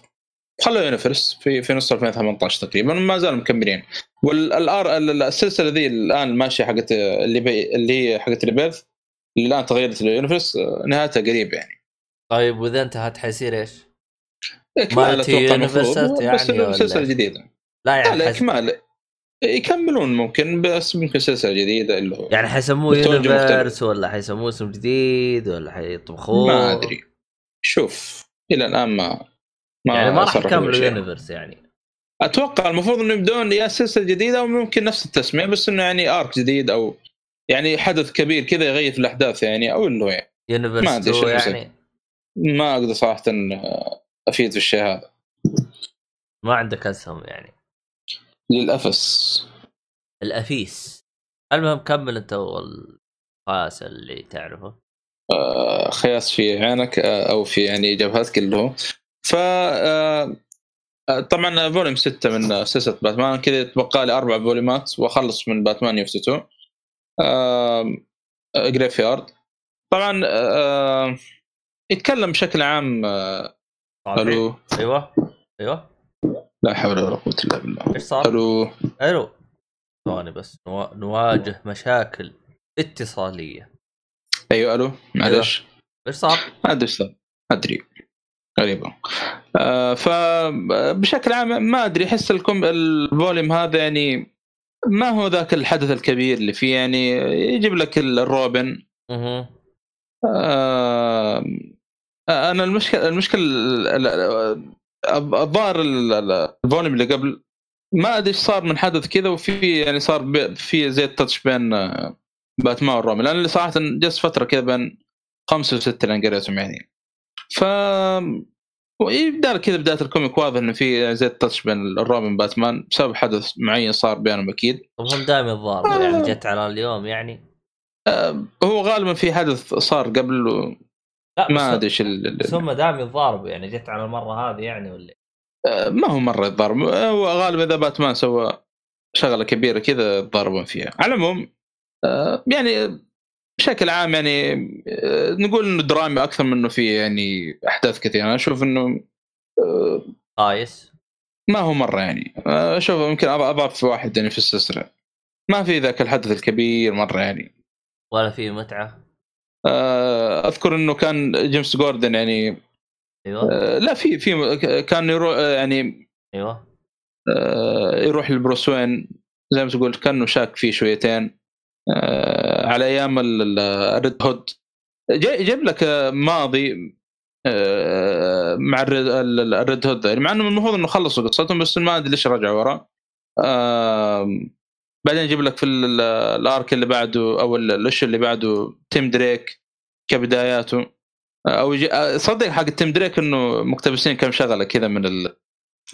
خلوا universe في في نص 2018 تقريبا وما زالوا مكملين والار السلسلة ذي الآن ماشية حقت اللي بي اللي هي حقت rebirth اللي الآن تغيرت ل universe آه، نهايتها قريب يعني طيب وإذا انتهت حيصير إيش؟ إكمال universe ات بس يعني انه سلسلة؟ جديدة لا يعني لا. إكمال يكملون ممكن بس ممكن سلسلة جديدة اللي هو يعني حيسموه. universe ولا حيسموه اسم جديد ولا حيطبخوه ما أدري شوف إلى الآن ما ما يعني ما راح يكملوا. universe يعني. أتوقع المفروض إنه يبدون يا سلسلة جديدة أو ممكن نفس التسمية بس إنه يعني arc جديد أو يعني حدث كبير كذا يغير في الأحداث يعني أو إنه يعني universe ما أدري 2 شو يعني. ما أقدر صراحة أفيد في الشيء هذا. ما عندك أسهم يعني. للافس الأفيس. المهم كمل أنت والقاس اللي تعرفه. خياس في عينك آه، أو في يعني جبهتك اللي هو. ف آه، آه، طبعا فوليوم 6 من سلسله باتمان كذا يتبقى لي أربع فوليومات وأخلص من باتمان يو 2 جريف يارد طبعا يتكلم بشكل عام ألو. أيوه. أيوه. لا حول ولا قوة إلا بالله. إيش صار؟ ألو. ألو. ثواني بس نوا... نواجه مشاكل اتصالية. أيوه ألو معلش. إيش صار؟ ما أدري إيش صار ما أدري. غريبة. آه فبشكل عام ما أدري أحس الكم الفوليوم هذا يعني ما هو ذاك الحدث الكبير اللي فيه يعني يجيب لك الروبن. أها. آه أنا المشكلة المشكلة ال- ال- الظاهر ال- ال- ال volume اللي قبل ما أدري إيش صار من حدث كذا وفي يعني صار في زي ال touch بين آه، باتمان والروبن لأن صراحة جلس فترة كذا بين خمسة وستة اللي قريتهم يعني ف يبدا كذا بداية ال comic واضح إنه في زي ال touch بين الروبن وباتمان بسبب حدث معين صار بينهم أكيد. هم دائما يتضاربوا يعني جت على اليوم يعني. آه، هو غالبا في حدث صار قبل و- لا ما أدري إيش بس هم دائما يتضاربوا يعني جت على المرة هذه يعني ولا؟ آه، ما هو مرة يتضارب هو غالبا إذا باتمان سوى شغلة كبيرة كذا يتضاربون فيها. على العموم آه، يعني بشكل عام يعني آه، نقول إنه درامي أكثر من إنه في يعني أحداث كثيرة. أنا أشوف إنه آه، قايس ما هو مرة يعني. آه، أشوف يمكن اضعف واحد يعني في السلسلة. ما في ذاك الحدث الكبير مرة يعني. ولا في متعة. آه، أذكر إنه كان جيمس جوردن يعني أيوه. آه، لا في في كان يروح آه، يعني أيوه. آه، يروح لبروس وين زي ما تقول كأنه شاك فيه شويتين. آه، على أيام الريد هود. جاي- جايب لك آه، ماضي آه، مع الريد- ال- الريد هود. يعني مع إنه المفروض إنه خلصوا قصتهم بس ما أدري ليش رجعوا ورا. بعدين يجيب لك في ال- ال arc اللي بعده أو ال- ال issue اللي بعده تيم دريك كبداياته. أو آه، صدق حق تيم دريك إنه مقتبسين كم شغلة كذا من ال...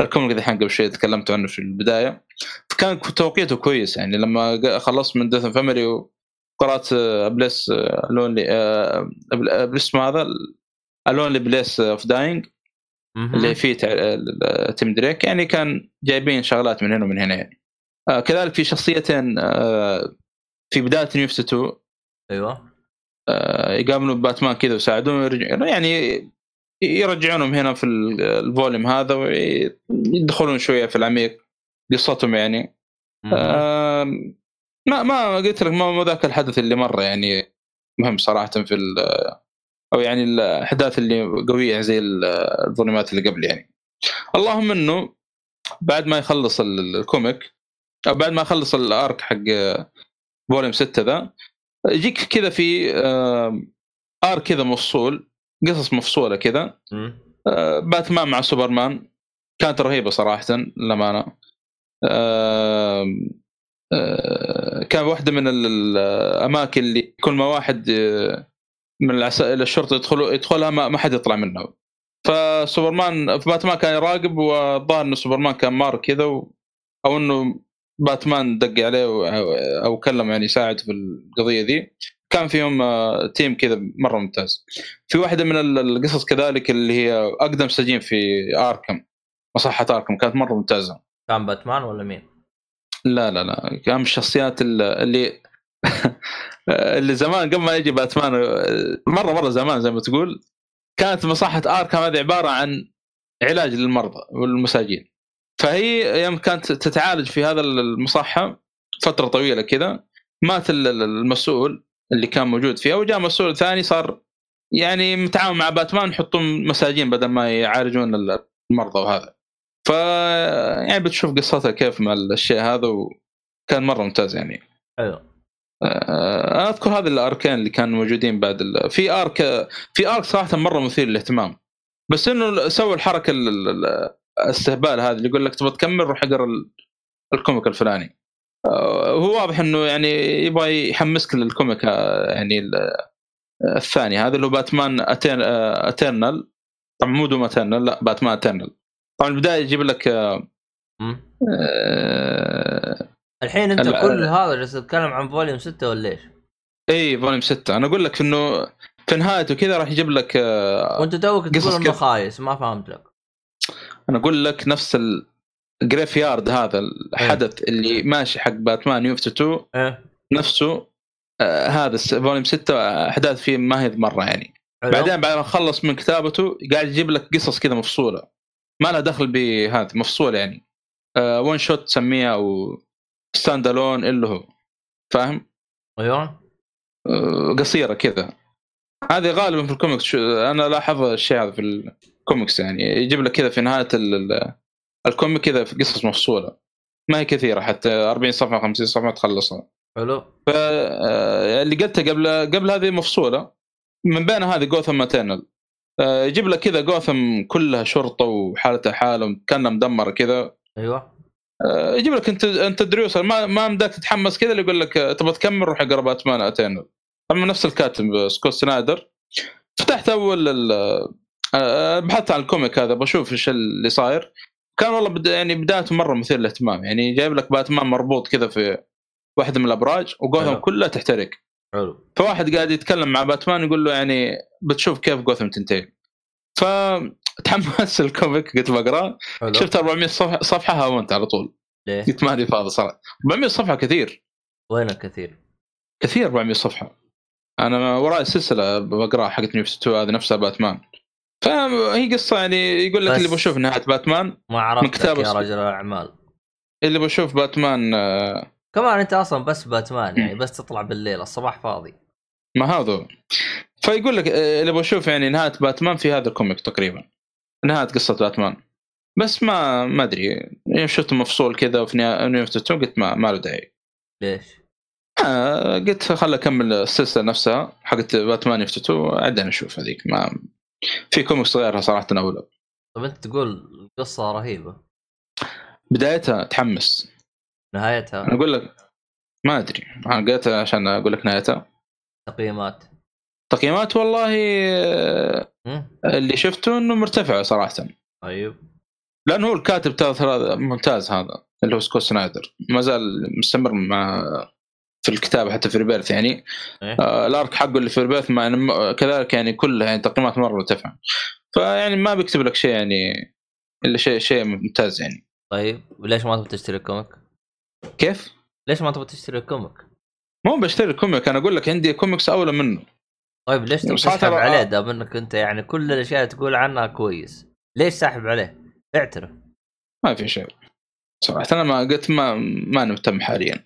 ال comic ذي قبل شوي تكلمت عنه في البداية. فكان توقيته كويس يعني لما خلصت من death family وقرات آه، a place آه، lonely آه، a place ما هذا a lonely place of dying. اللي فيه ال- تيم دريك. يعني كان جايبين شغلات من هنا ومن هنا يعني. آه كذلك في شخصيتين آه في بداية New 52 أيوه. آه يقابلوا باتمان كذا ويساعدون يعني يرجعونهم هنا في ال- ال volume هذا ويدخلون شوية في العميق قصتهم يعني. آه ما ما قلت لك ما ذاك الحدث اللي مرة يعني مهم صراحة في أو يعني الأحداث اللي قوية زي ال- ال volume ات اللي قبل يعني اللهم إنه بعد ما يخلص ال- ال- ال comic أو بعد ما يخلص ال arc حق volume 6 ذا يجيك كذا في arc كذا مفصول قصص مفصولة كذا. آه، باتمان مع سوبرمان كانت رهيبة صراحة للأمانة. آه، آه، كان واحدة من ال- الأماكن اللي كل ما واحد آه، من العسائل الشرطة يدخلوا يدخلها ما ما حد يطلع منها. فسوبرمان في باتمان كان يراقب والظاهر إنه سوبرمان كان مار كذا و... أو إنه باتمان دق عليه و... أو كلم يعني يساعد في القضية ذي. كان فيهم آه، team كذا مرة ممتاز. في واحدة من ال- القصص كذلك اللي هي أقدم سجين في آركم مصحة آركم كانت مرة ممتازة. كان باتمان ولا مين؟ لا لا لا كان من الشخصيات ال- اللي اللي زمان قبل ما يجي باتمان مرة مرة زمان زي ما تقول كانت مصحة آركم هذه عبارة عن علاج للمرضى والمساجين. فهي يوم كانت تتعالج في هذا المصحة فترة طويلة كذا مات ال- ال- المسؤول اللي كان موجود فيها وجاء مسؤول ثاني صار يعني متعاون مع باتمان يحطون مساجين بدل ما يعالجون المرضى وهذا. ف يعني بتشوف قصتها كيف مع الشيء هذا وكان مرة ممتاز يعني. حلو. آه، أنا أذكر هذه ال arc ين اللي كانوا موجودين بعد ال... في arc في arc صراحة مرة مثير للاهتمام. بس إنه سووا الحركة ال- ال- الاستهبال هذا اللي يقول لك تبغى تكمل روح أقرأ ال- ال comic الفلاني. هو واضح إنه يعني يبغى يحمسك لل comic آه، يعني ال- الثاني هذا اللي هو باتمان أتين... آه، Eternal طبعا مو Doom Eternal لا باتمان Eternal طبعا البداية يجيب لك آه،. آه، الحين أنت ال- كل هذا جالس تتكلم عن volume 6 ولا إيش؟ إي volume 6 أنا أقول لك إنه في نهايته كذا راح يجيب لك آه، وأنت توك تقول إنه؟ خايس ما فهمت لك أنا أقول لك نفس ال Graveyard هذا الحدث اللي ماشي حق باتمان يو 2 إيه. نفسه آه هذا volume 6 أحداث فيه ما هي مرة يعني. حلو. بعدين بعد ما خلص من كتابته قاعد يجيب لك قصص كذا مفصولة. ما لها دخل بهذا مفصوله يعني. آه one shot تسميها أو stand alone اللي هو. فاهم؟ أيوه. آه، قصيرة كذا. هذه غالبا في الكوميكس. أنا لاحظ الشيء هذا في الكوميكس يعني. يجيب لك كذا في نهاية ال comic كذا في قصص مفصولة. ما هي كثيرة حتى 40 صفحة 50 صفحة تخلصها. حلو. آه، اللي قلته قبل قبل هذه مفصولة من بين هذه جوثم باتمان Eternal يجيب لك كذا جوثم كلها شرطة وحالتها حالة كانها مدمره كذا. أيوه. آه، يجيب لك أنت أنت دريوس ما ما مداك تتحمس كذا اللي يقول لك آه، تبغى تكمل روح اقرأ باتمان Eternal طبعا نفس الكاتب آه، سكوت سنايدر. فتحت أول آه، بحثت عن ال comic هذا بشوف إيش اللي صاير. كان والله بدا يعني بدايته مرة مثير للاهتمام. يعني جايب لك باتمان مربوط كذا في واحدة من الأبراج وجوثم. كلها تحترق. حلو. فواحد قاعد يتكلم مع باتمان يقول له يعني بتشوف كيف جوثم تنتهي. فتحمست ال comic قلت بقرأه. شفت 400 صفحه صفحة هاونت على طول. ليه؟ قلت ماني فاضي صراحة. 400 صفحة كثير. وين الكثير؟ كثير 400 صفحة. أنا وراي سلسله بقرأها حقت New 52 هذه نفسها باتمان. فهي قصة يعني يقول لك اللي بشوف نهاية باتمان ما كتاب يا. رجل الأعمال اللي بشوف باتمان آه، كمان أنت أصلا بس باتمان يعني بس تطلع بالليل الصباح فاضي ما هذا. فيقول لك آه، اللي بشوف يعني نهاية باتمان في هذا ال comic تقريبا نهاية قصة باتمان بس ما ما أدري يوم شفته مفصول كذا في New 52 قلت ما, ما له داعي ليش؟ آه قلت خل أكمل السلسلة نفسها حقت باتمان يفتو 2 بعدين أشوف هذيك ما في كوميكس غيرها صراحة اولى طب أنت تقول القصة رهيبة. بدايتها تحمس. نهايتها؟ أنا أقول لك ما أدري. أنا قلتها عشان أقول لك نهايتها. تقييمات. تقييمات والله؟ اللي شفته إنه مرتفع صراحة. طيب. لأنه هو الكاتب ترى ممتاز هذا اللي هو سكوت سنايدر. ما زال مستمر مع في الكتابة حتى في Rebirth يعني إيه؟ آه ال arc حقه اللي في Rebirth إنه كذلك يعني كلها يعني تقييمات مرة مرتفعه فيعني ما بيكتب لك شيء يعني إلا شيء شيء ممتاز يعني طيب ليش ما تبغى تشتري ال comic؟ كيف؟ ليش ما تبغى تشتري ال comic؟ مو بشتري ال comic أنا أقول لك عندي كوميكس أولى منه طيب ليش تبغى تسحب عليه دام إنك أنت يعني كل الأشياء تقول عنها كويس ليش ساحب عليه؟ اعترف ما في شيء صراحة أنا ما قلت ما ما مهتم حاليا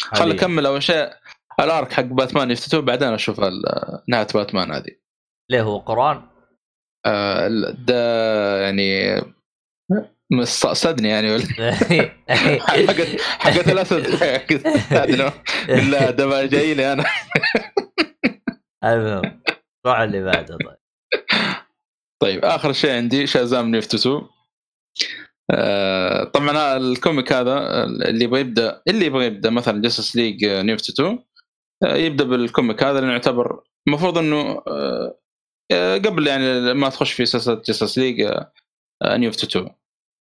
خل. أكمل أول شيء. ال arc حق باتمان يفتتوا بعدين أشوف نهاية باتمان هذه. ليه هو قرآن؟ آه، ده يعني مستقصدني يعني ولا؟ حق حق ثلاثة دقائق لا ده ما جاي لي أنا. المهم روح اللي بعده طيب. طيب آخر شيء عندي شازام نيفتسو آه طبعا الكوميك هذا اللي يبغى يبدأ اللي يبغى يبدأ مثلا جاستس ليج نيفتسو آه يبدأ بال comic هذا لأنه يعتبر المفروض إنه آه آه، قبل يعني ما تخش في سلسلة Justice League New 52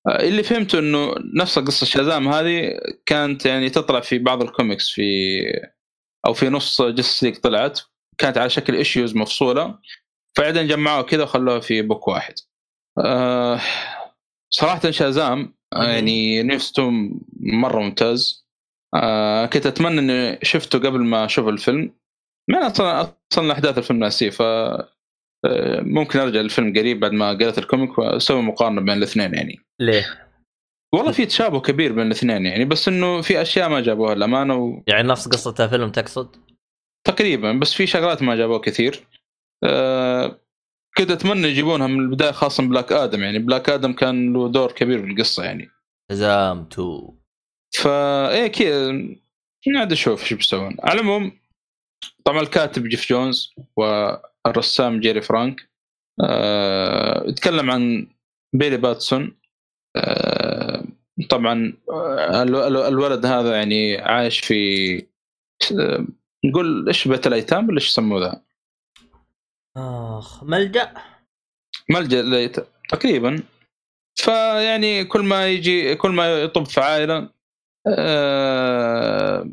اللي فهمته إنه نفس قصة شازام هذه كانت يعني تطلع في بعض الكوميكس في أو في نص Justice League طلعت كانت على شكل issues مفصولة فبعدين جمعوها كذا وخلوها في book واحد. صراحة شازام آه، يعني نفسته مرة ممتاز. آه كنت أتمنى إني شفته قبل ما أشوف الفيلم. إن أصلا أصلا أحداث الفيلم ناسية ف آه، ممكن أرجع للفيلم قريب بعد ما قريت ال comic وأسوي مقارنة بين الاثنين يعني. ليه؟ والله في تشابه كبير بين الاثنين يعني بس إنه في أشياء ما جابوها الامانه يعني نفس قصة الفيلم تقصد؟ وتقريبا بس في شغلات ما جابوها كثير. آه كنت أتمنى يجيبونها من البداية خاصة بلاك آدم. يعني بلاك آدم كان له دور كبير في القصة يعني. شازام 2 فا إيه كذا نقعد نشوف شو بيسوون. على العموم طبعا الكاتب جيف جونز والرسام جاري فرانك آه يتكلم عن بيلي باتسون. آه طبعا آه، ال- ال- الولد هذا يعني عايش في آه، نقول إيش بيت الأيتام ولا إيش يسموه ذا؟ آخ ملجأ؟ ملجأ للأيتام تقريبا. فيعني كل ما يجي كل ما يطب في عائلة آه،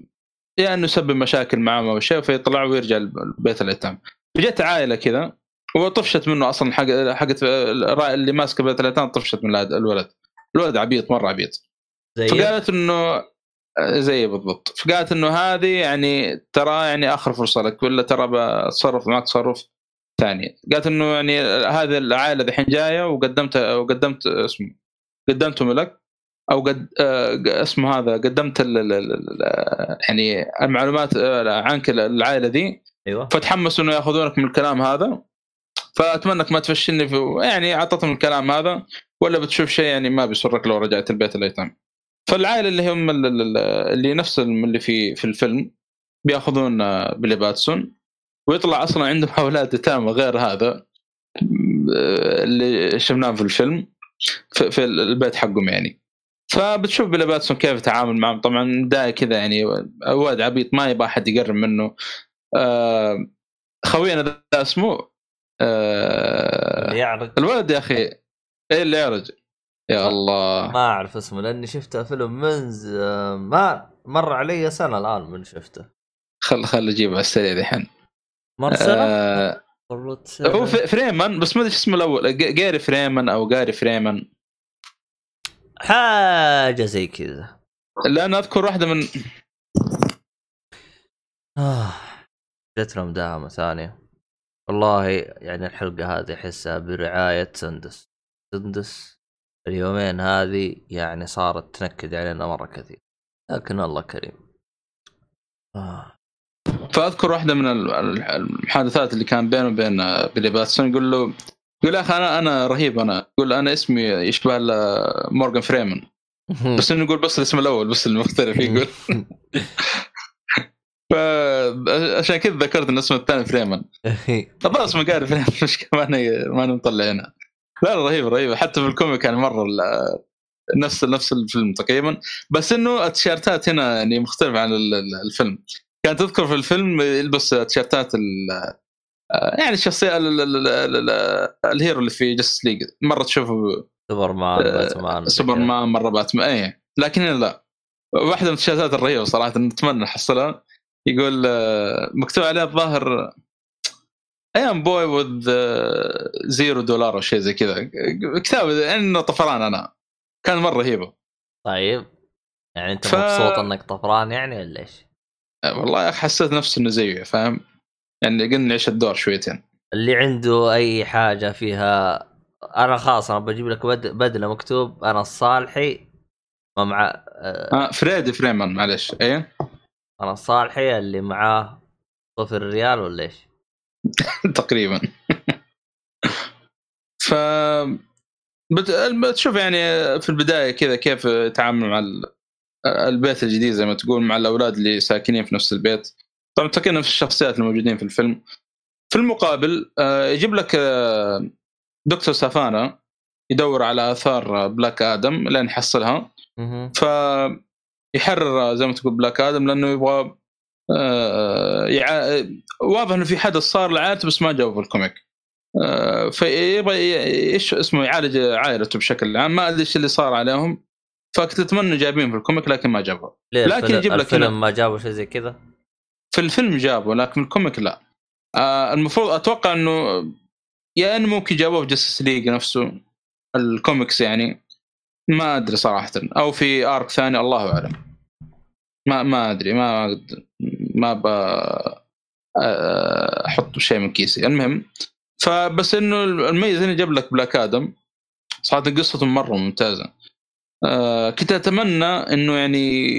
يا انه يسبب مشاكل معهم أو شيء فيطلع ويرجع لبيت الأيتام. جت عائلة كذا وطفشت منه أصلا حق حقت الرا- اللي ماسكة بيت الأيتام طفشت من الولد- الولد. الولد عبيط مرة عبيط. زي فقالت انه زي بالضبط. فقالت إنه هذه يعني ترى يعني آخر فرصة لك ولا ترى بتصرف معك تصرف. ثاني قالت إنه يعني هذه العائلة الحين جاية وقدمت وقدمت اسمه قدمتهم لك أو قد آه، اسمه هذا قدمت ال ال ال يعني المعلومات آه، عنك العائلة ذي أيوه. فتحمسوا إنه يأخذونك من الكلام هذا. فأتمنى إنك ما تفشلني في يعني أعطتهم الكلام هذا. ولا بتشوف شيء يعني ما بيسرك لو رجعت البيت الأيتام. فالعائلة اللي هم ال- ال- ال- اللي نفس اللي في في الفيلم بيأخذون آه، بيلي باتسون ويطلع أصلا عندهم أولاد يتامى غير هذا آه، اللي شفناه في الفيلم في, في البيت حقهم يعني. فبتشوف بيلي باتسون كيف يتعامل معهم. طبعا داعي كذا يعني واد عبيط ما يبغى أحد يقرب منه. آه، خوينا ذا اسمه آه، اللي يعرج. الولد يا أخي. إيه اللي يعرج. يا الله. ما أعرف اسمه لأني شفته فيلم من زمان مر علي سنة الآن من شفته. خل خل أجيبه على السريع الحين. سنه آه. هو فريمان بس ما أدري اسمه الأول. جاري فريمان أو جاري فريمان. حاجة زي كذا. لأن أذكر واحدة من آه. جتنا مداهمه ثانية. والله يعني الحلقة هذه أحسها برعاية سندس. سندس اليومين هذه يعني صارت تنكد علينا مرة كثير. لكن الله كريم. آه. فأذكر واحدة من ال- ال- المحادثات اللي كان بينه وبين آه، بيلي باتسون. يقول له يقول يا أخي أنا أنا رهيب أنا يقول أنا اسمي يشبه مورغان فريمان. بس إنه يقول بس الاسم الأول بس المختلف يقول. فعشان كذا ذكرت إن اسمه الثاني فريمان. طب اسمه جاري فريمان مش ما ما مطلع هنا. لا رهيب رهيب. حتى في ال comic كان مرة نفس نفس الفيلم تقريبا. بس إنه التيشيرتات هنا يعني مختلفة عن ال- ال- الفيلم. كان تذكر في الفيلم يلبس تيشيرتات ال- يعني الشخصية ال- ال- ال- ال- ال hero اللي في Justice League مرة تشوفه سوبر مان آه، باتمان سوبر مان مرة باتمان. إيه. لكن هنا لا. واحدة من التيشيرتات الرهيبة صراحة نتمنى نحصلها. يقول آه، مكتوب عليه الظاهر I am boy with zero dollar أو شيء زي كذا. كتاب إنه طفران أنا. كان مرة رهيبة. طيب. يعني أنت ف- مبسوط إنك طفران يعني ولا إيش؟ والله يا أخي حسيت نفسي إنه زيه فاهم؟ يعني قلنا نعيش الدور شويتين. اللي عنده أي حاجة فيها أنا خلاص أنا بجيب لك بد... بدلة مكتوب أنا الصالحي ما مع آه، آه فريدي فريمان معلش إيه؟ أنا الصالحي اللي معاه صفر ريال ولا إيش؟ تقريبا. ف بت... بتشوف يعني في البداية كذا كيف يتعامل مع. البيت الجديد زي ما تقول مع الأولاد اللي ساكنين في نفس البيت. طبعا تكلم في الشخصيات الموجودين في الفيلم. في المقابل آه، يجيب لك آه، دكتور سافانا يدور على آثار بلاك آدم لين يحصلها. فيحرر زي ما تقول بلاك آدم لأنه يبغى آه، يع... واضح إنه في حدث صار لعائلته بس ما جابوه في ال comic فيبغى إيش اسمه يعالج عائلته بشكل عام. ما أدري إيش اللي صار عليهم. فكنت اتمنى جايبين في ال comic لكن ما جابوا ليه لكن يجيب لك الفيلم ما جابوا شيء زي كذا؟ في الفيلم جابوا لكن ال comic لا. آه المفروض أتوقع إنه يا إنه ممكن جابوه في Justice League نفسه الكوميكس يعني. ما أدري صراحة. أو في arc ثاني الله أعلم. ما ما أدري ما ما ب أحط شيء من كيسي. المهم فبس إنه الميزة هنا جاب لك بلاك آدم صراحة قصته مرة ممتازة. آه كنت أتمنى إنه يعني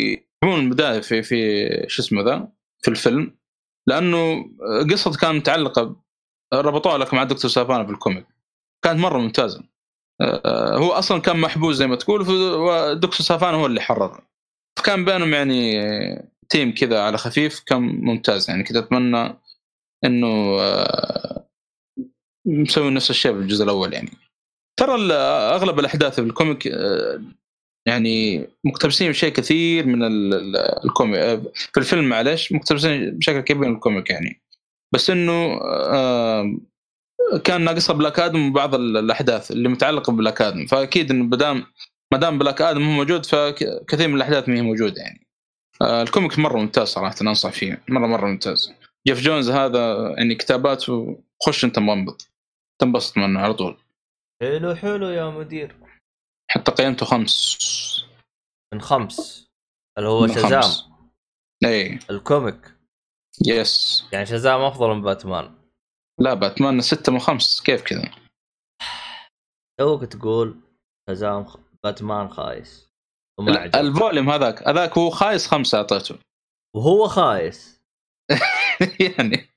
يكون البدايه في في شو اسمه ذا؟ في الفيلم. لأنه قصته كانت متعلقة ربطوها لك مع دكتور سافانا في ال comic. كانت مرة ممتازة. آه، هو أصلا كان محبوس زي ما تقول ودكتور سافانا هو اللي حرره فكان بينهم يعني team كذا على خفيف كان ممتاز. يعني كنت أتمنى إنه آه، مسوي نفس الشيء في الجزء الأول يعني. ترى أغلب الأحداث في ال comic يعني مقتبسين بشيء كثير من ال- ال- ال comic آه، في الفيلم معلش مقتبسين بشكل كبير من ال comic يعني. بس إنه آه، كان ناقصها بلاك آدم وبعض ال- الأحداث اللي متعلقة ببلاك آدم. فأكيد إنه بدام ما دام بلاك آدم هو موجود فكثير من الأحداث ما هي موجودة يعني. آه، ال comic مرة ممتاز صراحة أنصح فيه. مره مرة ممتاز. جيف جونز هذا يعني كتاباته خش أنت منبط تنبسط منه على طول. حلو حلو يا مدير. حتى قيمته خمس. من خمس. اللي هو شازام. اي ال comic. yes يعني شازام أفضل من باتمان. لا باتمان ستة من خمس. كيف كذا؟ توك تقول شازام خ- باتمان خايس. ال volume هذاك هذاك هو خايس خمسة أعطيته. وهو خايس. يعني.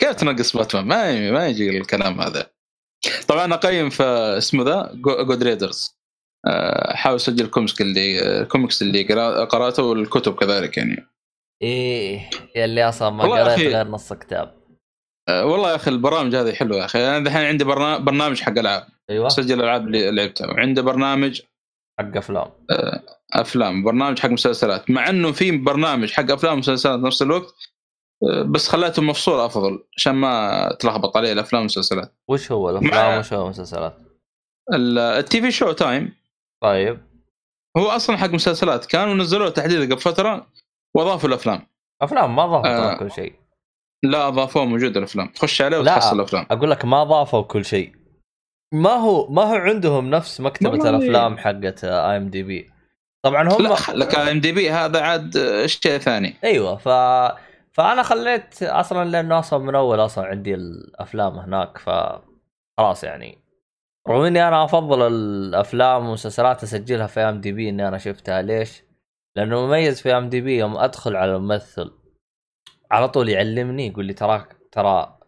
كيف تنقص باتمان؟ ما ما يجي الكلام هذا. طبعا اقيم في اسمه ذا Goodreads حاول أسجل الكوميكس اللي الكوميكس اللي قرا- قرأته والكتب كذلك يعني. إيه اللي أصلا ما قريت أخي. غير نص كتاب. آه، والله يا أخي البرامج هذه حلوة يا أخي. أنا دحين عندي برنا- برنامج حق ألعاب. أيوه. أسجل الالعاب اللي لعبتها. وعندي برنامج حق أفلام. أفلام. برنامج حق مسلسلات. مع إنه في برنامج حق أفلام ومسلسلات نفس الوقت آه، بس خليته مفصول أفضل عشان ما تلخبط عليه الأفلام والمسلسلات. وش هو الأفلام مع- وش هو المسلسلات؟ ال- ال TV Show Time. طيب. هو أصلا حق مسلسلات كان ونزلوه تحديث قبل فترة وأضافوا الأفلام. أفلام ما ضافوا آه. كل شيء. لا أضافوه موجود الأفلام. تخش عليه. وتحصل الأفلام. أقول لك ما ضافوا كل شيء. ما هو ما هو عندهم نفس مكتبة. الأفلام حقت IMDb. طبعا هم لا لك IMDb هذا عاد شيء ثاني. أيوه ف فأنا خليت أصلا لأنه أصلا من أول أصلا عندي الأفلام هناك ف خلاص يعني رغم إني أنا أفضل الأفلام والمسلسلات أسجلها في IMDb إني أنا شفتها ليش؟ لأنه مميز في IMDb يوم أدخل على الممثل على طول يعلمني يقول لي تراك ترى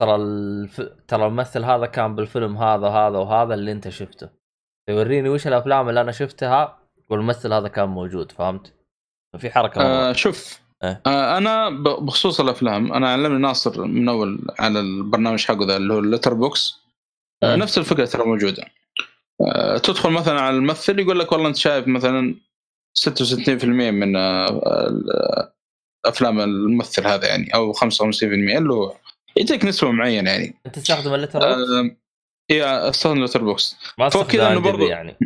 ترى الف... ترى الممثل هذا كان بالفيلم هذا وهذا وهذا اللي أنت شفته يوريني وش الأفلام اللي أنا شفتها والممثل هذا كان موجود فهمت؟ ففي حركة. آه شوف. آه. أنا ب- بخصوص الأفلام أنا علمني ناصر من أول على البرنامج حقه ذا اللي هو ال Letterboxd آه. نفس الفكرة ترى موجودة. آه تدخل مثلا على الممثل يقول لك والله أنت شايف مثلا 66% من آه آه، أفلام الممثل هذا يعني أو 55% اللي هو يجيك نسبة معينة يعني. أنت تستخدم ال Letterboxd؟ آه يا أستخدم Letterboxd ما تستخدم برضو- يعني.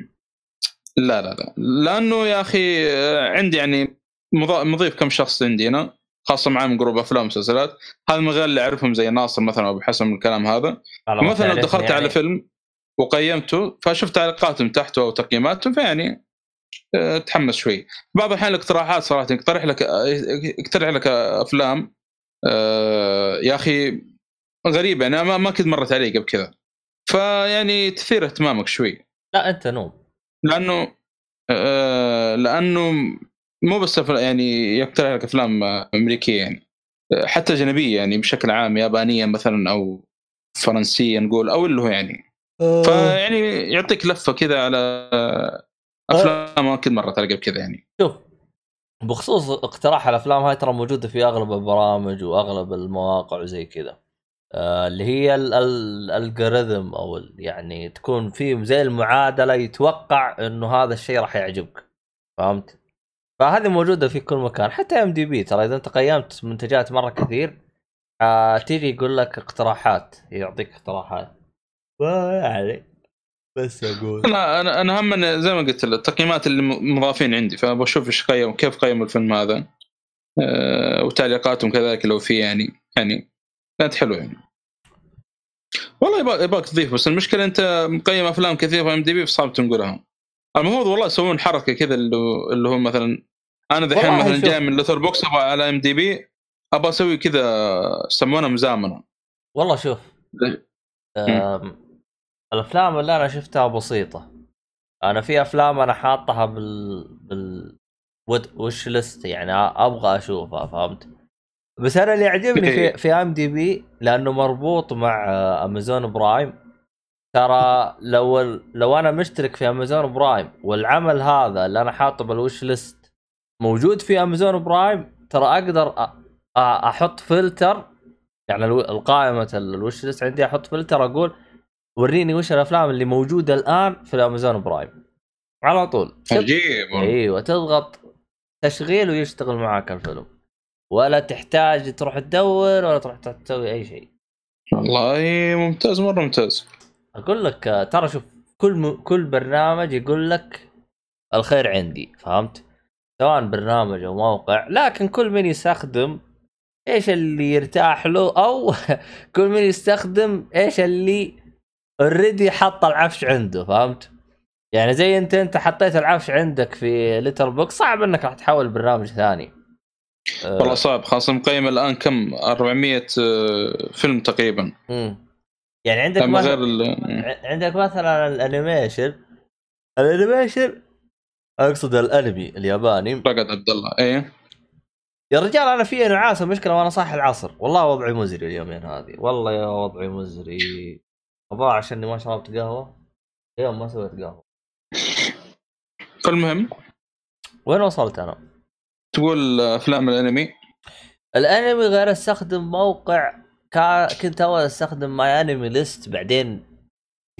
لا لا لا. لأنه يا أخي آه، عندي يعني مضيف كم شخص عندي أنا خاصة معاه من group أفلام ومسلسلات. هذا من غير اللي أعرفهم زي ناصر مثلا بحسن من الكلام هذا؟ مثلا لو دخلت يعني. على فيلم وقيمته فشفت تعليقاتهم تحته أو تقييماتهم فيعني آه، تحمس شوي. بعض الأحيان الاقتراحات صراحة يقترح لك يقترح لك أفلام آه، يا أخي غريبة يعني ما ما كنت مرت علي قبل كذا. فيعني تثير اهتمامك شوي. لا أنت نوب. لأنه آه، لأنه مو بس يعني يقترح لك أفلام أمريكية يعني. آه، حتى أجنبية يعني بشكل عام يابانية مثلا أو فرنسية نقول أو اللي هو يعني. فيعني يعطيك لفة كذا على أفلام ما كنت مرت على قبل كذا يعني. شوف بخصوص اقتراح الأفلام هاي ترى موجودة في أغلب البرامج وأغلب المواقع وزي كذا. آه اللي هي ال- ال- الالجوريثم أو يعني تكون في زي المعادلة يتوقع إنه هذا الشيء راح يعجبك. فهمت؟ فهذه موجودة في كل مكان حتى إم دي بي. ترى إذا أنت قيمت منتجات مرة كثير آه تيجي يقول لك اقتراحات يعطيك اقتراحات. يعني بس أقول. أنا أنا أنا هم إن زي ما قلت لك التقييمات اللي مضافين عندي فبشوف إيش قيم كيف قيموا الفيلم هذا. أه وتعليقاتهم كذلك لو في يعني يعني كانت حلوة يعني. والله يبغى يبغاك تضيف بس المشكلة أنت مقيم أفلام كثيرة في IMDb فصعب تنقلها. المفروض والله يسوون حركة كذا اللي هو مثلا أنا دحين والله مثلا شوف. جاي من Letterboxd أبغى على IMDb أبغى أسوي كذا يسمونها مزامنة. والله شوف. أم، الأفلام اللي أنا شفتها بسيطة. أنا في أفلام أنا حاطها بال بال watchlist يعني أبغى أشوفها فهمت؟ بس أنا اللي يعجبني في في IMDb لأنه مربوط مع Amazon Prime ترى لو لو أنا مشترك في Amazon Prime والعمل هذا اللي أنا حاطه بال watchlist موجود في Amazon Prime ترى أقدر أحط فلتر يعني القائمة ال watchlist عندي أحط فلتر أقول وريني وش الأفلام اللي موجودة الآن في ال Amazon Prime على طول. عجيب. إيوه تضغط تشغيل ويشتغل معك الفيلم. ولا تحتاج تروح تدور ولا تروح تسوي أي شيء. والله ممتاز مرة ممتاز. أقول لك ترى شوف كل م... كل برنامج يقول لك الخير عندي فهمت؟ سواء برنامج أو موقع لكن كل من يستخدم إيش اللي يرتاح له أو كل من يستخدم إيش اللي already حط العفش عنده فهمت؟ يعني زي أنت أنت حطيت العفش عندك في Letterboxd صعب إنك راح تحول برنامج ثاني. أه، والله صعب خاصة مقيم الآن كم؟ 400 آه، فيلم تقريبا. يعني عندك غير مثلا ال- ع- عندك مثلا ال animation ال animation أقصد الأنمي الياباني. رقد عبد الله. إيه. يا رجال أنا في نعاسه مشكله وأنا صاحي العصر. والله وضعي مزري اليومين هذه. والله يا وضعي مزري. الظاهر عشاني ما شربت قهوة. اليوم ما سويت قهوة. فالمهم وين وصلت أنا؟ تقول أفلام الأنمي؟ الأنمي غير استخدم موقع كا... كنت أول أستخدم MyAnimeList بعدين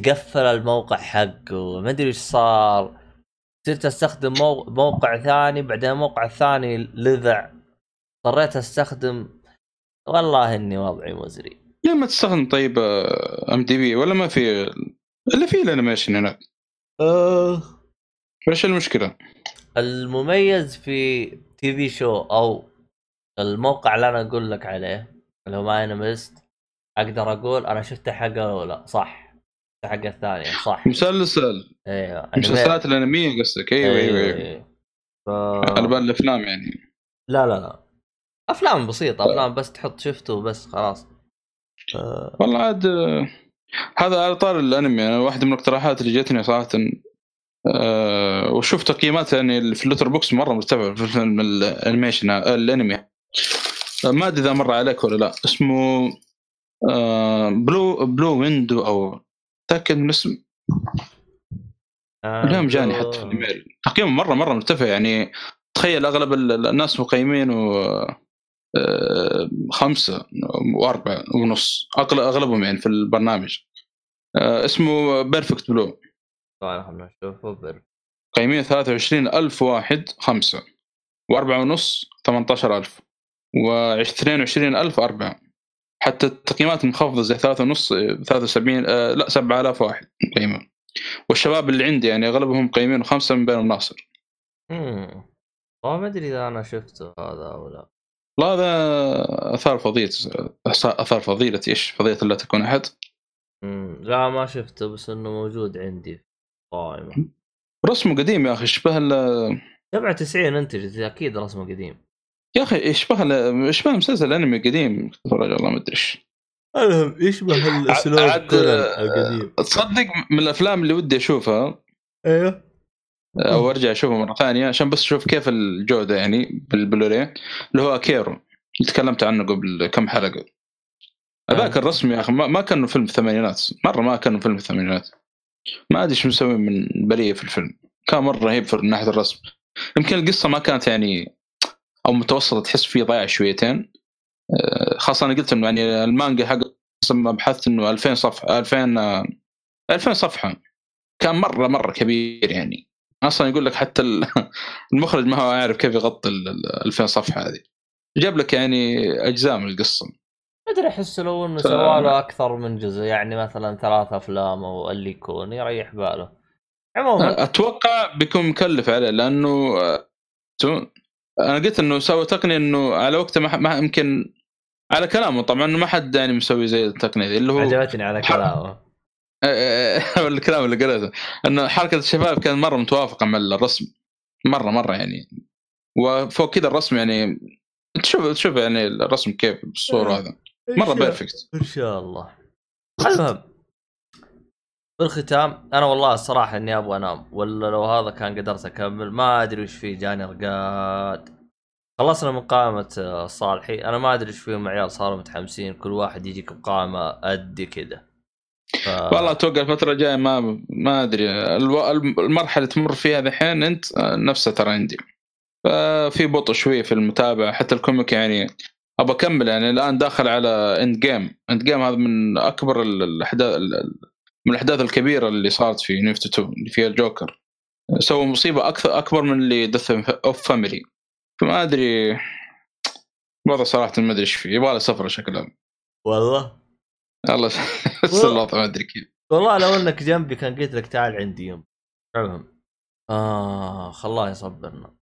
قفل الموقع حقه. ما أدري إيش صار. صرت أستخدم مو... موقع ثاني بعدين الموقع الثاني لذع. اضطريت أستخدم والله إني وضعي مزري ليه ما تستخدم طيب IMDb ولا ما في إلا في ال animation هناك إيش المشكلة؟ المميز في TV show أو الموقع اللي أنا أقول لك عليه اللي هو MyAnimeList أقدر أقول أنا شفت حقه الاولى صح. حقه الثانية صح. مسلسل. أيوه مسلسلات الأنمية قصدك؟ أيوه أيوه أيوه. أيوة. ف... على بال الأفلام يعني. لا لا لا. أفلام بسيطة أفلام بس تحط شفته وبس خلاص. آه، والله عاد هذا على طار الأنمي. أنا واحدة من الاقتراحات اللي جتني صراحة أه وشوف تقييمات يعني في ال Letterboxd مرة مرتفعة في فيلم ال animation آه، الأنمي. ما أدري إذا مر عليك ولا لا. اسمه آه blue blue window أو تاكد من الاسم اليوم جاني حتى في الإيميل. تقييمه مره مرة مرتفع يعني تخيل أغلب ال- الناس مقيمينه آه، خمسة وأربعة ونص أغل- أغلبهم يعني في البرنامج. آه، اسمه Perfect Blue طيب خلنا نشوفه بر- قيمين 23 ألف واحد خمسة وأربعة ونص 18 ألف و22 ألف أربعة. حتى التقييمات منخفضة زي ثلاثة ونص 73 آه لا 7000 واحد قيمة والشباب اللي عندي يعني أغلبهم قيمين خمسة من بينهم ناصر مم. والله ما أدري إذا أنا شفته هذا أو لا لا هذا آثار فضيلة اثار فضيله إيش؟ فضيلة لا تكون أحد مم. لا ما شفته بس إنه موجود عندي في القائمه رسمه قديم يا أخي يشبه ال- 97 انتجت أكيد رسمه قديم يا أخي يشبه يشبه مسلسل انمي قديم تفرج الله ما أدري إيش. المهم يشبه عاد- تصدق من الأفلام اللي ودي أشوفها أيوه أو أرجع أشوفها مرة ثانية عشان بس أشوف كيف الجودة يعني بالبلوري اللي هو أكيرو. اللي تكلمت عنه قبل كم حلقة. هذاك آه. الرسم يا أخي ما كانه فيلم الثمانينات. مرة ما كانه فيلم الثمانينات. ما أدري شو مسوي من بريه في الفيلم. كان مرة رهيب في ناحية الرسم. يمكن القصة ما كانت يعني أو متوسطة تحس فيه ضايع شويتين. آه، خاصة أنا قلت إنه يعني المانجا حق لما بحثت إنه 2000 صفحه 2000 آه، 2000 صفحة. كان مرة مرة كبير يعني. أصلا يقول لك حتى ال- المخرج ما هو عارف كيف يغطي ال ال 2000 صفحة هذه. جاب لك يعني أجزاء من القصة. ما أدري أحس لو إنه ف- سوى له أكثر من جزء يعني مثلا ثلاث أفلام أو اللي يكون يريح باله. عموما أتوقع بيكون مكلف عليه لأنه آه، أنا قلت إنه سوى تقنية إنه على وقته ما ما يمكن على كلامه. طبعا إنه ما حد يعني مسوي زي التقنية دي اللي هو عجبتني على كلامه. الكلام اللي قريته إنه حركة الشباب كانت مرة متوافقة مع الرسم. مرة مرة يعني. وفوق كذا الرسم يعني تشوف تشوف يعني الرسم كيف بالصورة هذا. مرة بيرفكت إن شاء الله. المهم بالختام أنا والله الصراحة إني أبغى أنام ولا لو هذا كان قدرت أكمل ما أدري وش فيه جاني رقاد خلصنا من قائمة آه، صالحي. أنا ما أدري وش فيهم عيال صاروا متحمسين كل واحد يجيك بقائمة قد كذا ف... والله أتوقع الفترة الجاية ما ما أدري. الو- المرحلة اللي تمر فيها الحين أنت آه، نفسها ترى عندي. ففي بطء شوي في المتابعة حتى الكوميك يعني ابى أكمل يعني. الآن داخل على Endgame. Endgame هذا من أكبر ال- الأحداث ال- ال- من الأحداث الكبيرة اللي صارت في نيفت 2 اللي فيها الجوكر. سوى مصيبة أكثر أكبر من اللي Death of Family فما أدري الوضع صراحة ما أدري إيش فيه يبغى له سفرة شكله والله؟ الله الوضع ما أدري كيف. والله لو إنك جنبي كان قلت لك تعال عندي يوم. المهم. آه الله يصبرنا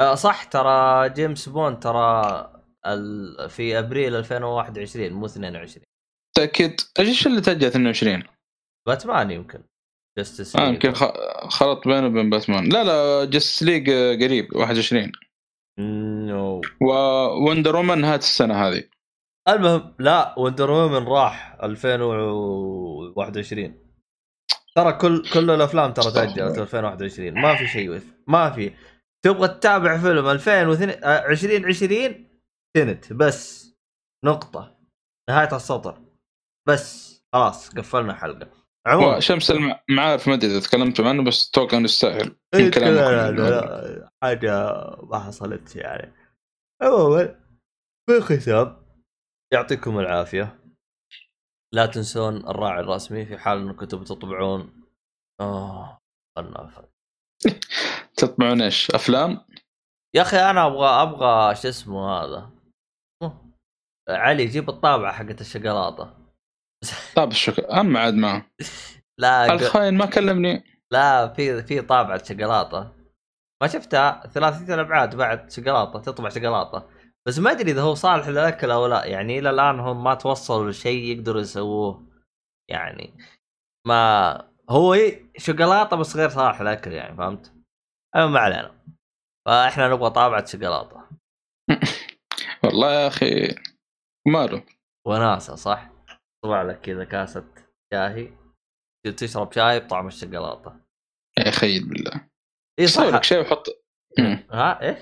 آه صح ترى جيمس بوند ترى ال... في أبريل 2021 مو 22 تاكد إيش اللي تأجل 22 باتمان يمكن. Justice آه يمكن خ- خلط بينه وبين باتمان. لا لا Justice League قريب 21 no. Wonder Woman نهايه السنة هذه. المهم لا Wonder Woman راح 2021 ترى كل كل الأفلام ترى تاجلت الله. 2021 ما في شيء ما في. تبغى تتابع فيلم 2020 تنت. بس. نقطة. نهاية السطر. بس. خلاص قفلنا حلقة. عموما وشمس المعارف ما أدري إذا تكلمتوا عنه بس أتوقع إنه يستاهل إيه، من كلامكم. لا, لا, لا حاجة ما حصلت يعني عموما في الختام يعطيكم العافية لا تنسون الراعي الرسمي في حال انكم تبوا تطبعون آه تطبعون إيش؟ أفلام؟ يا أخي أنا أبغى أبغى شو اسمه هذا. علي جيب الطابعة حقت الشوكولاتة طاب الشكر اما عاد ما. لا الخاين ما كلمني. لا في في طابعة شوكولاتة. ما شفتها؟ ثلاثية الأبعاد بعد شوكولاتة تطبع شوكولاتة. بس ما أدري إذا هو صالح للاكل أو لا. يعني إلى الآن هم ما توصلوا لشيء يقدروا يسووه. يعني ما هو شوكولاتة بس غير صالح للأكل يعني فهمت؟ المهم ما علينا. فإحنا نبغى طابعة شوكولاتة. والله يا أخي ماله؟ وناسة صح؟ طبع لك كذا كاسة شاهي. تشرب شاي بطعم الشوكولاتة. يا خيل بالله. اي صح. لك شاي وحط. ها إيش؟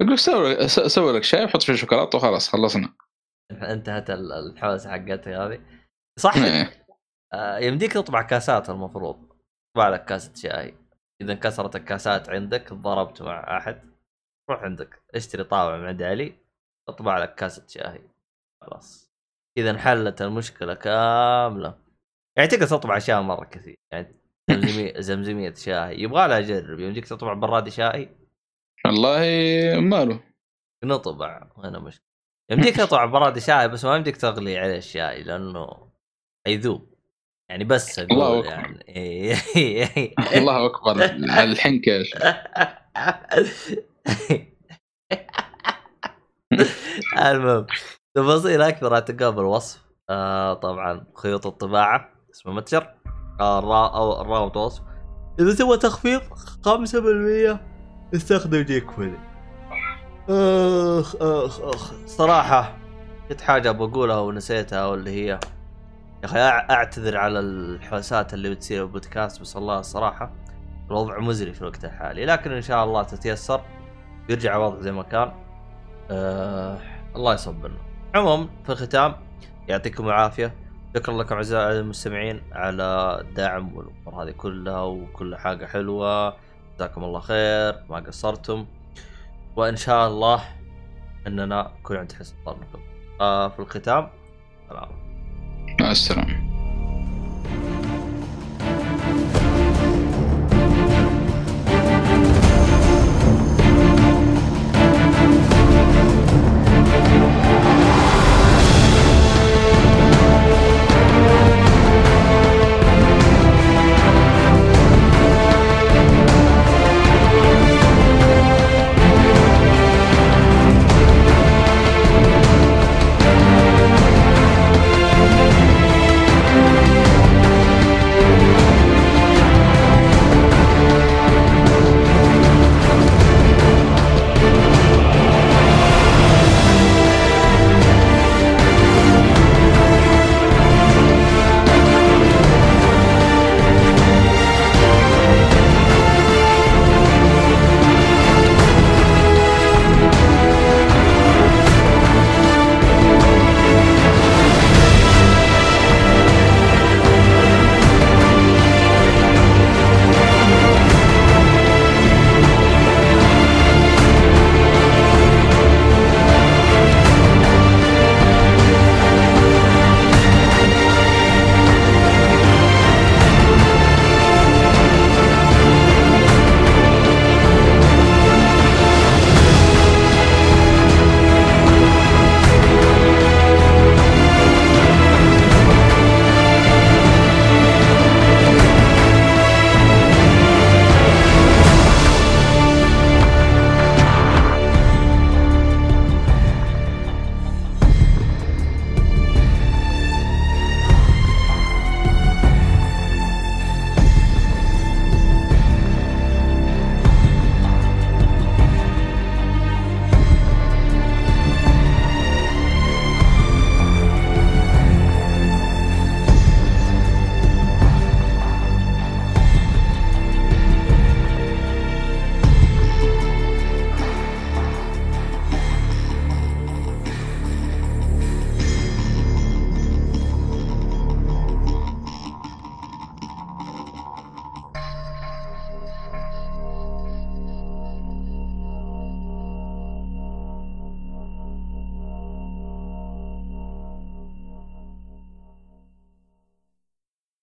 أقول لك سوي سوي لك شاي وحط فيه شوكولاتة وخلاص خلصنا. انتهت ال- الحوسة حقتي هذه. صح. إيه. آه، يمديك تطبع كاسات المفروض. طبع لك كاسة شاي. إذا انكسرت الكاسات عندك ضربت مع أحد روح عندك. اشتري طابع من عند علي اطبع لك كاسة شاي. خلاص. إذا انحلت المشكلة كاملة. يعني تقدر تطبع أشياء مرة كثير. يعني زمزمية زمزمية شاي يبغى لها اجرب يمديك تطبع برادي شاي والله ماله. نطبع. هنا مشكلة. يمديك تطبع برادي شاي بس ما يمديك تغلي عليه الشاي لأنه حيذوب يعني بس الله أكبر. يعني. الله أكبر. على الحنكه المهم. تفاصيل أكثر اعتقاد بالوصف آه طبعا خيوط الطباعة اسمه متجر. آه الرا- أو الرابط وصف. إذا تبغى تخفيض 5% استخدم جيك فولي اخ اخ اخ صراحة كنت حاجة بقولها ونسيتها واللي هي. يا أخي أعتذر على الحوسات اللي بتصير بالبودكاست بس والله الصراحه الوضع مزري في الوقت الحالي. لكن إن شاء الله تتيسر يرجع الوضع زي ما كان. آه الله يصبرنا. عموما في الختام يعطيكم العافية. شكرا لكم أعزائي المستمعين على الدعم والأمور هذه كلها وكل حاجة حلوة. جزاكم الله خير. ما قصرتم. وإن شاء الله إننا نكون عند حسن ظنكم آه في الختام سلام. مع السلامة.